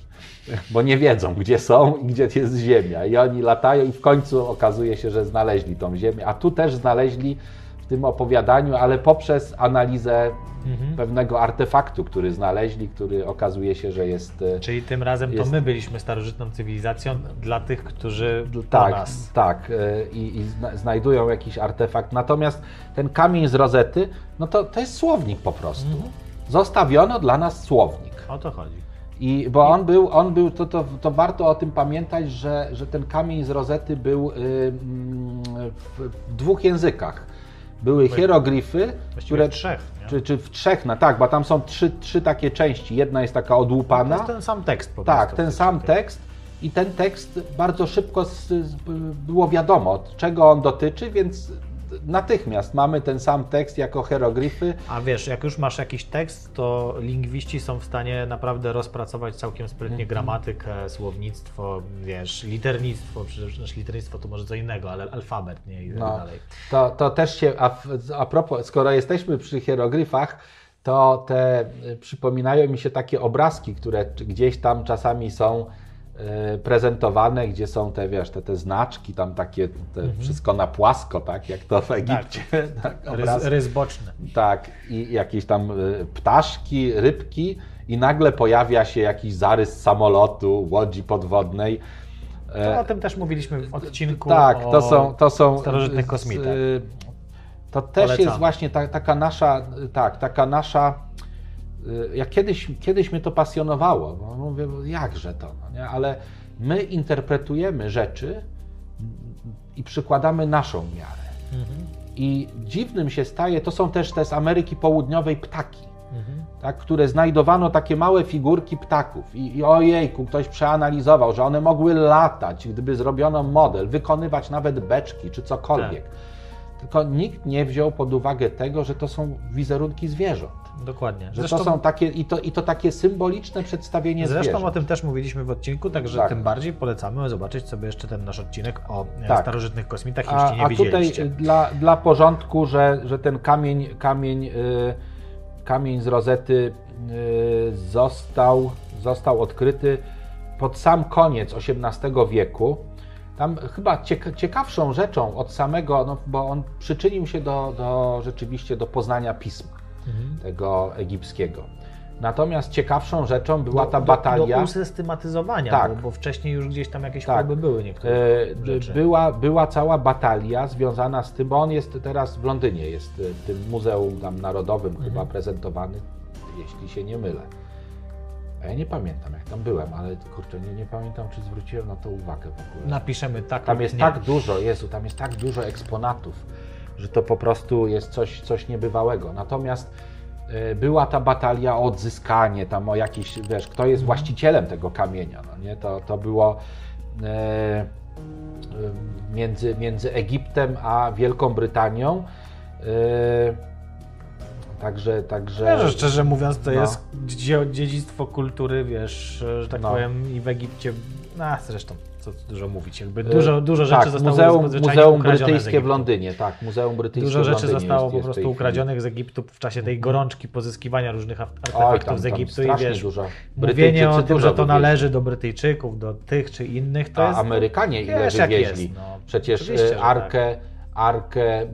Speaker 3: bo nie wiedzą, gdzie są i gdzie jest ziemia. I oni latają i w końcu okazuje się, że znaleźli tą ziemię. A tu też znaleźli w tym opowiadaniu, ale poprzez analizę pewnego artefaktu, który znaleźli, który okazuje się, że jest... e,
Speaker 2: Czyli tym razem
Speaker 3: Jest-
Speaker 2: to my byliśmy starożytną cywilizacją dla tych, którzy
Speaker 3: Tak,
Speaker 2: nas.
Speaker 3: tak. y, I, i zna, znajdują jakiś artefakt. Natomiast ten kamień z rozety, no to, to jest słownik po prostu.
Speaker 2: Mhm.
Speaker 3: Zostawiono dla nas słownik.
Speaker 2: O to chodzi.
Speaker 3: I, bo on był, on był to, to, to warto o tym pamiętać, że, że ten kamień z rozety był y, mm, w, dwóch językach. Były hieroglify,
Speaker 2: Właściwie
Speaker 3: które,
Speaker 2: trzech.
Speaker 3: Czy, czy w trzech, no tak, bo tam są trzy, trzy takie części. Jedna jest taka
Speaker 2: To
Speaker 3: odłupana.
Speaker 2: jest ten sam tekst po
Speaker 3: Tak,
Speaker 2: prostu.
Speaker 3: ten sam tekst i ten tekst bardzo szybko było wiadomo, czego on dotyczy, więc natychmiast mamy ten sam tekst jako hieroglify.
Speaker 2: A wiesz, jak już masz jakiś tekst, to lingwiści są w stanie naprawdę rozpracować całkiem sprytnie
Speaker 3: Mhm.
Speaker 2: gramatykę, słownictwo, wiesz, liternictwo, przecież znaczy liternictwo to może co innego, ale alfabet, nie? I tak
Speaker 3: No,
Speaker 2: dalej.
Speaker 3: to, to też się, a, a propos, skoro jesteśmy przy hieroglifach, to te y, przypominają mi się takie obrazki, które gdzieś tam czasami są prezentowane, gdzie są te, wiesz, te, te znaczki, tam takie, te wszystko na płasko, tak, jak to w Egipcie. Tak,
Speaker 2: Rys,
Speaker 3: obrazki.
Speaker 2: rys boczny.
Speaker 3: Tak, i jakieś tam y, ptaszki, rybki, i nagle pojawia się jakiś zarys samolotu, łodzi podwodnej.
Speaker 2: To o tym też mówiliśmy w odcinku
Speaker 3: Tak, to są. To są
Speaker 2: starożytnych kosmitach.
Speaker 3: To też
Speaker 2: Polecamy.
Speaker 3: jest właśnie ta, taka nasza, tak, taka nasza. Y, Jak kiedyś, kiedyś mnie to pasjonowało, bo mówię, jakże to, no nie? ale my interpretujemy rzeczy i przykładamy naszą miarę.
Speaker 2: Mhm,
Speaker 3: I dziwnym się staje, to są też te z Ameryki Południowej ptaki,
Speaker 2: mhm.
Speaker 3: tak, które znajdowano takie małe figurki ptaków. I, I ojejku, ktoś przeanalizował, że one mogły latać, gdyby zrobiono model, wykonywać nawet beczki czy cokolwiek.
Speaker 2: Tak.
Speaker 3: Tylko nikt nie wziął pod uwagę tego, że to są wizerunki zwierząt.
Speaker 2: Dokładnie.
Speaker 3: Że to są takie, i to, i to takie symboliczne przedstawienie
Speaker 2: Zresztą
Speaker 3: zwierząt.
Speaker 2: o tym też mówiliśmy w odcinku, także
Speaker 3: Tak.
Speaker 2: tym bardziej polecamy zobaczyć sobie jeszcze ten nasz odcinek o e,
Speaker 3: Tak.
Speaker 2: starożytnych kosmitach,
Speaker 3: A,
Speaker 2: jeśli nie
Speaker 3: a tutaj
Speaker 2: widzieliście.
Speaker 3: y, dla, dla porządku, że, że ten kamień, kamień, y, kamień z rozety y, został, został odkryty pod sam koniec XVIII wieku. Tam chyba cieka- ciekawszą rzeczą od samego, no, bo on przyczynił się do, do rzeczywiście do poznania pisma tego egipskiego. Natomiast ciekawszą rzeczą była ta
Speaker 2: do,
Speaker 3: batalia.
Speaker 2: Do usystematyzowania,
Speaker 3: Tak.
Speaker 2: bo, bo wcześniej już gdzieś tam jakieś
Speaker 3: Tak.
Speaker 2: próby były niektóre
Speaker 3: E,
Speaker 2: rzeczy.
Speaker 3: była, była cała batalia związana z tym, bo on jest teraz w Londynie, jest e, w tym Muzeum tam Narodowym
Speaker 2: Mhm.
Speaker 3: chyba prezentowany, jeśli się nie mylę. A ja nie pamiętam jak tam byłem, ale kurczę, nie, nie pamiętam czy zwróciłem na to uwagę w ogóle.
Speaker 2: Napiszemy tak
Speaker 3: Tam jest
Speaker 2: nie.
Speaker 3: tak dużo, Jezu, tam jest tak dużo eksponatów, że to po prostu jest coś, coś niebywałego. Natomiast e, była ta batalia o odzyskanie, tam o jakiś, wiesz, kto jest właścicielem tego kamienia, no nie? To, to było e, e, między, między Egiptem a Wielką Brytanią. E, Także, także...
Speaker 2: Że szczerze mówiąc, to
Speaker 3: No.
Speaker 2: jest dzie- dziedzictwo kultury, wiesz, że tak
Speaker 3: No.
Speaker 2: powiem, i w Egipcie, no zresztą, co tu dużo mówić, jakby dużo, dużo rzeczy
Speaker 3: tak,
Speaker 2: zostało
Speaker 3: muzeum, muzeum Brytyjskie w. Londynie, tak, Muzeum Brytyjskie
Speaker 2: Dużo rzeczy zostało
Speaker 3: jest,
Speaker 2: po prostu ukradzionych z Egiptu w czasie tej gorączki pozyskiwania różnych art-
Speaker 3: Oj,
Speaker 2: artefaktów
Speaker 3: tam,
Speaker 2: z Egiptu i wiesz,
Speaker 3: dużo.
Speaker 2: mówienie o tym, że to należy do Brytyjczyków, do tych czy innych, to
Speaker 3: A
Speaker 2: jest...
Speaker 3: Amerykanie ile
Speaker 2: wiesz,
Speaker 3: wywieźli?
Speaker 2: jest, no.
Speaker 3: Przecież e,
Speaker 2: że tak.
Speaker 3: arkę, arkę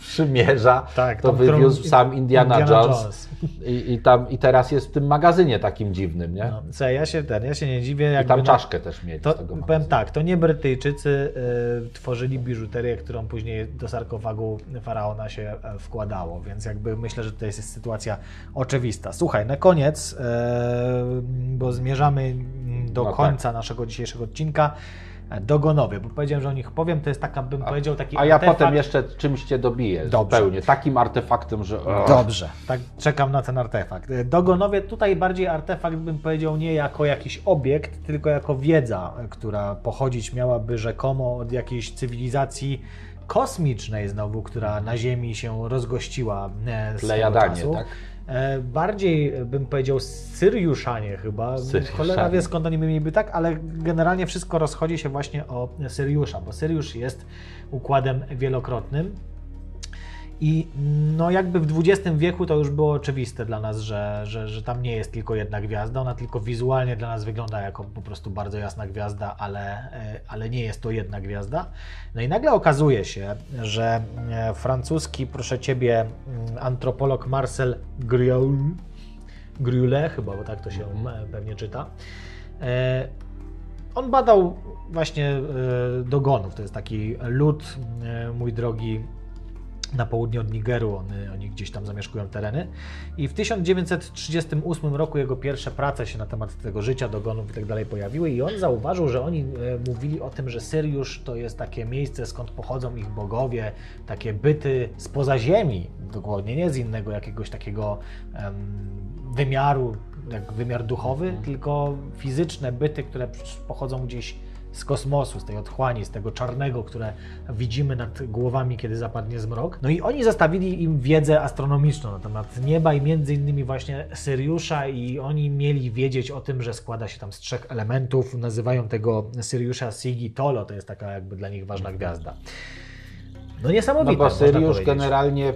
Speaker 3: przymierza
Speaker 2: Tak,
Speaker 3: to
Speaker 2: tą, którą-
Speaker 3: wywiózł sam Indiana,
Speaker 2: Indiana
Speaker 3: Jones.
Speaker 2: Jones.
Speaker 3: I, i, tam, I teraz jest w tym magazynie takim dziwnym, nie?
Speaker 2: No, co, ja się ten, ja się nie dziwię,
Speaker 3: I
Speaker 2: jakby
Speaker 3: tam
Speaker 2: na-
Speaker 3: czaszkę też mieli
Speaker 2: To
Speaker 3: z tego
Speaker 2: powiem
Speaker 3: magazynu.
Speaker 2: tak, to nie Brytyjczycy y, tworzyli biżuterię, którą później do sarkofagu faraona się e, wkładało, więc jakby myślę, że to jest sytuacja oczywista. Słuchaj, na koniec, e, bo zmierzamy mm, do
Speaker 3: No tak.
Speaker 2: końca naszego dzisiejszego odcinka, Dogonowie, bo powiedziałem, że o nich powiem, to jest taka, bym powiedział, taki
Speaker 3: A ja
Speaker 2: artefakt.
Speaker 3: potem jeszcze czymś cię dobiję
Speaker 2: Dobrze.
Speaker 3: zupełnie. Takim artefaktem, że...
Speaker 2: Dobrze, tak czekam na ten artefakt. Dogonowie tutaj bardziej artefakt bym powiedział nie jako jakiś obiekt, tylko jako wiedza, która pochodzić miałaby rzekomo od jakiejś cywilizacji kosmicznej znowu, która na Ziemi się rozgościła e, swego
Speaker 3: Plejadanie, tak?
Speaker 2: E, Bardziej bym powiedział Syriuszanie chyba.
Speaker 3: Syriuszanie.
Speaker 2: Cholera wie skąd oni mieliby tak, ale generalnie wszystko rozchodzi się właśnie o Syriusza, bo Syriusz jest układem wielokrotnym. I no jakby w XX wieku to już było oczywiste dla nas, że, że, że tam nie jest tylko jedna gwiazda, ona tylko wizualnie dla nas wygląda jako po prostu bardzo jasna gwiazda, ale, e, ale nie jest to jedna gwiazda. No i nagle okazuje się, że e, francuski, proszę Ciebie, mm, antropolog Marcel Griol, Griule, chyba bo tak to się e, pewnie czyta, on badał właśnie dogonów. To jest taki lud, mój drogi, na południe od Nigeru. Oni, oni gdzieś tam zamieszkują tereny. I w 1938 roku jego pierwsze prace się na temat tego życia, dogonów i tak dalej pojawiły. I on zauważył, że oni e, mówili o tym, że Syriusz to jest takie miejsce, skąd pochodzą ich bogowie, takie byty spoza ziemi, dokładnie nie z innego jakiegoś takiego wymiaru, jak wymiar duchowy, tylko fizyczne byty, które pochodzą gdzieś z kosmosu, z tej otchłani, z tego czarnego, które widzimy nad głowami, kiedy zapadnie zmrok. No i oni zostawili im wiedzę astronomiczną na temat nieba i między innymi właśnie Syriusza i oni mieli wiedzieć o tym, że składa się tam z trzech elementów. Nazywają tego Syriusza Sigi Tolo, to jest taka jakby dla nich ważna gwiazda. No
Speaker 3: No
Speaker 2: niesamowite,
Speaker 3: bo
Speaker 2: można
Speaker 3: Syriusz generalnie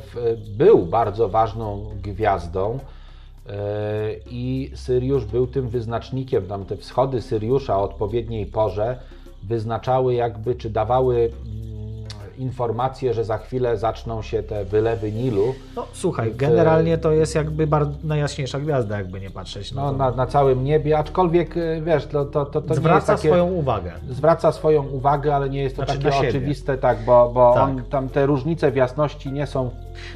Speaker 3: był bardzo ważną gwiazdą i Syriusz był tym wyznacznikiem, tam te wschody Syriusza o odpowiedniej porze wyznaczały jakby, czy dawały mm, informacje, że za chwilę zaczną się te wylewy Nilu.
Speaker 2: No słuchaj,
Speaker 3: w-
Speaker 2: generalnie to jest jakby bardzo najjaśniejsza gwiazda, jakby nie patrzeć.
Speaker 3: No,
Speaker 2: to
Speaker 3: na, na całym niebie, aczkolwiek e, wiesz, to, to, to, to nie jest
Speaker 2: zwraca
Speaker 3: takie...
Speaker 2: swoją uwagę.
Speaker 3: zwraca swoją uwagę, ale nie jest to
Speaker 2: Znaczy
Speaker 3: takie oczywiste, tak, bo, bo
Speaker 2: Tak.
Speaker 3: On, tam te różnice w jasności nie są.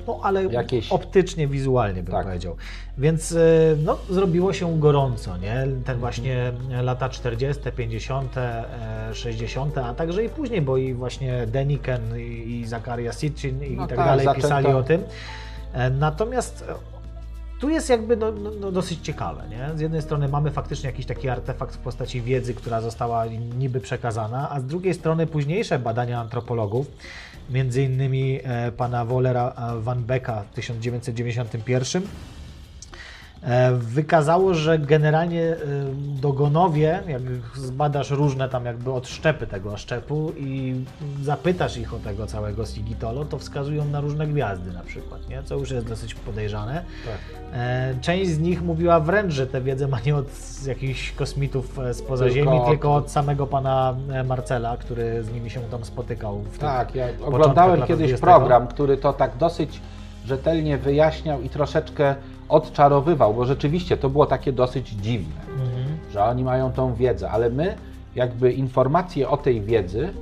Speaker 2: No ale
Speaker 3: Jakieś-
Speaker 2: optycznie, wizualnie bym
Speaker 3: Tak.
Speaker 2: powiedział. Więc y, no, zrobiło się gorąco, nie?
Speaker 3: Mhm.
Speaker 2: Ten właśnie lata 40., 50., e, 60., a także i później, bo i właśnie Deniken i, Zakaria Sitchin i
Speaker 3: No
Speaker 2: tak
Speaker 3: tak,
Speaker 2: dalej
Speaker 3: zaczęto-
Speaker 2: pisali o tym. E, Natomiast e, tu jest jakby no, no, no dosyć ciekawe. Nie? Z jednej strony mamy faktycznie jakiś taki artefakt w postaci wiedzy, która została niby przekazana, a z drugiej strony późniejsze badania antropologów, między innymi e, pana Wollera e, Van Becka w 1991, e, wykazało, że generalnie e, dogonowie, jak zbadasz różne tam jakby odszczepy tego szczepu i zapytasz ich o tego całego Sigitolo, to wskazują na różne gwiazdy na przykład, nie? co już jest dosyć podejrzane. E, Część z nich mówiła wręcz, że tę wiedzę ma nie od jakichś kosmitów e, spoza
Speaker 3: Tylko
Speaker 2: Ziemi,
Speaker 3: od-
Speaker 2: tylko od samego pana e, Marcela, który z nimi się tam spotykał. W
Speaker 3: Tak, ja oglądałem kiedyś
Speaker 2: 20.
Speaker 3: program, który to tak dosyć rzetelnie wyjaśniał i troszeczkę odczarowywał, bo rzeczywiście to było takie dosyć dziwne,
Speaker 2: Mhm.
Speaker 3: że oni mają tą wiedzę, ale my jakby informacje o tej wiedzy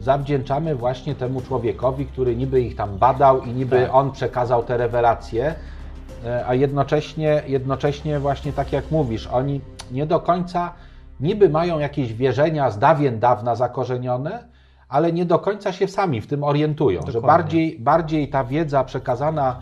Speaker 3: zawdzięczamy właśnie temu człowiekowi, który niby ich tam badał i niby
Speaker 2: Tak.
Speaker 3: on przekazał te rewelacje, e, a jednocześnie, jednocześnie właśnie tak jak mówisz, oni nie do końca niby mają jakieś wierzenia z dawien dawna zakorzenione, ale nie do końca się sami w tym orientują, że
Speaker 2: Dokładnie.
Speaker 3: bardziej, bardziej ta wiedza przekazana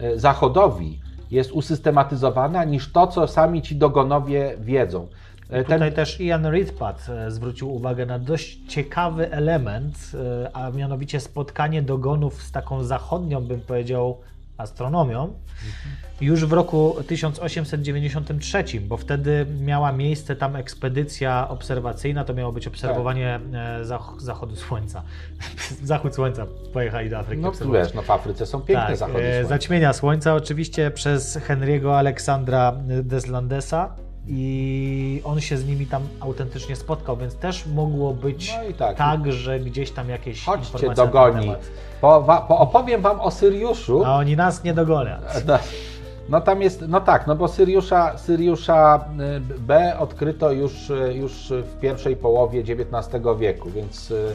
Speaker 3: e, Zachodowi jest usystematyzowana niż to, co sami ci dogonowie wiedzą. E,
Speaker 2: Tutaj też Ian Ridpat e, zwrócił uwagę na dość ciekawy element, e, a mianowicie spotkanie dogonów z taką zachodnią, bym powiedział, astronomią. Już w roku 1893, bo wtedy miała miejsce tam ekspedycja obserwacyjna, to miało być obserwowanie e, zach- zachodu słońca. Zachód słońca pojechali do Afryki
Speaker 3: No wiesz, no w Afryce są piękne
Speaker 2: tak,
Speaker 3: zachody
Speaker 2: e,
Speaker 3: słońca.
Speaker 2: Zaćmienia Słońca oczywiście przez Henry'ego Aleksandra Deslandesa i on się z nimi tam autentycznie spotkał, więc też mogło być
Speaker 3: No tak.
Speaker 2: tak, że gdzieś tam jakieś
Speaker 3: Chodźcie
Speaker 2: informacje
Speaker 3: do
Speaker 2: na temat.
Speaker 3: Po, po, opowiem wam o Syriuszu.
Speaker 2: A oni nas nie dogonią.
Speaker 3: No, tam jest, no tak, no bo Syriusza, Syriusza y, B odkryto już, y, już w pierwszej połowie XIX wieku, więc... y,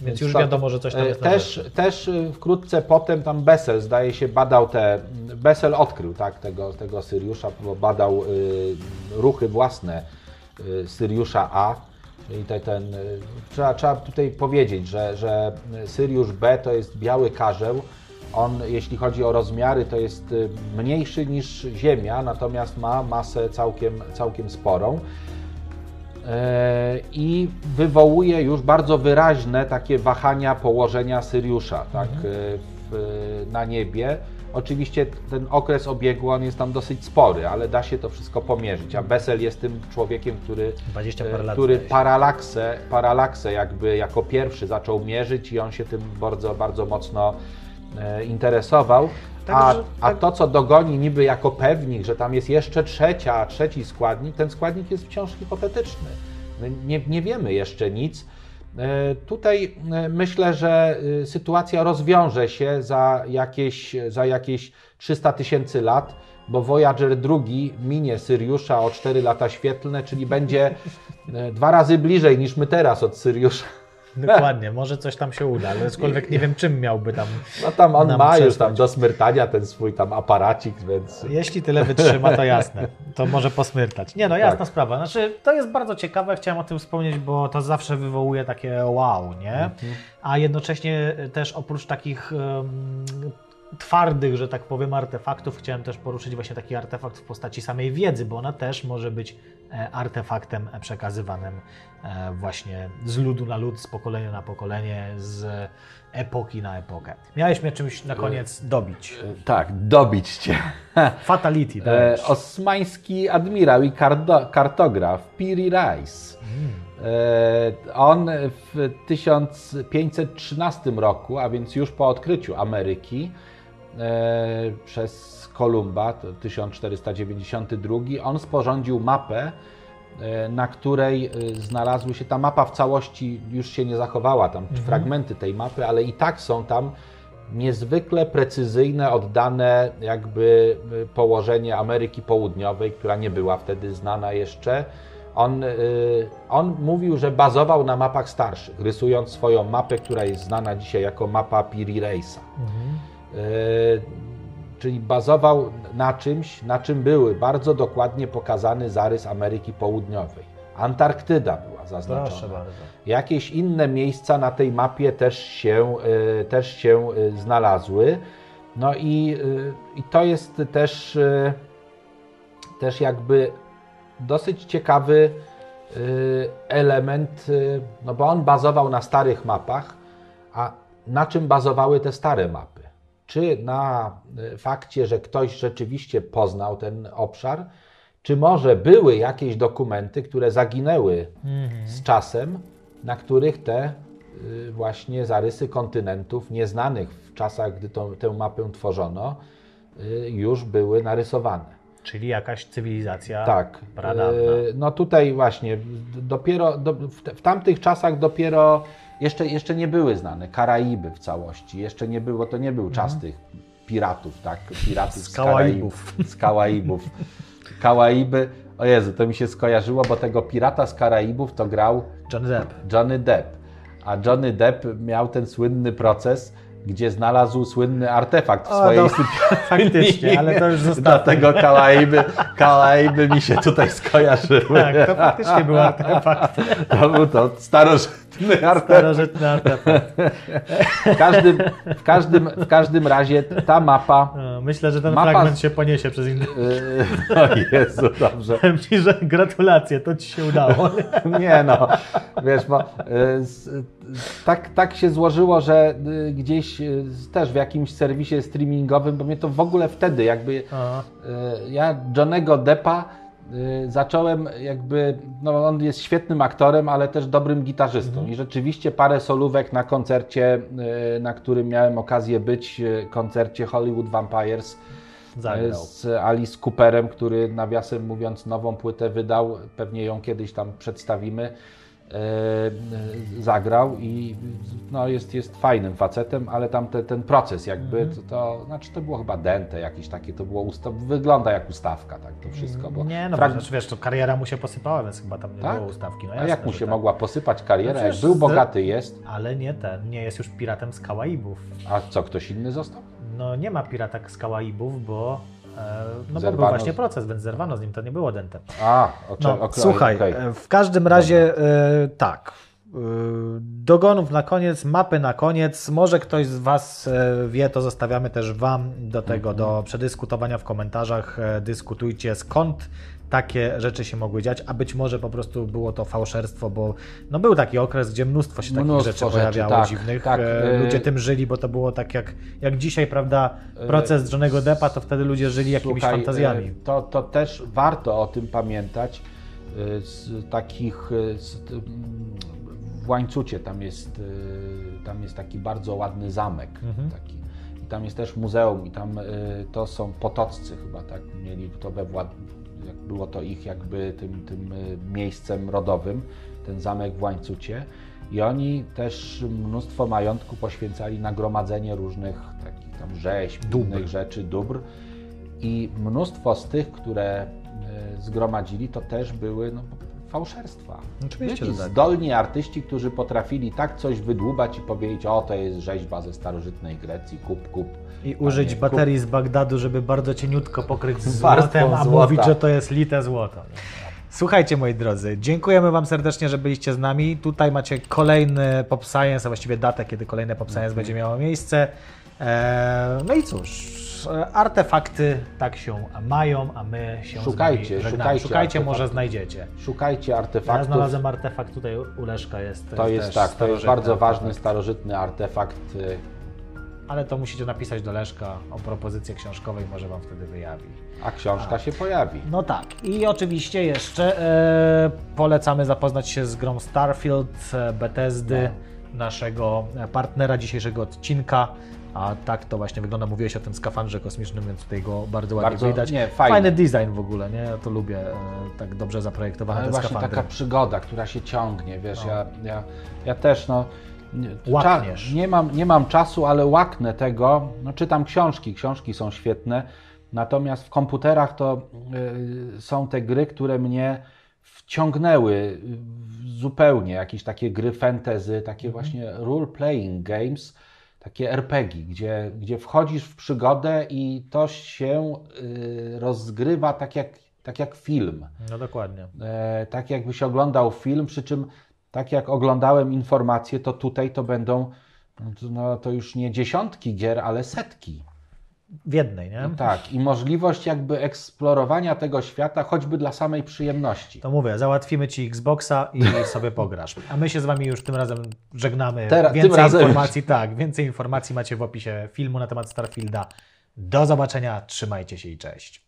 Speaker 2: Więc już
Speaker 3: to-
Speaker 2: wiadomo, że coś tam jest
Speaker 3: Też, też wkrótce potem tam Bessel, zdaje się, badał te... Bessel odkrył, tak, tego, tego Syriusza, bo badał ruchy własne Syriusza A, Czyli te, ten, y, trzeba, trzeba tutaj powiedzieć, że, że Syriusz B to jest biały karzeł. On, jeśli chodzi o rozmiary, to jest y, mniejszy niż Ziemia, natomiast ma masę całkiem, całkiem sporą. E, I wywołuje już bardzo wyraźne takie wahania położenia Syriusza tak, e, w, na niebie. Oczywiście ten okres obiegu on jest tam dosyć spory, ale da się to wszystko pomierzyć. A Bessel jest tym człowiekiem, który,
Speaker 2: 20
Speaker 3: e,
Speaker 2: parę
Speaker 3: który paralaksę, paralaksę jakby jako pierwszy zaczął mierzyć i on się tym bardzo, bardzo mocno e, interesował. A,
Speaker 2: Także-
Speaker 3: a
Speaker 2: tak-
Speaker 3: to, co dogoni niby jako pewnik, że tam jest jeszcze trzecia, trzeci składnik, ten składnik jest wciąż hipotetyczny. My Nie, nie wiemy jeszcze nic. E, Tutaj e, myślę, że e, sytuacja rozwiąże się za jakieś, za jakieś 300 tysięcy lat, bo Voyager II minie Syriusza o 4 lata świetlne, czyli będzie dwa razy bliżej niż my teraz od Syriusza.
Speaker 2: Dokładnie, może coś tam się uda, ale aczkolwiek nie wiem, czym miałby tam.
Speaker 3: No tam on ma już tam do smyrtania ten swój tam aparacik, więc...
Speaker 2: Jeśli tyle wytrzyma, to jasne. To może posmyrtać. Nie, no jasna
Speaker 3: Tak.
Speaker 2: sprawa. Znaczy, to jest bardzo ciekawe, chciałem o tym wspomnieć, bo to zawsze wywołuje takie wow, nie? A jednocześnie też oprócz takich em, twardych, że tak powiem, artefaktów, chciałem też poruszyć właśnie taki artefakt w postaci samej wiedzy, bo ona też może być e, artefaktem przekazywanym e, właśnie z ludu na lud, z pokolenia na pokolenie, z epoki na epokę. Miałeś mnie czymś na koniec dobić.
Speaker 3: Tak, dobić cię.
Speaker 2: Fatality,
Speaker 3: E,
Speaker 2: dajesz.
Speaker 3: osmański admirał i kartograf Piri Rice. E, on w 1513 roku, a więc już po odkryciu Ameryki e, przez Kolumba, to 1492, on sporządził mapę, e, na której e, znalazły się, ta mapa w całości już się nie zachowała, tam fragmenty tej mapy, ale i tak są tam niezwykle precyzyjne, oddane jakby położenie Ameryki Południowej, która nie była wtedy znana jeszcze. On, on mówił, że bazował na mapach starszych, rysując swoją mapę, która jest znana dzisiaj jako mapa Piri Reisa. Y, Czyli bazował na czymś, na czym były bardzo dokładnie pokazany zarys Ameryki Południowej. Antarktyda była zaznaczona. Jakieś inne miejsca na tej mapie też się, y, też się y, znalazły. No i, i to jest też, też jakby dosyć ciekawy element, no bo on bazował na starych mapach, a na czym bazowały te stare mapy? Czy na y, fakcie, że ktoś rzeczywiście poznał ten obszar, czy może były jakieś dokumenty, które zaginęły z czasem, na których te y, właśnie zarysy kontynentów nieznanych w czasach, gdy to, tę mapę tworzono, y, już były narysowane.
Speaker 2: Czyli jakaś cywilizacja
Speaker 3: Tak.
Speaker 2: pradawna.
Speaker 3: y, No tutaj właśnie, dopiero do, w, w tamtych czasach dopiero jeszcze, jeszcze nie były znane Karaiby w całości. Jeszcze nie było, to nie był czas tych piratów, tak? Piratów
Speaker 2: Mhm. Z
Speaker 3: z
Speaker 2: Karaibów.
Speaker 3: Karaibów. Z Karaibów. Karaiby, o Jezu, to mi się skojarzyło, bo tego pirata z Karaibów to grał
Speaker 2: Johnny Depp.
Speaker 3: Johnny Depp. A Johnny Depp miał ten słynny proces, gdzie znalazł słynny artefakt w
Speaker 2: O,
Speaker 3: swojej
Speaker 2: no,
Speaker 3: sypialni.
Speaker 2: faktycznie, ale to już zostawmy.
Speaker 3: Dlatego Karaiby, Karaiby mi się tutaj skojarzyły.
Speaker 2: Tak, to faktycznie był artefakt.
Speaker 3: To był to starożytny artefakt.
Speaker 2: Starożytny artefakt.
Speaker 3: W każdym, w, każdym, w każdym razie ta mapa...
Speaker 2: Myślę, że ten
Speaker 3: Mapa-
Speaker 2: fragment się poniesie przez inne.
Speaker 3: Yy, o Jezu, dobrze.
Speaker 2: Że gratulacje, to Ci się udało.
Speaker 3: Nie no, wiesz, bo y, tak, tak się złożyło, że y, gdzieś też w jakimś serwisie streamingowym, bo mnie to w ogóle wtedy jakby
Speaker 2: A,
Speaker 3: y, ja Johnego Deppa y, zacząłem jakby, no on jest świetnym aktorem, ale też dobrym gitarzystą. I rzeczywiście parę solówek na koncercie, y, na którym miałem okazję być, koncercie Hollywood Vampires,
Speaker 2: zagrał.
Speaker 3: z Alice Cooperem, który nawiasem mówiąc nową płytę wydał, pewnie ją kiedyś tam przedstawimy, e, e, zagrał i no, jest, jest fajnym facetem, ale tam te, ten proces jakby,
Speaker 2: Mhm.
Speaker 3: to, to, znaczy to było chyba dente jakieś takie, to było, usta- wygląda jak ustawka tak to wszystko, bo
Speaker 2: Nie, no
Speaker 3: frag-
Speaker 2: bo znaczy, wiesz, to kariera mu się posypała, więc chyba tam nie
Speaker 3: Tak?
Speaker 2: było ustawki. No
Speaker 3: a
Speaker 2: jasne,
Speaker 3: jak mu się
Speaker 2: tak.
Speaker 3: mogła posypać kariera,
Speaker 2: No
Speaker 3: jak był bogaty jest,
Speaker 2: Ale nie ten, nie jest już piratem z Kałaibów.
Speaker 3: a co, ktoś inny został?
Speaker 2: No nie ma pirata z Kałaibów, bo e, no bo był
Speaker 3: Zerwano
Speaker 2: właśnie
Speaker 3: z-
Speaker 2: proces, więc zerwano z nim, to nie było dente.
Speaker 3: A, o,
Speaker 2: No,
Speaker 3: okej,
Speaker 2: słuchaj,
Speaker 3: okej.
Speaker 2: e, w każdym razie e, tak. E, Dogonów na koniec, mapy na koniec. Może ktoś z Was e, wie, to zostawiamy też Wam do tego, do przedyskutowania w komentarzach. E, Dyskutujcie skąd takie rzeczy się mogły dziać, a być może po prostu było to fałszerstwo, bo no był taki okres, gdzie mnóstwo się takich
Speaker 3: Mnóstwo
Speaker 2: rzeczy pojawiało
Speaker 3: tak,
Speaker 2: dziwnych.
Speaker 3: tak,
Speaker 2: E, Ludzie tym żyli, bo to było tak jak, jak dzisiaj, prawda, proces Johnego Deppa, to wtedy ludzie żyli jakimiś
Speaker 3: Słuchaj,
Speaker 2: fantazjami.
Speaker 3: To, to też warto o tym pamiętać. Z takich z, w Łańcucie tam jest, e, tam jest taki bardzo ładny zamek.
Speaker 2: Mhm.
Speaker 3: Taki. I tam jest też muzeum i tam e, to są potoccy chyba tak mieli to we wład... jak było to ich jakby tym, tym e, miejscem rodowym, ten zamek w Łańcucie. I oni też mnóstwo majątku poświęcali na gromadzenie różnych takich tam rzeźb,
Speaker 2: Dóbr.
Speaker 3: innych rzeczy, dóbr. I mnóstwo z tych, które zgromadzili, to też były no, fałszerstwa.
Speaker 2: Oczywiście,
Speaker 3: Byli
Speaker 2: tak.
Speaker 3: zdolni artyści, którzy potrafili tak coś wydłubać i powiedzieć, o to jest rzeźba ze starożytnej Grecji, kup, kup.
Speaker 2: I użyć
Speaker 3: Panie,
Speaker 2: baterii z Bagdadu, żeby bardzo cieniutko pokryć złotem, a
Speaker 3: złota.
Speaker 2: mówić, że to jest lite złoto. Słuchajcie, moi drodzy, dziękujemy Wam serdecznie, że byliście z nami. Tutaj macie kolejny Pop Science, a właściwie datę, kiedy kolejne Pop Science będzie miało miejsce. Eee, no i cóż, e, artefakty tak się mają, a my się
Speaker 3: Szukajcie, szukajcie
Speaker 2: Szukajcie, może znajdziecie.
Speaker 3: Szukajcie
Speaker 2: Ja
Speaker 3: artefaktów.
Speaker 2: znalazłem artefakt tutaj u Leszka, jest
Speaker 3: to jest tak, to jest bardzo ważny,
Speaker 2: artefakt.
Speaker 3: starożytny artefakt. y,
Speaker 2: Ale to musicie napisać do Leszka o propozycję książkowej, może Wam wtedy wyjawi.
Speaker 3: A książka się pojawi.
Speaker 2: No tak. I oczywiście jeszcze e, polecamy zapoznać się z grą Starfield e, Bethesdy, naszego e, partnera dzisiejszego odcinka. A tak to właśnie wygląda. Mówiłeś o tym skafandrze kosmicznym, więc tutaj go bardzo ładnie
Speaker 3: Bardzo-
Speaker 2: widać.
Speaker 3: nie, fajny.
Speaker 2: design w ogóle, nie? Ja to lubię. E, tak dobrze zaprojektowane
Speaker 3: Ale
Speaker 2: te skafandry.
Speaker 3: taka przygoda, która się ciągnie, wiesz,
Speaker 2: No.
Speaker 3: ja, ja, ja też, no, nie,
Speaker 2: Łakniesz.
Speaker 3: nie, mam, nie mam czasu, ale łaknę tego, no, czytam książki, książki są świetne, natomiast w komputerach to y, są te gry, które mnie wciągnęły zupełnie, jakieś takie gry fantasy, takie właśnie role-playing games, takie RPG, gdzie, gdzie wchodzisz w przygodę i to się y, rozgrywa tak jak, tak jak film
Speaker 2: No dokładnie.
Speaker 3: e, tak jakbyś oglądał film, przy czym tak jak oglądałem informacje, to tutaj to będą, no to- no to już nie dziesiątki gier, ale setki.
Speaker 2: W jednej, nie?
Speaker 3: Tak, i możliwość jakby eksplorowania tego świata, choćby dla samej przyjemności.
Speaker 2: To mówię, załatwimy Ci Xboxa i sobie pograsz. A my się z Wami już tym razem żegnamy.
Speaker 3: Teraz-
Speaker 2: więcej
Speaker 3: razem
Speaker 2: informacji, tak, więcej informacji macie w opisie filmu na temat Starfielda. Do zobaczenia, trzymajcie się i cześć.